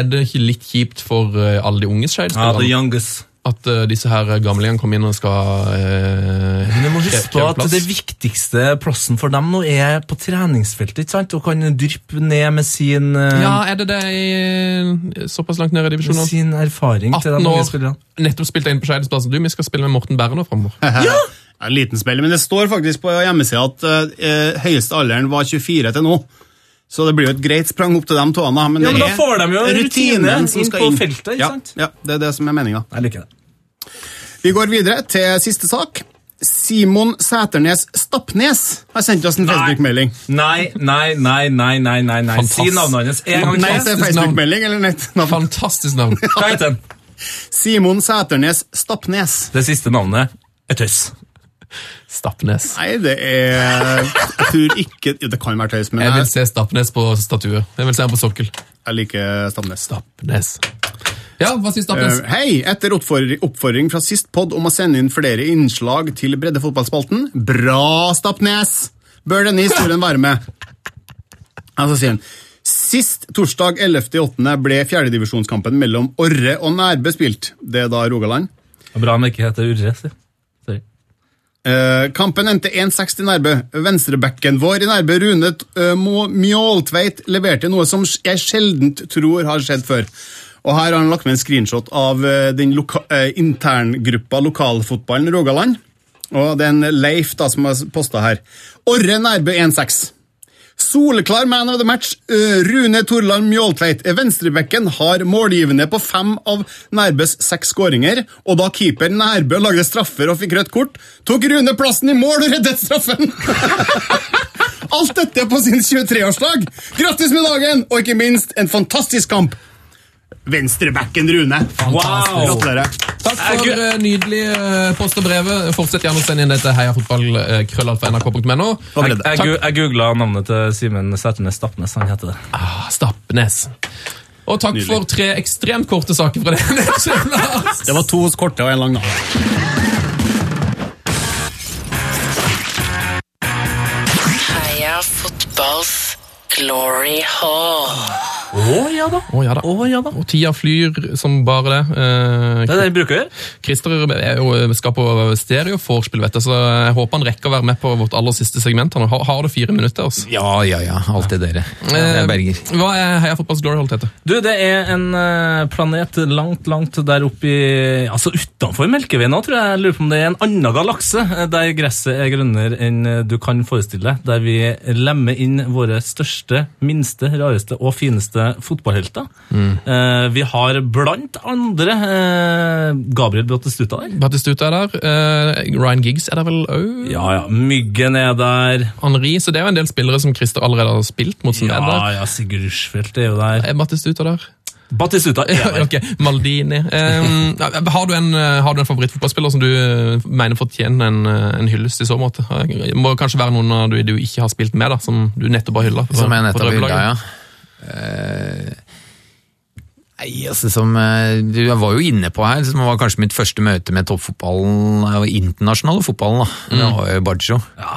er det ikke litt kjipt for eh, alle de unge Ja, the youngest. At uh, disse her gamlingene kommer inn og skal uh, Men jeg må huske på at det viktigste plassen for dem nå er på treningsfeltet, ikke sant? Og kan dryppe ned med sin, eh, Ja, er det det i, såpass langt ned i med sin erfaring til de 18 unge spillerne. nettopp spilt deg inn på Skeidesplassen. Du, vi skal spille med Morten Berre nå framover. Ja, En liten spill, men det står faktisk på hjemmesida at eh, høyeste alderen var 24 til nå. Så det blir jo et greit sprang opp til de tåene, Men, Ja, men da får de jo en rutine rutinen som inn på inn. feltet, ikke ja, sant? Ja, det er det som er meninga. Jeg liker det. Vi går videre til siste sak. Simon Sæternes Stappnes har sendt oss en Facebook-melding. Nei, nei, nei, nei, nei, nei, nei. Si navnet hans en gang Nei, det er Facebook-melding eller nett? navn. Fantastisk navn. Hva heter? Simon Sæternes Stappnes. Det siste navnet er tøys. Stappnes. Nei, det er Jeg tror ikke jo, Det kan være tøys, men Jeg vil se Stappnes på statue. Jeg vil se han på sokkel. jeg liker Stappnes. Stappnes. Ja, hva sier Stappnes? Uh, Hei! Etter oppfordring, fra sist pod om å sende inn flere innslag til breddefotballspalten Bra, Stappnes! Bør denne historien være med? Altså sier han Sist torsdag 11.8. ble fjerdedivisjonskampen mellom Orre og Nærbø spilt. Det er da Rogaland. Bra han ikke heter Urre. Eh, kampen endte 1-6 til Nærbø. Venstrebacken vår i Nærbø, Rune uh, Mjåltveit, leverte noe som jeg sjelden tror har skjedd før. Og Her har han lagt med en screenshot av uh, den loka interngruppa Lokalfotballen Rogaland. Og det er en Leif da som har posta her. Orre Nærbø 1-6. Soleklar man of the match. Eh, Rune Torland Mjåltveit. Venstrebekken har målgivende på fem av Nærbøs seks skåringer, og da keeper Nærbø lagde straffer og fikk rødt kort, tok Rune plassen i mål og reddet straffen! Alt dette på sin 23-årsdag! Grattis med dagen, og ikke minst en fantastisk kamp! Venstrebacken Rune. Wow! Gratulerer. Takk for eh, nydelig eh, post og brevet. Fortsett gjerne å sende inn det til heiafotball.krøllalfa.nrk.no. Jeg, jeg, jeg googla navnet til Simen Sæternes Stappnes. Han heter det. Ah, Stapnes. Og takk Nydelig. for tre ekstremt korte saker fra deg. Det var to korte og en lang, da. Heia fotballs glory hall. Å ja da. Å ja da. Oh, ja da. Og tida flyr som bare det. Eh, Det er det de bruker. Christer er jo, skal på stereo vorspiel, vet du, så jeg håper han rekker å være med på vårt aller siste segment. Han har, har det fire minutter. Altså. Ja, ja, ja. Alltid dere. Jeg berger. Eh, Hva er Heia Fotballs Glory Hall, Tete? Du, det er en eh, planet langt, langt der oppe i Altså utenfor Melkeveien nå, tror jeg. Jeg lurer på om det er en annen galakse eh, der gresset er grønnere enn eh, du kan forestille deg. Der vi lemmer inn våre største, minste, rareste og fineste fotballhelter. Eh, vi har blant andre eh, Gabriel Batistuta der. Batistuta er der. eh, Ryan Giggs er der vel òg? Ja, ja. Myggen er der. Henri, så det er jo en del spillere som Christer allerede har spilt mot, som er Ja, der. ja, Sigurd Rushfeldt er jo der. Er Batistuta der? Battistuta er der. okay. Maldini. Um, har, du en, eh, har du en favorittfotballspiller som du eh, mener fortjener en, en hyllest i så måte? Det må kanskje være noen av du, du ikke har spilt med, da, som du nettopp har hylla? Som jeg nettopp hylla, ja. Eh, Nei, altså som eh, Du var jo inne på her, som var kanskje mitt første møte med toppfotballen, og internasjonale fotballen, da. Det var jo Bajjo. Ja.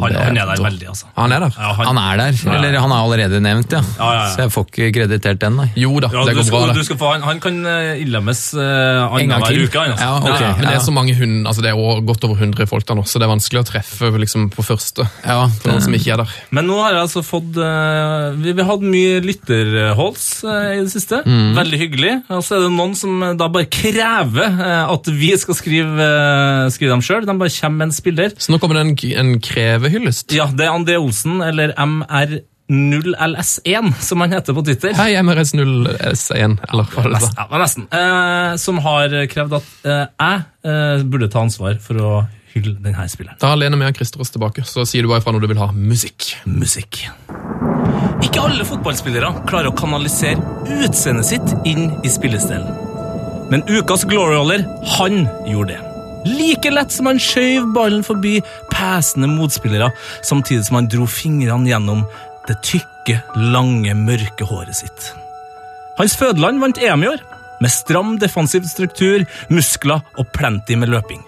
Han, han er der veldig, altså. Han er der. Ja, han, Han er der, eller han er allerede nevnt, ja. Ja, ja, ja. Så jeg får ikke kreditert den, nei. Jo da, ja, det du, går bra. skal, du skal få, han, han kan uh, innlemmes uh, En annenhver uke. Altså. Ja, ok. Men det er så mange hund, altså det er godt over 100 folk der nå, så det er vanskelig å treffe liksom, på første. Ja, For noen som ikke er der. Men nå har jeg altså fått uh, Vi vi har hatt mye lytterholds uh, i det siste. Mm. Veldig hyggelig. Og så er det noen som da bare krever uh, at vi skal skrive, uh, skrive dem sjøl. De bare kommer med en spiller. Så nå kommer det en, en krevehyllest. Ja, det er André Olsen, eller MR0LS1, som han heter på Twitter. Hei, MRS0S1, eller hva det var. ja, nesten. Eh, som har krevd at eh, jeg eh, burde ta ansvar for å hylle denne spilleren. Da lener vi og Christer oss tilbake, så sier du bare ifra når du vil ha musikk. Musikk. Ikke alle fotballspillere klarer å kanalisere utseendet sitt inn i spillestilen. Men ukas glory-roller, han gjorde det. Like lett som han skjøv ballen forbi pesende motspillere, samtidig som han dro fingrene gjennom det tykke, lange, mørke håret sitt. Hans fødeland vant EM i år, med stram defensiv struktur, muskler og plenty med løping.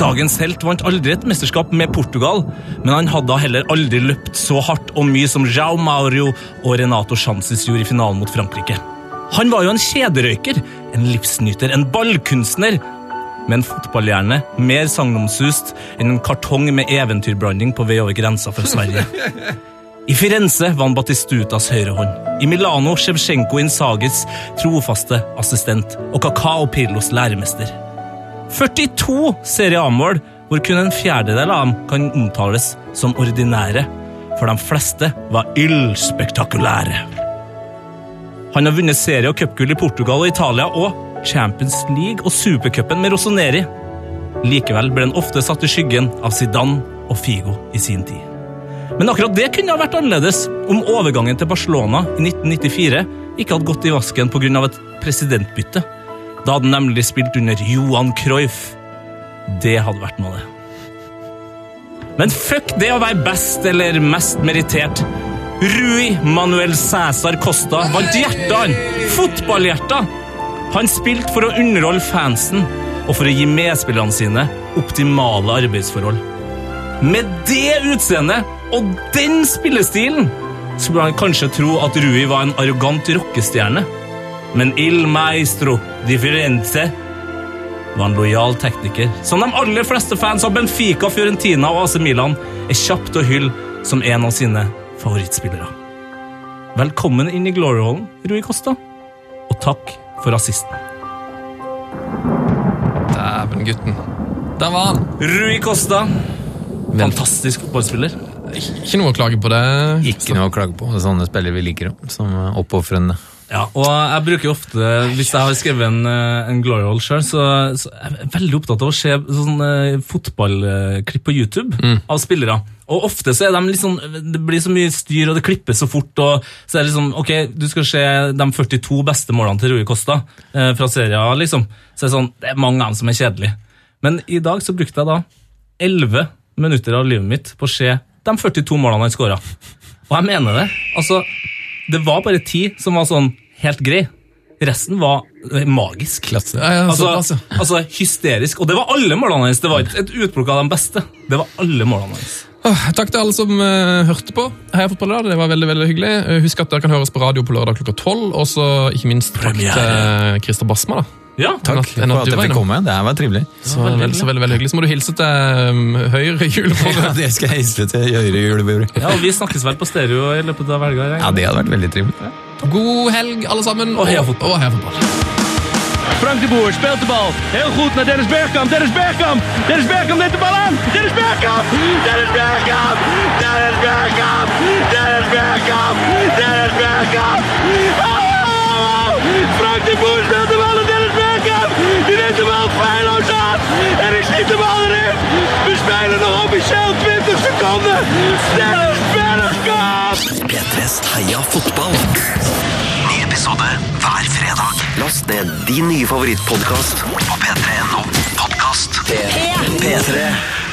Dagens helt vant aldri et mesterskap med Portugal, men han hadde da heller aldri løpt så hardt og mye som Jao Mauro og Renato Chances gjorde i finalen mot Frankrike. Han var jo en kjederøyker, en livsnyter, en ballkunstner, med en fotballhjerne mer sagnomsust enn en kartong med eventyrblanding på vei over grensa fra Sverige. I Firenze var han Batistutas høyrehånd. I Milano Sjevsjenko Insagis trofaste assistent og Kakao Pirlos læremester. 42 Serie A-mål, hvor kun en fjerdedel av dem kan omtales som ordinære, for de fleste var ildspektakulære. Han har vunnet serie- og cupgull i Portugal og Italia og Champions League og Supercupen med Rossoneri. Likevel ble han ofte satt i skyggen av Zidane og Figo i sin tid. Men akkurat det kunne ha vært annerledes om overgangen til Barcelona i 1994 ikke hadde gått i vasken pga. et presidentbytte. Da hadde han nemlig spilt under Johan Cruyff. Det hadde vært noe, det. Men fuck det å være best eller mest merittert. Rui Manuel Cæsar Costa vant han! Han spilte for å underholde fansen og for å gi medspillerne sine optimale arbeidsforhold. Med det utseendet og den spillestilen skulle han kanskje tro at Rui var en arrogant rockestjerne. Men Il Maestro di Firenze var en lojal tekniker, som de aller fleste fans av Benfica, Fiorentina og AC Milan er kjapt å hylle som en av sine favorittspillere. Velkommen inn i Glory-hallen, Rui Costa, og takk for rasisten. Dæven, gutten. Der var han. Rui Costa, fantastisk fotballspiller. Ikke noe å klage på det. Ikke noe å klage på. Sånne spillere vi liker, som oppofrende. Ja, og jeg bruker ofte, hvis jeg har skrevet en, eh, en glory hole sjøl, så, så er jeg veldig opptatt av å se sånn, fotballklipp på YouTube av spillere. Og ofte så er de sånn, det blir så mye styr, og det klippes så fort, og så er det liksom, ok, du skal se de 42 beste målene til Rui Costa eh, fra serien, liksom. Så er det sånn, det er mange av dem som er kjedelige. Men i dag så brukte jeg da 11 minutter av livet mitt på å se de 42 målene han skåra. Og jeg mener det. Altså, det var bare ti som var sånn helt grei. Resten var eh, magisk. Ja, ja, Altså, altså. altså hysterisk. Og det var alle målene hans. Det var ikke et utplukk av de beste. Det var alle målene hans. Takk til alle som uh, hørte på Heia Fotball i dag. Det var veldig veldig hyggelig. Eh, Husk at dere kan høres på radio på lørdag klokka tolv. Og så ikke minst takk til Christer Basma. da. Ja, Takk For at jeg fikk komme. Det her var trivelig. Så veldig, så veldig, veldig hyggelig. Så må du hilse til um, høyre julebordet. det skal jeg hilse til Høyre julebordet. ja, og vi snakkes vel på stereo i løpet av helga. Ja, det hadde vært veldig trivelig. God helg, alle sammen. Og heia fotball. Og heia fotball. Frank de Boer speelt de bal. Heel goed naar Dennis Bergkamp. Dennis Bergkamp. Dennis Bergkamp neemt de bal aan. Dennis Bergkamp. Dennis Bergkamp. Dennis Bergkamp. Dennis Bergkamp. Dennis Bergkamp. Oh! Frank de Boer En ik schiet de bal erin. We spelen nog officieel 20 seconden. Dennis Bergkamp. P3s Heia fotball. Ny episode hver fredag. Last ned din nye favorittpodkast på p3.no podkast. P3.